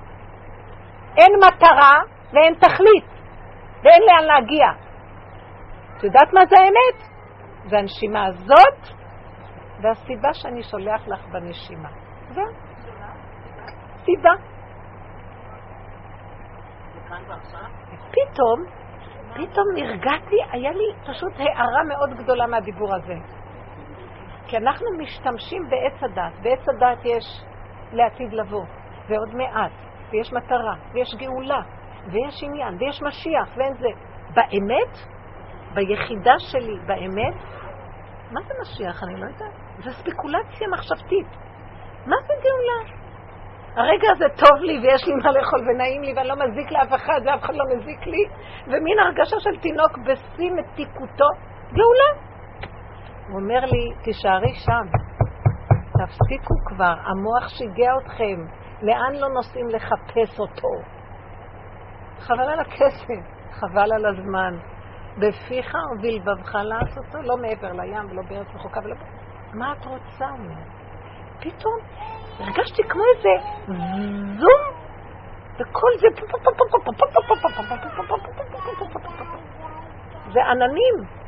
אין מטרה ואין תכלית, ואין לאן להגיע. את יודעת מה זה האמת? זה הנשימה הזאת, והסיבה שאני שולח לך בנשימה. זהו. סיבה. פתאום, פתאום נרגעתי, היה לי פשוט הערה מאוד גדולה מהדיבור הזה. כי אנחנו משתמשים בעץ הדת. בעץ הדת יש לעתיד לבוא, ועוד מעט, ויש מטרה, ויש גאולה, ויש עניין, ויש משיח, ואין זה. באמת, ביחידה שלי, באמת, מה זה משיח? אני לא יודעת. זו ספקולציה מחשבתית. מה זה גאולה? הרגע הזה טוב לי ויש לי מה לאכול ונעים לי ואני לא מזיק לאף אחד ואף אחד לא מזיק לי, ומין הרגשה של תינוק בשיא מתיקותו, גאולה. הוא אומר לי, תישארי שם, תפסיקו כבר, המוח שיגע אתכם, לאן לא נוסעים לחפש אותו? חבל על הכסף, חבל על הזמן. בפיך ובלבבך לעשותו, לא מעבר לים ולא בארץ רחוקה ולא... מה את רוצה? פתאום הרגשתי כמו איזה זום, וכל זה... זה עננים.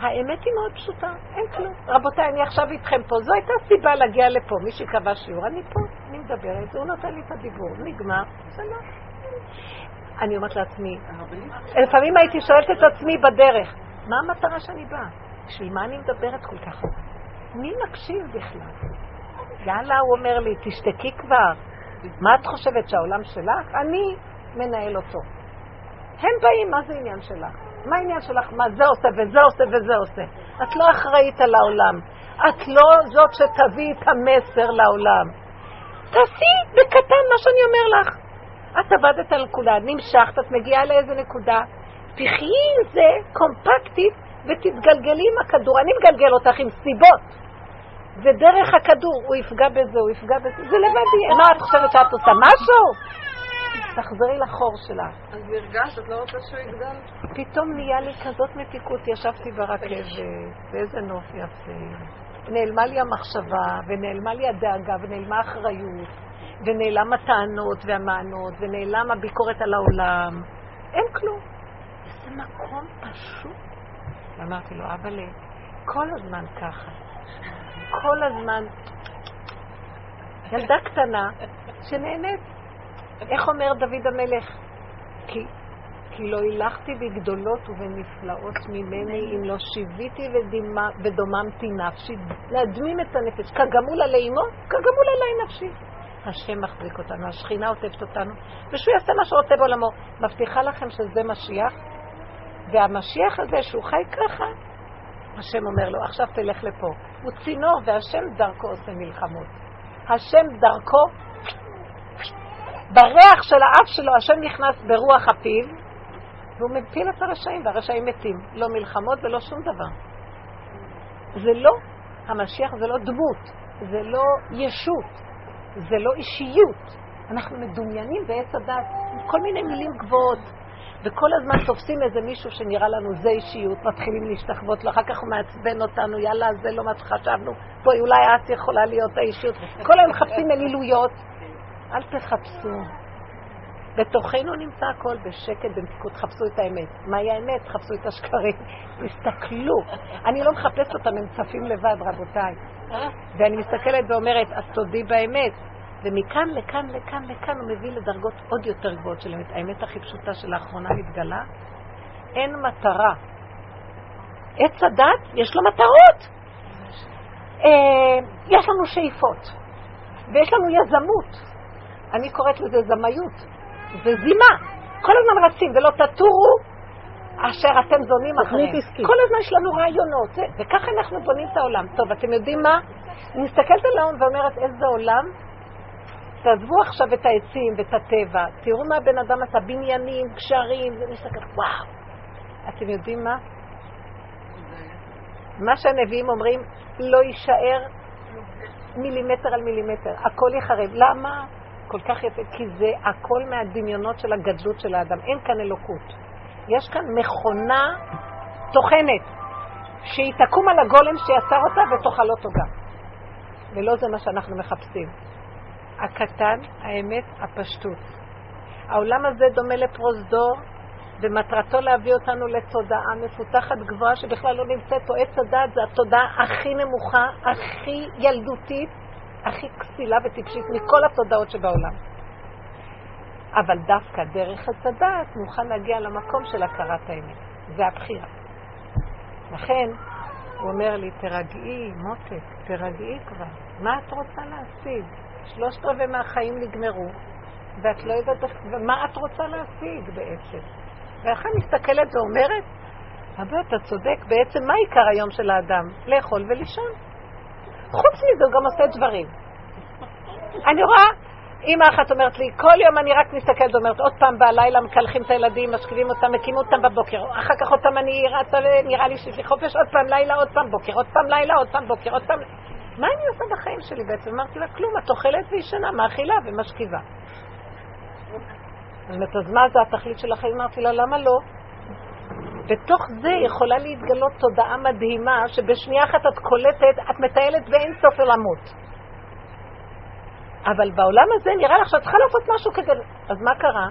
האמת היא מאוד פשוטה, אין כלום. רבותיי, אני עכשיו איתכם פה, זו הייתה סיבה להגיע לפה. מי שקבע שיעור, אני פה, אני מדברת, הוא נותן לי את הדיבור, נגמר, בסדר. אני אומרת לעצמי, לפעמים הייתי שואלת את עצמי בדרך, מה המטרה שאני באה? בשביל מה אני מדברת כל כך? מי מקשיב בכלל? יאללה, הוא אומר לי, תשתקי כבר. מה את חושבת, שהעולם שלך? אני מנהל אותו. הם באים, מה זה עניין שלך? מה העניין שלך? מה זה עושה וזה עושה וזה עושה? את לא אחראית על העולם. את לא זאת שתביא את המסר לעולם. תעשי בקטן מה שאני אומר לך. את עבדת על נקודה, נמשכת, את מגיעה לאיזה נקודה, תחי עם זה קומפקטית ותתגלגלי עם הכדור. אני מגלגל אותך עם סיבות. זה דרך הכדור, הוא יפגע בזה, הוא יפגע בזה, זה לבדי. מה את חושבת שאת עושה? משהו? תחזרי לחור שלך. אז הרגשת, את לא רוצה שהוא יגדל? פתאום נהיה לי כזאת מתיקות, ישבתי ברכבת, ואיזה נוף יפה. נעלמה לי המחשבה, ונעלמה לי הדאגה, ונעלמה האחריות, ונעלם הטענות והמענות, ונעלם הביקורת על העולם. אין כלום. איזה מקום פשוט. אמרתי לו, אבל כל הזמן ככה. כל הזמן ילדה קטנה שנהנית. איך אומר דוד המלך? כי, כי לא הילכתי בגדולות ובנפלאות ממני אם לא שיוויתי ודימה, ודוממתי נפשי, להדמים את הנפש. כגמול עלי אמו, כגמול עלי נפשי. השם מחזיק אותנו, השכינה עוטפת אותנו, ושהוא יעשה מה שרוצה בעולמו. מבטיחה לכם שזה משיח, והמשיח הזה, שהוא חי ככה, השם אומר לו, עכשיו תלך לפה. הוא צינור, והשם דרכו עושה מלחמות. השם דרכו, בריח של האף שלו, השם נכנס ברוח הפיו, והוא מפיל את הרשעים, והרשעים מתים. לא מלחמות ולא שום דבר. זה לא, המשיח זה לא דמות, זה לא ישות, זה לא אישיות. אנחנו מדומיינים בעץ הדת, כל מיני מילים גבוהות. וכל הזמן תופסים איזה מישהו שנראה לנו זה אישיות, מתחילים להשתחוות לו, אחר כך הוא מעצבן אותנו, יאללה, זה לא מה שחשבנו, בואי, אולי את יכולה להיות האישיות. כל היום מחפשים אלילויות. אל תחפשו. בתוכנו נמצא הכל בשקט, במתיקות, חפשו את האמת. מהי האמת? חפשו את השקרים. תסתכלו. אני לא מחפשת אותם, הם צפים לבד, רבותיי. ואני מסתכלת ואומרת, אז תודי באמת. ומכאן לכאן לכאן לכאן הוא מביא לדרגות עוד יותר גבוהות של אמת. האמת הכי פשוטה שלאחרונה מתגלה, אין מטרה. עץ הדת, יש לו מטרות. אה, יש לנו שאיפות, ויש לנו יזמות. אני קוראת לזה זמיות. זה זימה. כל הזמן רצים, ולא תטורו אשר אתם זונים אחריהם. כל הזמן יש לנו רעיונות, וככה אנחנו בונים את העולם. טוב, אתם יודעים מה? אני מסתכלת על העולם ואומרת, איזה עולם תעזבו עכשיו את העצים ואת הטבע, תראו מה הבן אדם עשה, בניינים, גשרים, זה מסתכל, וואו. אתם יודעים מה? מה שהנביאים אומרים, לא יישאר מילימטר על מילימטר, הכל יחרב. למה? כל כך יפה, כי זה הכל מהדמיונות של הגדלות של האדם, אין כאן אלוקות. יש כאן מכונה טוחנת, שהיא תקום על הגולם שיצר אותה ותאכל אותו גם. ולא זה מה שאנחנו מחפשים. הקטן, האמת, הפשטות. העולם הזה דומה לפרוזדור, ומטרתו להביא אותנו לתודעה מפותחת גבוהה שבכלל לא נמצאת פה. עץ הדת זה התודעה הכי נמוכה, הכי ילדותית, הכי כסילה וטיפשית מכל התודעות שבעולם. אבל דווקא דרך עץ הדת נוכל להגיע למקום של הכרת האמת. זה הבחירה. לכן, הוא אומר לי, תרגעי, מותק, תרגעי כבר. מה את רוצה להשיג? שלושת רבעי מהחיים נגמרו, ואת לא יודעת מה את רוצה להשיג בעצם. ואחר מסתכלת ואומרת, אבל אתה צודק, בעצם מה עיקר היום של האדם? לאכול ולישון. חוץ מזה הוא גם עושה דברים. אני רואה, אימא אחת אומרת לי, כל יום אני רק מסתכלת ואומרת, עוד פעם בלילה מקלחים את הילדים, משכיבים אותם, מקימים אותם בבוקר, אחר כך פעם אני רצה, נראה לי שיש לי חופש, עוד פעם לילה, עוד פעם בוקר, עוד פעם לילה, עוד פעם בוקר, עוד פעם... מה אני עושה בחיים שלי בעצם? אמרתי לה, כלום, את אוכלת וישנה, מאכילה ומשכיבה. אומרת, אז מה זה התכלית של החיים? אמרתי לה, למה לא? בתוך זה יכולה להתגלות תודעה מדהימה, שבשנייה אחת את קולטת, את מטיילת באין סוף עולמות. אבל בעולם הזה נראה לך שאת צריכה לעשות משהו כדי... אז מה קרה?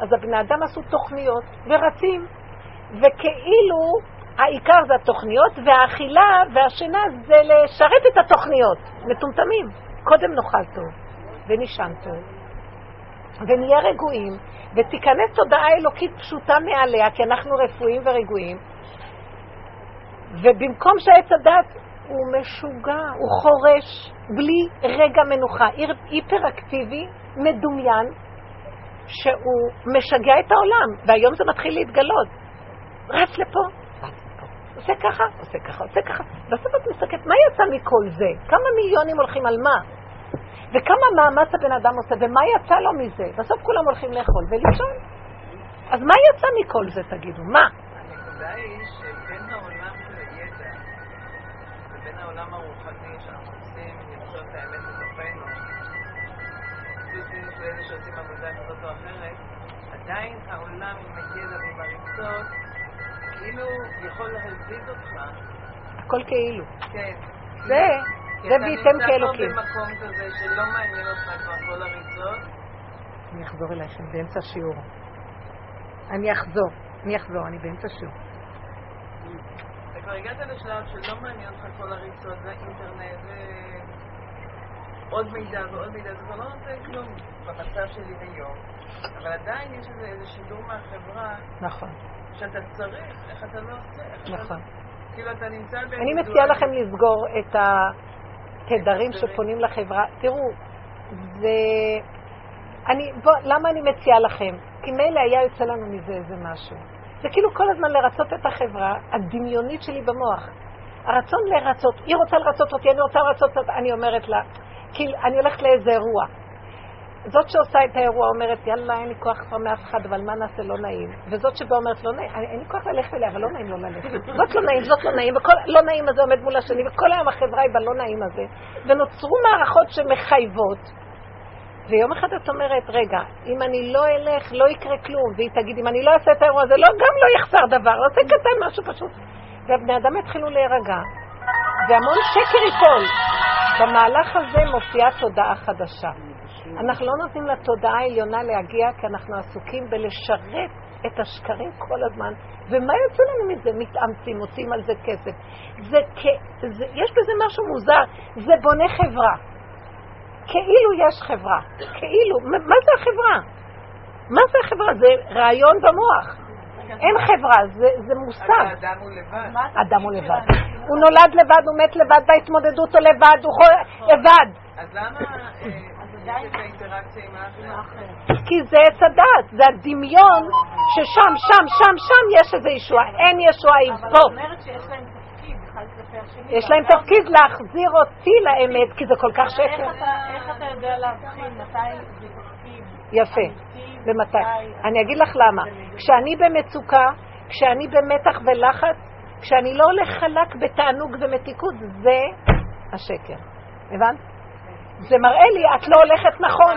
אז הבני אדם עשו תוכניות ורצים, וכאילו העיקר זה התוכניות, והאכילה והשינה זה לשרת את התוכניות. מטומטמים. קודם נאכל טוב, ונישן טוב, ונהיה רגועים, ותיכנס תודעה אלוקית פשוטה מעליה, כי אנחנו רפואיים ורגועים, ובמקום שעץ הדת הוא משוגע, הוא חורש, בלי רגע מנוחה, היפראקטיבי, מדומיין, שהוא משגע את העולם, והיום זה מתחיל להתגלות. רץ לפה, עושה ככה, עושה ככה, עושה ככה. בסוף את מסתכלת, מה יצא מכל זה? כמה מיליונים הולכים על מה? וכמה מאמץ הבן אדם עושה, ומה יצא לו מזה? בסוף כולם הולכים לאכול ולישון. אז מה יצא מכל זה, תגידו? מה? הנקודה היא שבין העולם של ובין העולם הרוחני שאנחנו עושים למצוא את האמת בתוכנו, לאלה שעושים עבודה כזאת או אחרת, עדיין העולם עם הידע ועם הריצות, יכול להזיז אותך. הכל כאילו. כן. זה, כי זה אתה וייתם נמצא כאלוקים. פה במקום כזה שלא מעניין אותך כבר כל הריצות, אני אחזור אליכם באמצע שיעור. אני אחזור, אני אחזור, אני באמצע שיעור. וכבר הגעת לשלב שלא מעניין אותך כל הריצות, זה אינטרנט, זה עוד מידע ועוד מידע, זה כבר לא נותן כלום במצב שלי היום. אבל עדיין יש איזה שידור מהחברה נכון, שאתה צריך, איך אתה לא עושה. נכון. כאילו אתה נמצא באיזה... אני מציעה לכם לסגור את התדרים שפונים לחברה. תראו, זה... אני, בוא, למה אני מציעה לכם? כי מילא היה יוצא לנו מזה איזה משהו. זה כאילו כל הזמן לרצות את החברה הדמיונית שלי במוח. הרצון לרצות, היא רוצה לרצות אותי, אני רוצה לרצות אותה, אני אומרת לה, כאילו, אני הולכת לאיזה אירוע. זאת שעושה את האירוע אומרת, יאללה, אין לי כוח כבר מאף אחד, אבל מה נעשה, לא נעים. וזאת שבאה אומרת, לא נעים, אין לי כוח ללכת אליה, אבל לא נעים לא ללכת. זאת לא נעים, זאת לא נעים, וכל לא נעים הזה עומד מול השני, וכל היום החברה היא בלא נעים הזה. ונוצרו מערכות שמחייבות. ויום אחד את אומרת, רגע, אם אני לא אלך, לא יקרה כלום. והיא תגיד, אם אני לא אעשה את האירוע הזה, לא, גם לא יחסר דבר, עושה קטן, משהו פשוט. והבני אדם יתחילו להירגע, והמון שקר ייפול. במהלך הזה מופיעה תודעה חדשה. אנחנו לא נותנים לתודעה העליונה להגיע כי אנחנו עסוקים בלשרת את השקרים כל הזמן. ומה יוצא לנו מזה? מתאמצים, מוצאים על זה כסף. זה כ... זה... יש בזה משהו מוזר, זה בונה חברה. כאילו יש חברה. כאילו, מה מה זה החברה? מה זה החברה? זה רעיון במוח. אין חברה, זה, זה מושג. האדם הוא לבד. אדם הוא לבד. הוא נולד לבד, הוא מת לבד, בהתמודדות הוא לבד, הוא חו- לבד. אז למה כי זה עץ הדת, זה הדמיון ששם, שם, שם, שם יש איזה ישועה. אין ישועה היא אבל פה. את אומרת שיש להם תפקיד אחד כלפי השני. יש להם ואתה- תפקיד להחזיר אותי לאמת, כי זה כל כך שקר. איך אתה יודע להבחין מתי זה תפקיד? יפה. ומתי? מתי- אני אגיד לך למה. כשאני במצוקה, כשאני במתח ולחץ, כשאני לא הולך חלק בתענוג ומתיקות, זה השקר. הבנת? זה מראה לי, את לא הולכת נכון.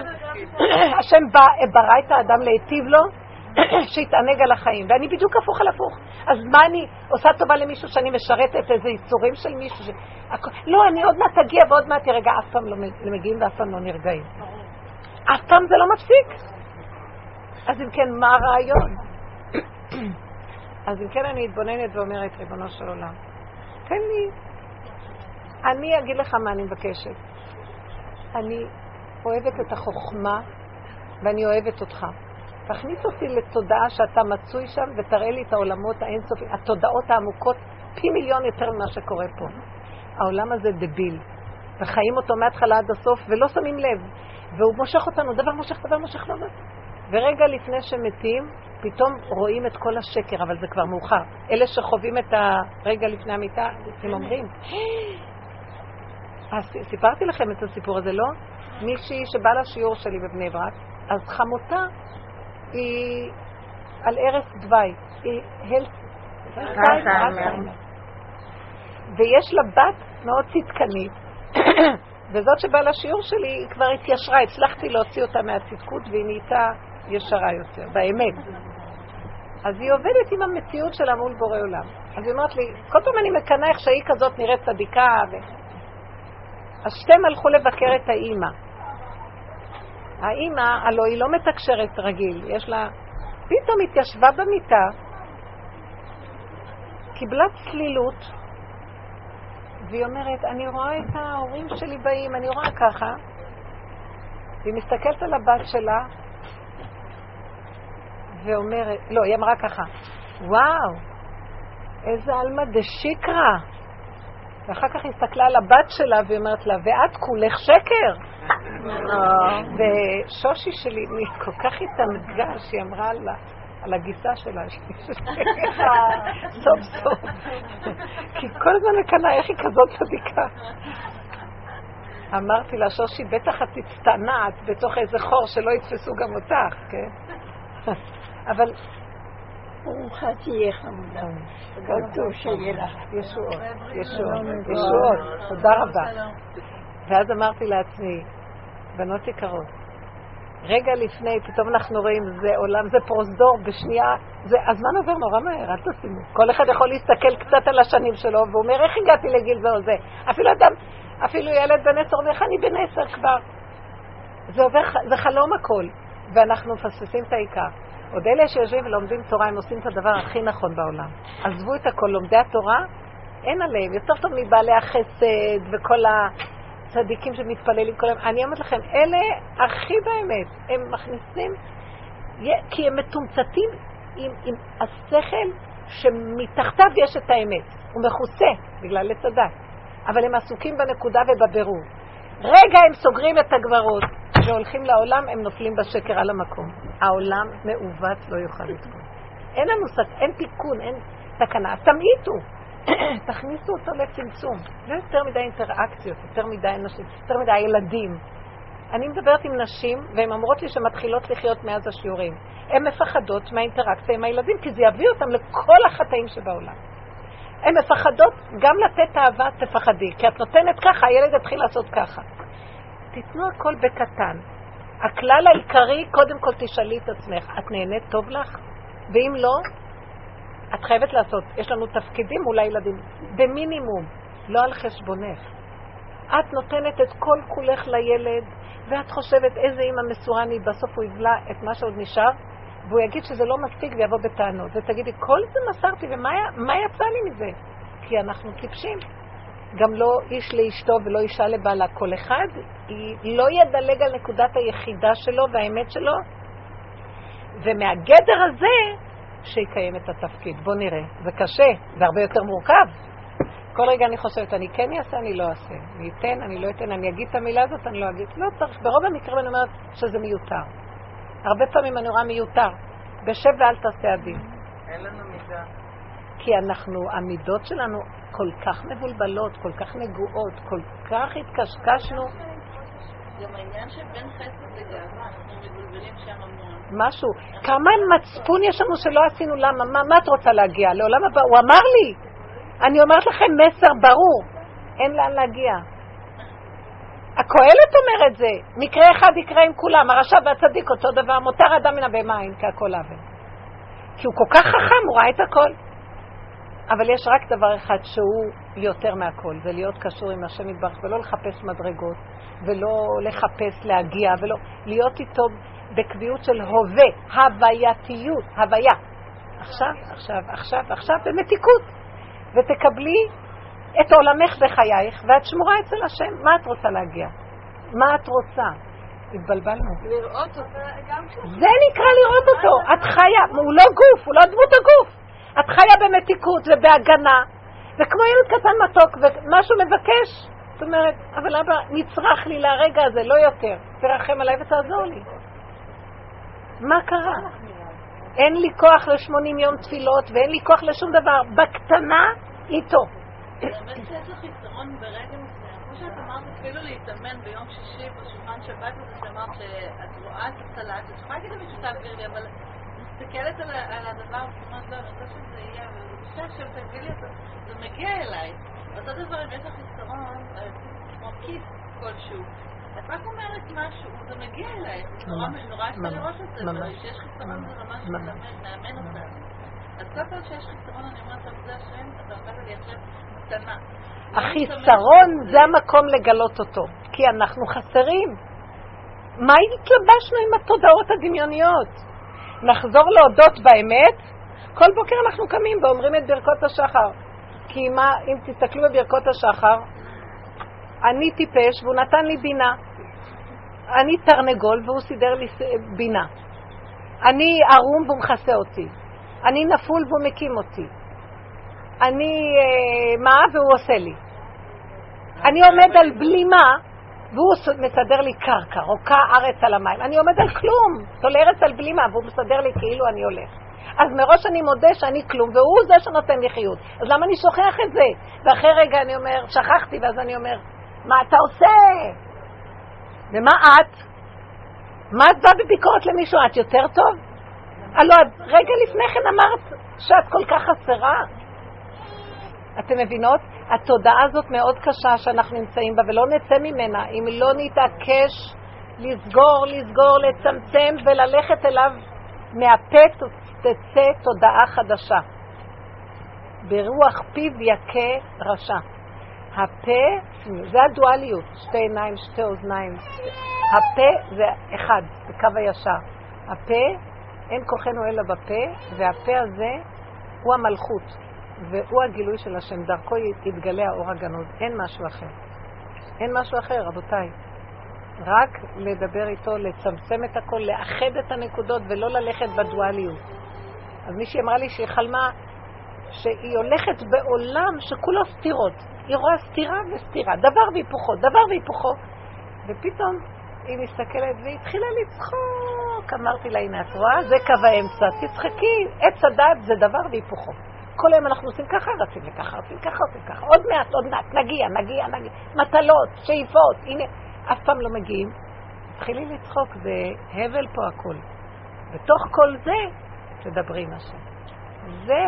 השם בא- ברא את האדם להיטיב לו, שיתענג על החיים. ואני בדיוק הפוך על הפוך. אז מה אני עושה טובה למישהו שאני משרתת איזה ייסורים של מישהו? ש... הכ- לא, אני עוד מעט אגיע ועוד מעט תירגע. אף פעם לא מגיעים ואף פעם לא נרגעים. אף פעם זה לא מפסיק. אז אם כן, מה הרעיון? אז אם כן, אני מתבוננת ואומרת, ריבונו של עולם, תן לי, אני אגיד לך מה אני מבקשת. אני אוהבת את החוכמה ואני אוהבת אותך. תכניס אותי לתודעה שאתה מצוי שם ותראה לי את העולמות האינסופיים, התודעות העמוקות פי מיליון יותר ממה שקורה פה. העולם הזה דביל, וחיים אותו מההתחלה עד הסוף ולא שמים לב, והוא מושך אותנו, דבר מושך, דבר מושך, לא מושך. ורגע לפני שמתים, פתאום רואים את כל השקר, אבל זה כבר מאוחר. אלה שחווים את הרגע לפני המיטה, הם אומרים, אז סיפרתי לכם את הסיפור הזה, לא? מישהי שבאה לשיעור שלי בבני ברק, אז חמותה היא על ערש דווי. היא הלס... אלצהיימר. ויש לה בת מאוד צדקנית, וזאת שבאה לשיעור שלי, היא כבר התיישרה, הצלחתי להוציא אותה מהצדקות והיא נהייתה ישרה יותר, באמת. אז היא עובדת עם המציאות שלה מול בורא עולם. אז היא אומרת לי, כל פעם אני מקנאה איך שהיא כזאת נראית צדיקה. ו... אז שתיהם הלכו לבקר את האימא. האימא, הלוא היא לא מתקשרת רגיל, יש לה... פתאום התיישבה במיטה, קיבלה צלילות, והיא אומרת, אני רואה את ההורים שלי באים, אני רואה ככה. והיא מסתכלת על הבת שלה, ואומרת, לא, היא אמרה ככה, וואו, איזה עלמא דשיקרא. ואחר כך היא הסתכלה על הבת שלה והיא אומרת לה, ואת כולך שקר. ושושי שלי היא כל כך התענגה שהיא אמרה לה, על הגיסה שלה, סוף סוף. כי כל הזמן מקנאה איך היא כזאת צדיקה. אמרתי לה, שושי, בטח את מצטנעת בתוך איזה חור שלא יתפסו גם אותך, כן? אבל ברוכה תהיה חמודה. כל טוב שיהיה לך. ישועות, ישועות, ישועות, תודה רבה. ואז אמרתי לעצמי, בנות יקרות, רגע לפני, פתאום אנחנו רואים, זה עולם, זה פרוזדור, בשנייה, זה, הזמן עובר נורא מהר, אל תשימו. כל אחד יכול להסתכל קצת על השנים שלו, והוא אומר, איך הגעתי לגיל זה או זה? אפילו אדם, אפילו ילד בן עשר, אומר, איך אני בן עשר כבר? זה עובר, זה חלום הכל, ואנחנו מפספסים את העיקר. עוד אלה שיושבים ולומדים תורה, הם עושים את הדבר הכי נכון בעולם. עזבו את הכל, לומדי התורה, אין עליהם, יותר טוב מבעלי החסד וכל הצדיקים שמתפללים כל היום. אני אומרת לכם, אלה הכי באמת, הם מכניסים, כי הם מתומצתים עם, עם השכל שמתחתיו יש את האמת. הוא מכוסה בגלל עץ הדת, אבל הם עסוקים בנקודה ובבירור. רגע הם סוגרים את הגברות והולכים לעולם, הם נופלים בשקר על המקום. העולם מעוות לא יוכל לתקון. אין לנו, אין תיקון, אין תקנה. תמעיטו, תכניסו אותו לצמצום. לא יותר מדי אינטראקציות, יותר מדי אנשים, יותר מדי ילדים. אני מדברת עם נשים, והן אומרות לי שמתחילות לחיות מאז השיעורים. הן מפחדות מהאינטראקציה עם הילדים, כי זה יביא אותם לכל החטאים שבעולם. הן מפחדות גם לתת אהבה, תפחדי, כי את נותנת ככה, הילד יתחיל לעשות ככה. תיתנו הכל בקטן. הכלל העיקרי, קודם כל תשאלי את עצמך, את נהנית טוב לך? ואם לא, את חייבת לעשות. יש לנו תפקידים מול הילדים, במינימום, לא על חשבונך. את נותנת את כל כולך לילד, ואת חושבת איזה אימא מסורה אני, בסוף הוא יבלע את מה שעוד נשאר, והוא יגיד שזה לא מספיק ויבוא בטענות. ותגידי, כל זה מסרתי, ומה יצא לי מזה? כי אנחנו טיפשים. גם לא איש לאשתו ולא אישה לבעלה. כל אחד לא ידלג על נקודת היחידה שלו והאמת שלו, ומהגדר הזה שיקיים את התפקיד. בואו נראה. זה קשה, זה הרבה יותר מורכב. כל רגע אני חושבת, אני כן אעשה, אני לא אעשה. אני אתן, אני לא אתן, אני אגיד את המילה הזאת, אני לא אגיד. לא צריך. ברוב המקרים אני אומרת שזה מיותר. הרבה פעמים אני רואה מיותר. בשב ואל תעשה הדין. אין לנו. כי אנחנו, המידות שלנו כל כך מבולבלות, כל כך נגועות, כל כך התקשקשנו. גם העניין שבין חסד לגאווה, אנחנו מבולבלים שם המון. משהו. כמה מצפון יש לנו שלא עשינו למה? מה, מה את רוצה להגיע? לעולם הבא? הוא אמר לי. אני אומרת לכם מסר ברור. אין לאן להגיע. הקהלת אומר את זה. מקרה אחד יקרה עם כולם. הרשע והצדיק אותו דבר. מותר אדם מן הבהמה אין כהכל עוול. כי הוא כל כך חכם, הוא ראה את הכל. אבל יש רק דבר אחד שהוא יותר מהכל, זה להיות קשור עם השם יתברך ולא לחפש מדרגות ולא לחפש להגיע ולא... להיות איתו בקביעות של הווה, הווייתיות, הוויה. עכשיו, עכשיו, עכשיו, עכשיו, במתיקות. ותקבלי את עולמך בחייך ואת שמורה אצל השם. מה את רוצה להגיע? מה את רוצה? התבלבלנו. לראות אותו. זה נקרא לראות אותו. את חיה, הוא לא גוף, הוא לא דמות הגוף. את חיה במתיקות ובהגנה, וכמו ילד קטן מתוק, ומה שהוא מבקש, זאת אומרת, אבל אבא, נצרך לי לרגע הזה, לא יותר. תרחם עליי ותעזור לי. מה קרה? אין לי כוח לשמונים יום תפילות, ואין לי כוח לשום דבר. בקטנה, איתו. אבל שיש לך יתרון ברגע מסוים, כמו שאת אמרת אפילו להתאמן ביום שישי בשולחן שבת הזה שאמרת שאת רואה את הסלט, את יכולה להגיד למישהו תעביר לי, אבל מסתכלת על על הדבר ואומרת לא, אני רוצה שזה יהיה, אבל בבקשה עכשיו תביא לי אותו, זה מגיע אליי. אותו דבר אם יש לך חסרון, אה, כמו כיס כלשהו. את רק אומרת משהו, זה מגיע אלייך, זה נורא ממש, לראות את זה. אבל כשיש חסרון זה ממש מאמן אותנו. אז כל פעם שיש חסרון אני אומרת, טוב, זה השם, אתה נתת לי עכשיו מתנה. לא החיסרון זה המקום לגלות אותו, כי אנחנו חסרים. מה התלבשנו עם התודעות הדמיוניות? נחזור להודות באמת, כל בוקר אנחנו קמים ואומרים את ברכות השחר. כי מה, אם תסתכלו בברכות השחר, אני טיפש והוא נתן לי בינה. אני תרנגול והוא סידר לי בינה. אני ערום והוא מכסה אותי. אני נפול והוא מקים אותי. אני אה, מה והוא עושה לי. אני עומד על בלימה והוא מסדר לי קרקע, רוקה ארץ על המים. אני עומד על כלום, תולרת על בלימה והוא מסדר לי כאילו אני הולך. אז מראש אני מודה שאני כלום והוא זה שנותן לי חיות. אז למה אני שוכח את זה? ואחרי רגע אני אומר, שכחתי, ואז אני אומר, מה אתה עושה? ומה את? מה את באה בביקורת למישהו? את יותר טוב? הלוא את רגע לפני כן אמרת שאת כל כך חסרה. אתן מבינות? התודעה הזאת מאוד קשה שאנחנו נמצאים בה ולא נצא ממנה אם לא נתעקש לסגור, לסגור, לצמצם וללכת אליו מהפה תצא תודעה חדשה. ברוח פיו יכה רשע. הפה, זה הדואליות, שתי עיניים, שתי אוזניים. הפה זה אחד, זה קו הישר. הפה, אין כוחנו אלא בפה, והפה הזה הוא המלכות, והוא הגילוי של השם. דרכו יתגלה האור הגנוז, אין משהו אחר. אין משהו אחר, רבותיי. רק לדבר איתו, לצמצם את הכל, לאחד את הנקודות ולא ללכת בדואליות. אז מישהי אמרה לי שהיא חלמה שהיא הולכת בעולם שכולו סתירות. היא רואה סתירה וסתירה, דבר והיפוכו, דבר והיפוכו. ופתאום היא מסתכלת והיא התחילה לצחוק. אמרתי לה, הנה, את רואה? זה קו האמצע, תצחקי. עץ הדת זה דבר והיפוכו. כל היום אנחנו עושים ככה, רצים לככה, רצים ככה, רצים ככה. עוד מעט, עוד מעט, נגיע, נגיע, נגיע. מטלות, שאיפות, הנה, אף פעם לא מגיעים. תתחילי לצחוק, זה הבל פה הכל. בתוך כל זה, תדברי עם השם. זה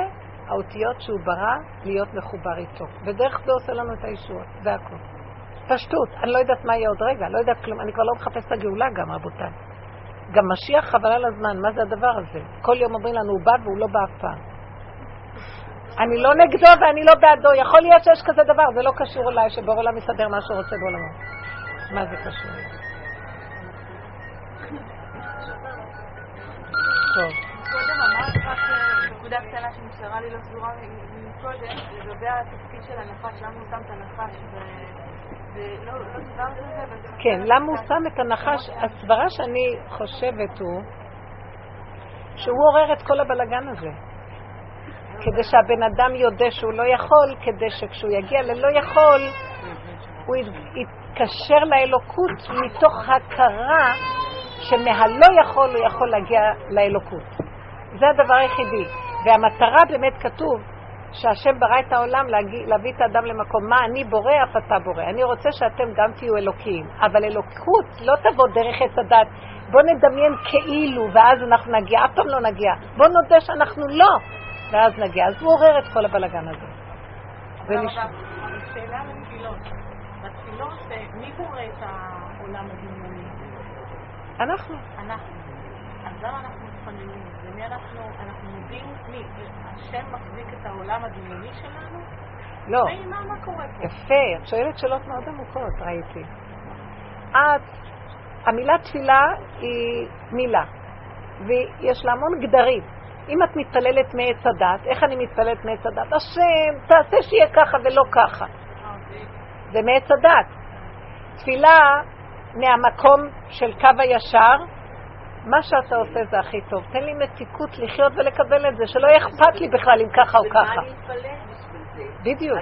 האותיות שהוא ברא להיות מחובר איתו. ודרך זה עושה לנו את הישועות, זה הכל. פשטות, אני לא יודעת מה יהיה עוד רגע, לא יודעת כלום, אני כבר לא מחפש את הגאולה גם, רבותיי. גם משיח חבל על הזמן, מה זה הדבר הזה? כל יום אומרים לנו, הוא בא והוא לא בא אף פעם. אני לא נגדו ואני לא בעדו, יכול להיות שיש כזה דבר, זה לא קשור אליי, שבור עולם יסדר מה שהוא רוצה בעולמו. מה זה קשור? טוב. קודם אמרת רק אה, נקודה קטנה שנשארה לי לא סגורה מקודם, לגבי התפקיד של הנחש, למה הוא שם את הנחש לא זה כן, למה הוא. שם את הנחש? הסברה שאני חושבת הוא שהוא עורר את כל הבלגן הזה. כדי שהבן אדם יודה שהוא לא יכול, כדי שכשהוא יגיע ללא יכול, הוא ית- יתקשר לאלוקות מתוך הכרה שמהלא יכול הוא יכול להגיע לאלוקות. זה הדבר היחידי. והמטרה באמת כתוב שהשם ברא את העולם להגיע, להביא את האדם למקום. מה אני בורא, אף אתה בורא. אני רוצה שאתם גם תהיו אלוקים. אבל אלוקות לא תבוא דרך עץ הדת. בוא נדמיין כאילו, ואז אנחנו נגיע. אף פעם לא נגיע. בוא נודה שאנחנו לא, ואז נגיע. אז הוא עורר את כל הבלגן הזה. ונש... שאלה על התפילות. בתפילות, אה, מי בורא את העולם הדמיוני? אנחנו. אנחנו. אז למה אנחנו מתפללים? למי אנחנו, אנחנו מודים, מי? השם מחזיק את העולם הדמיוני שלנו? לא. מה, מה קורה פה? יפה, את שואלת שאלות מאוד עמוקות, ראיתי. את, המילה תפילה היא מילה, ויש לה המון גדרים. אם את מתפללת מעץ הדת, איך אני מתפללת מעץ הדת? השם, תעשה שיהיה ככה ולא ככה. זה מעץ הדת. תפילה מהמקום של קו הישר, מה שאתה עושה זה הכי טוב. תן לי מתיקות לחיות ולקבל את זה, שלא יהיה אכפת לי בכלל אם ככה או ככה. בדיוק.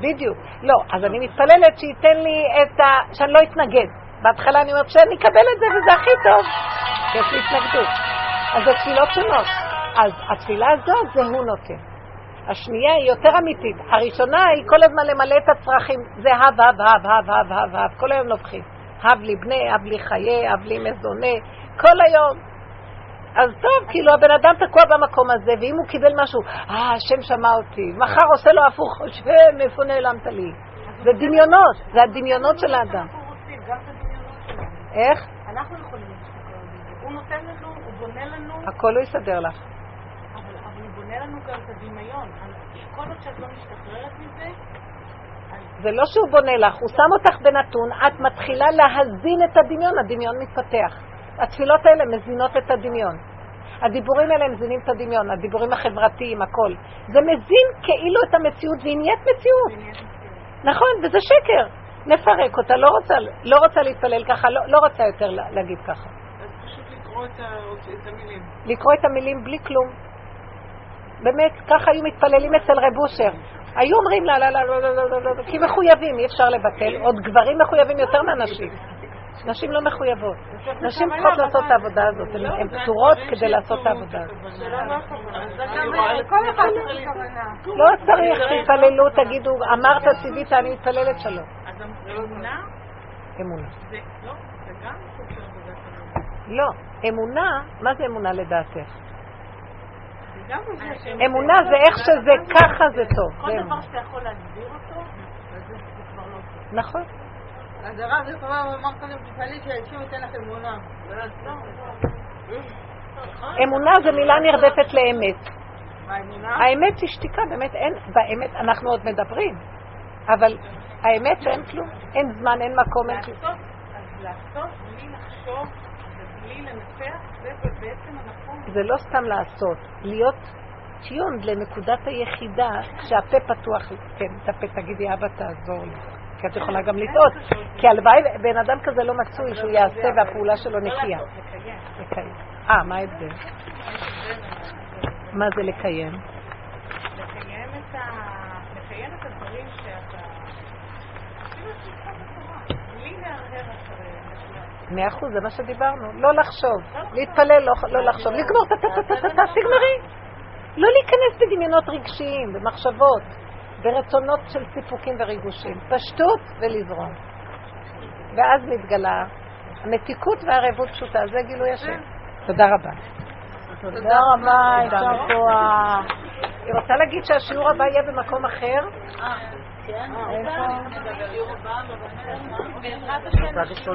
בדיוק. לא, אז אני מתפללת שייתן לי את ה... שאני לא אתנגד. בהתחלה אני אומרת שאני אקבל את זה וזה הכי טוב. יש לי התנגדות. אז זה תפילות שונות. אז התפילה הזאת זה הוא נותן. השנייה היא יותר אמיתית. הראשונה היא כל הזמן למלא את הצרכים. זה הב, הב, הב, הב, הב, הב, הב, כל היום נובחים. הב לי בני, הב לי חיי, הב לי מזונה, כל היום. אז טוב, כאילו הבן אדם תקוע במקום הזה, ואם הוא קיבל משהו, אה, השם שמע אותי, מחר עושה לו הפוך, השם, איפה נעלמת לי? זה דמיונות, זה הדמיונות של האדם. איך? אנחנו יכולים זה. הוא נותן לנו, הוא בונה לנו, הכל הוא יסדר לך. בונה לנו גם את הדמיון. כל עוד שאת לא משתחררת מזה, זה לא שהוא בונה לך, הוא שם אותך בנתון, את מתחילה להזין את הדמיון, הדמיון מתפתח. התפילות האלה מזינות את הדמיון. הדיבורים האלה מזינים את הדמיון, הדיבורים החברתיים, הכל. זה מזין כאילו את המציאות והיא נהיית מציאות. נכון, וזה שקר. נפרק אותה, לא רוצה, לא רוצה להתפלל ככה, לא, לא רוצה יותר לה- להגיד ככה. אז פשוט לקרוא את ה- את המילים. לקרוא את המילים בלי כלום. באמת, ככה היו מתפללים אצל רב אושר. היו אומרים לה, לא, לא, לא, לא, לא, לא, לא, כי מחויבים, אי אפשר לבטל. עוד גברים מחויבים יותר מהנשים. נשים לא מחויבות. נשים צריכות לעשות את העבודה הזאת, הן פטורות כדי לעשות את העבודה הזאת. לא צריך, תתפללו, תגידו, אמרת ציווית, אני מתפללת שלום. אמונה. לא, אמונה, מה זה אמונה לדעתך? זה אמונה זה איך שזה ככה זה טוב. כל זה דבר. שאתה יכול להסביר אותו, אז זה זה כבר לא טוב. נכון. אז הרב לכאורה הוא אמר קודם תפעלי שהשם ייתן לך אמונה. אמונה זה מילה נרדפת לאמת. האמת היא שתיקה, באמת אין, באמת אנחנו עוד מדברים, אבל האמת שאין כלום, אין זמן, אין מקום, אין כלום. אז לעשות בלי לחשוב ובלי לנצח, זה בעצם המקום. זה לא סתם לעשות, להיות טיונד לנקודת היחידה כשהפה פתוח, כן, את הפה תגידי אבא תעזור לי, כי את יכולה גם לטעות, כי הלוואי בן אדם כזה לא מצוי שהוא יעשה והפעולה שלו נקייה. אה, מה ההבדל? מה זה? לקיים את ה... לקיים את הדברים שאתה... אפילו את מצוות התורה, בלי להרהר אחרי משהו. מאה אחוז, זה מה שדיברנו. לא לחשוב, להתפלל, לא, לא לחשוב, לגמור, תגמרי. לא להיכנס בדמיונות רגשיים, במחשבות, ברצונות של סיפוקים וריגושים. פשטות ולזרום. ואז מתגלה המתיקות והערבות פשוטה, זה גילוי השם. תודה רבה. תודה רבה, יישר כוח. היא רוצה להגיד שהשיעור הבא יהיה במקום אחר? בעזרת השם,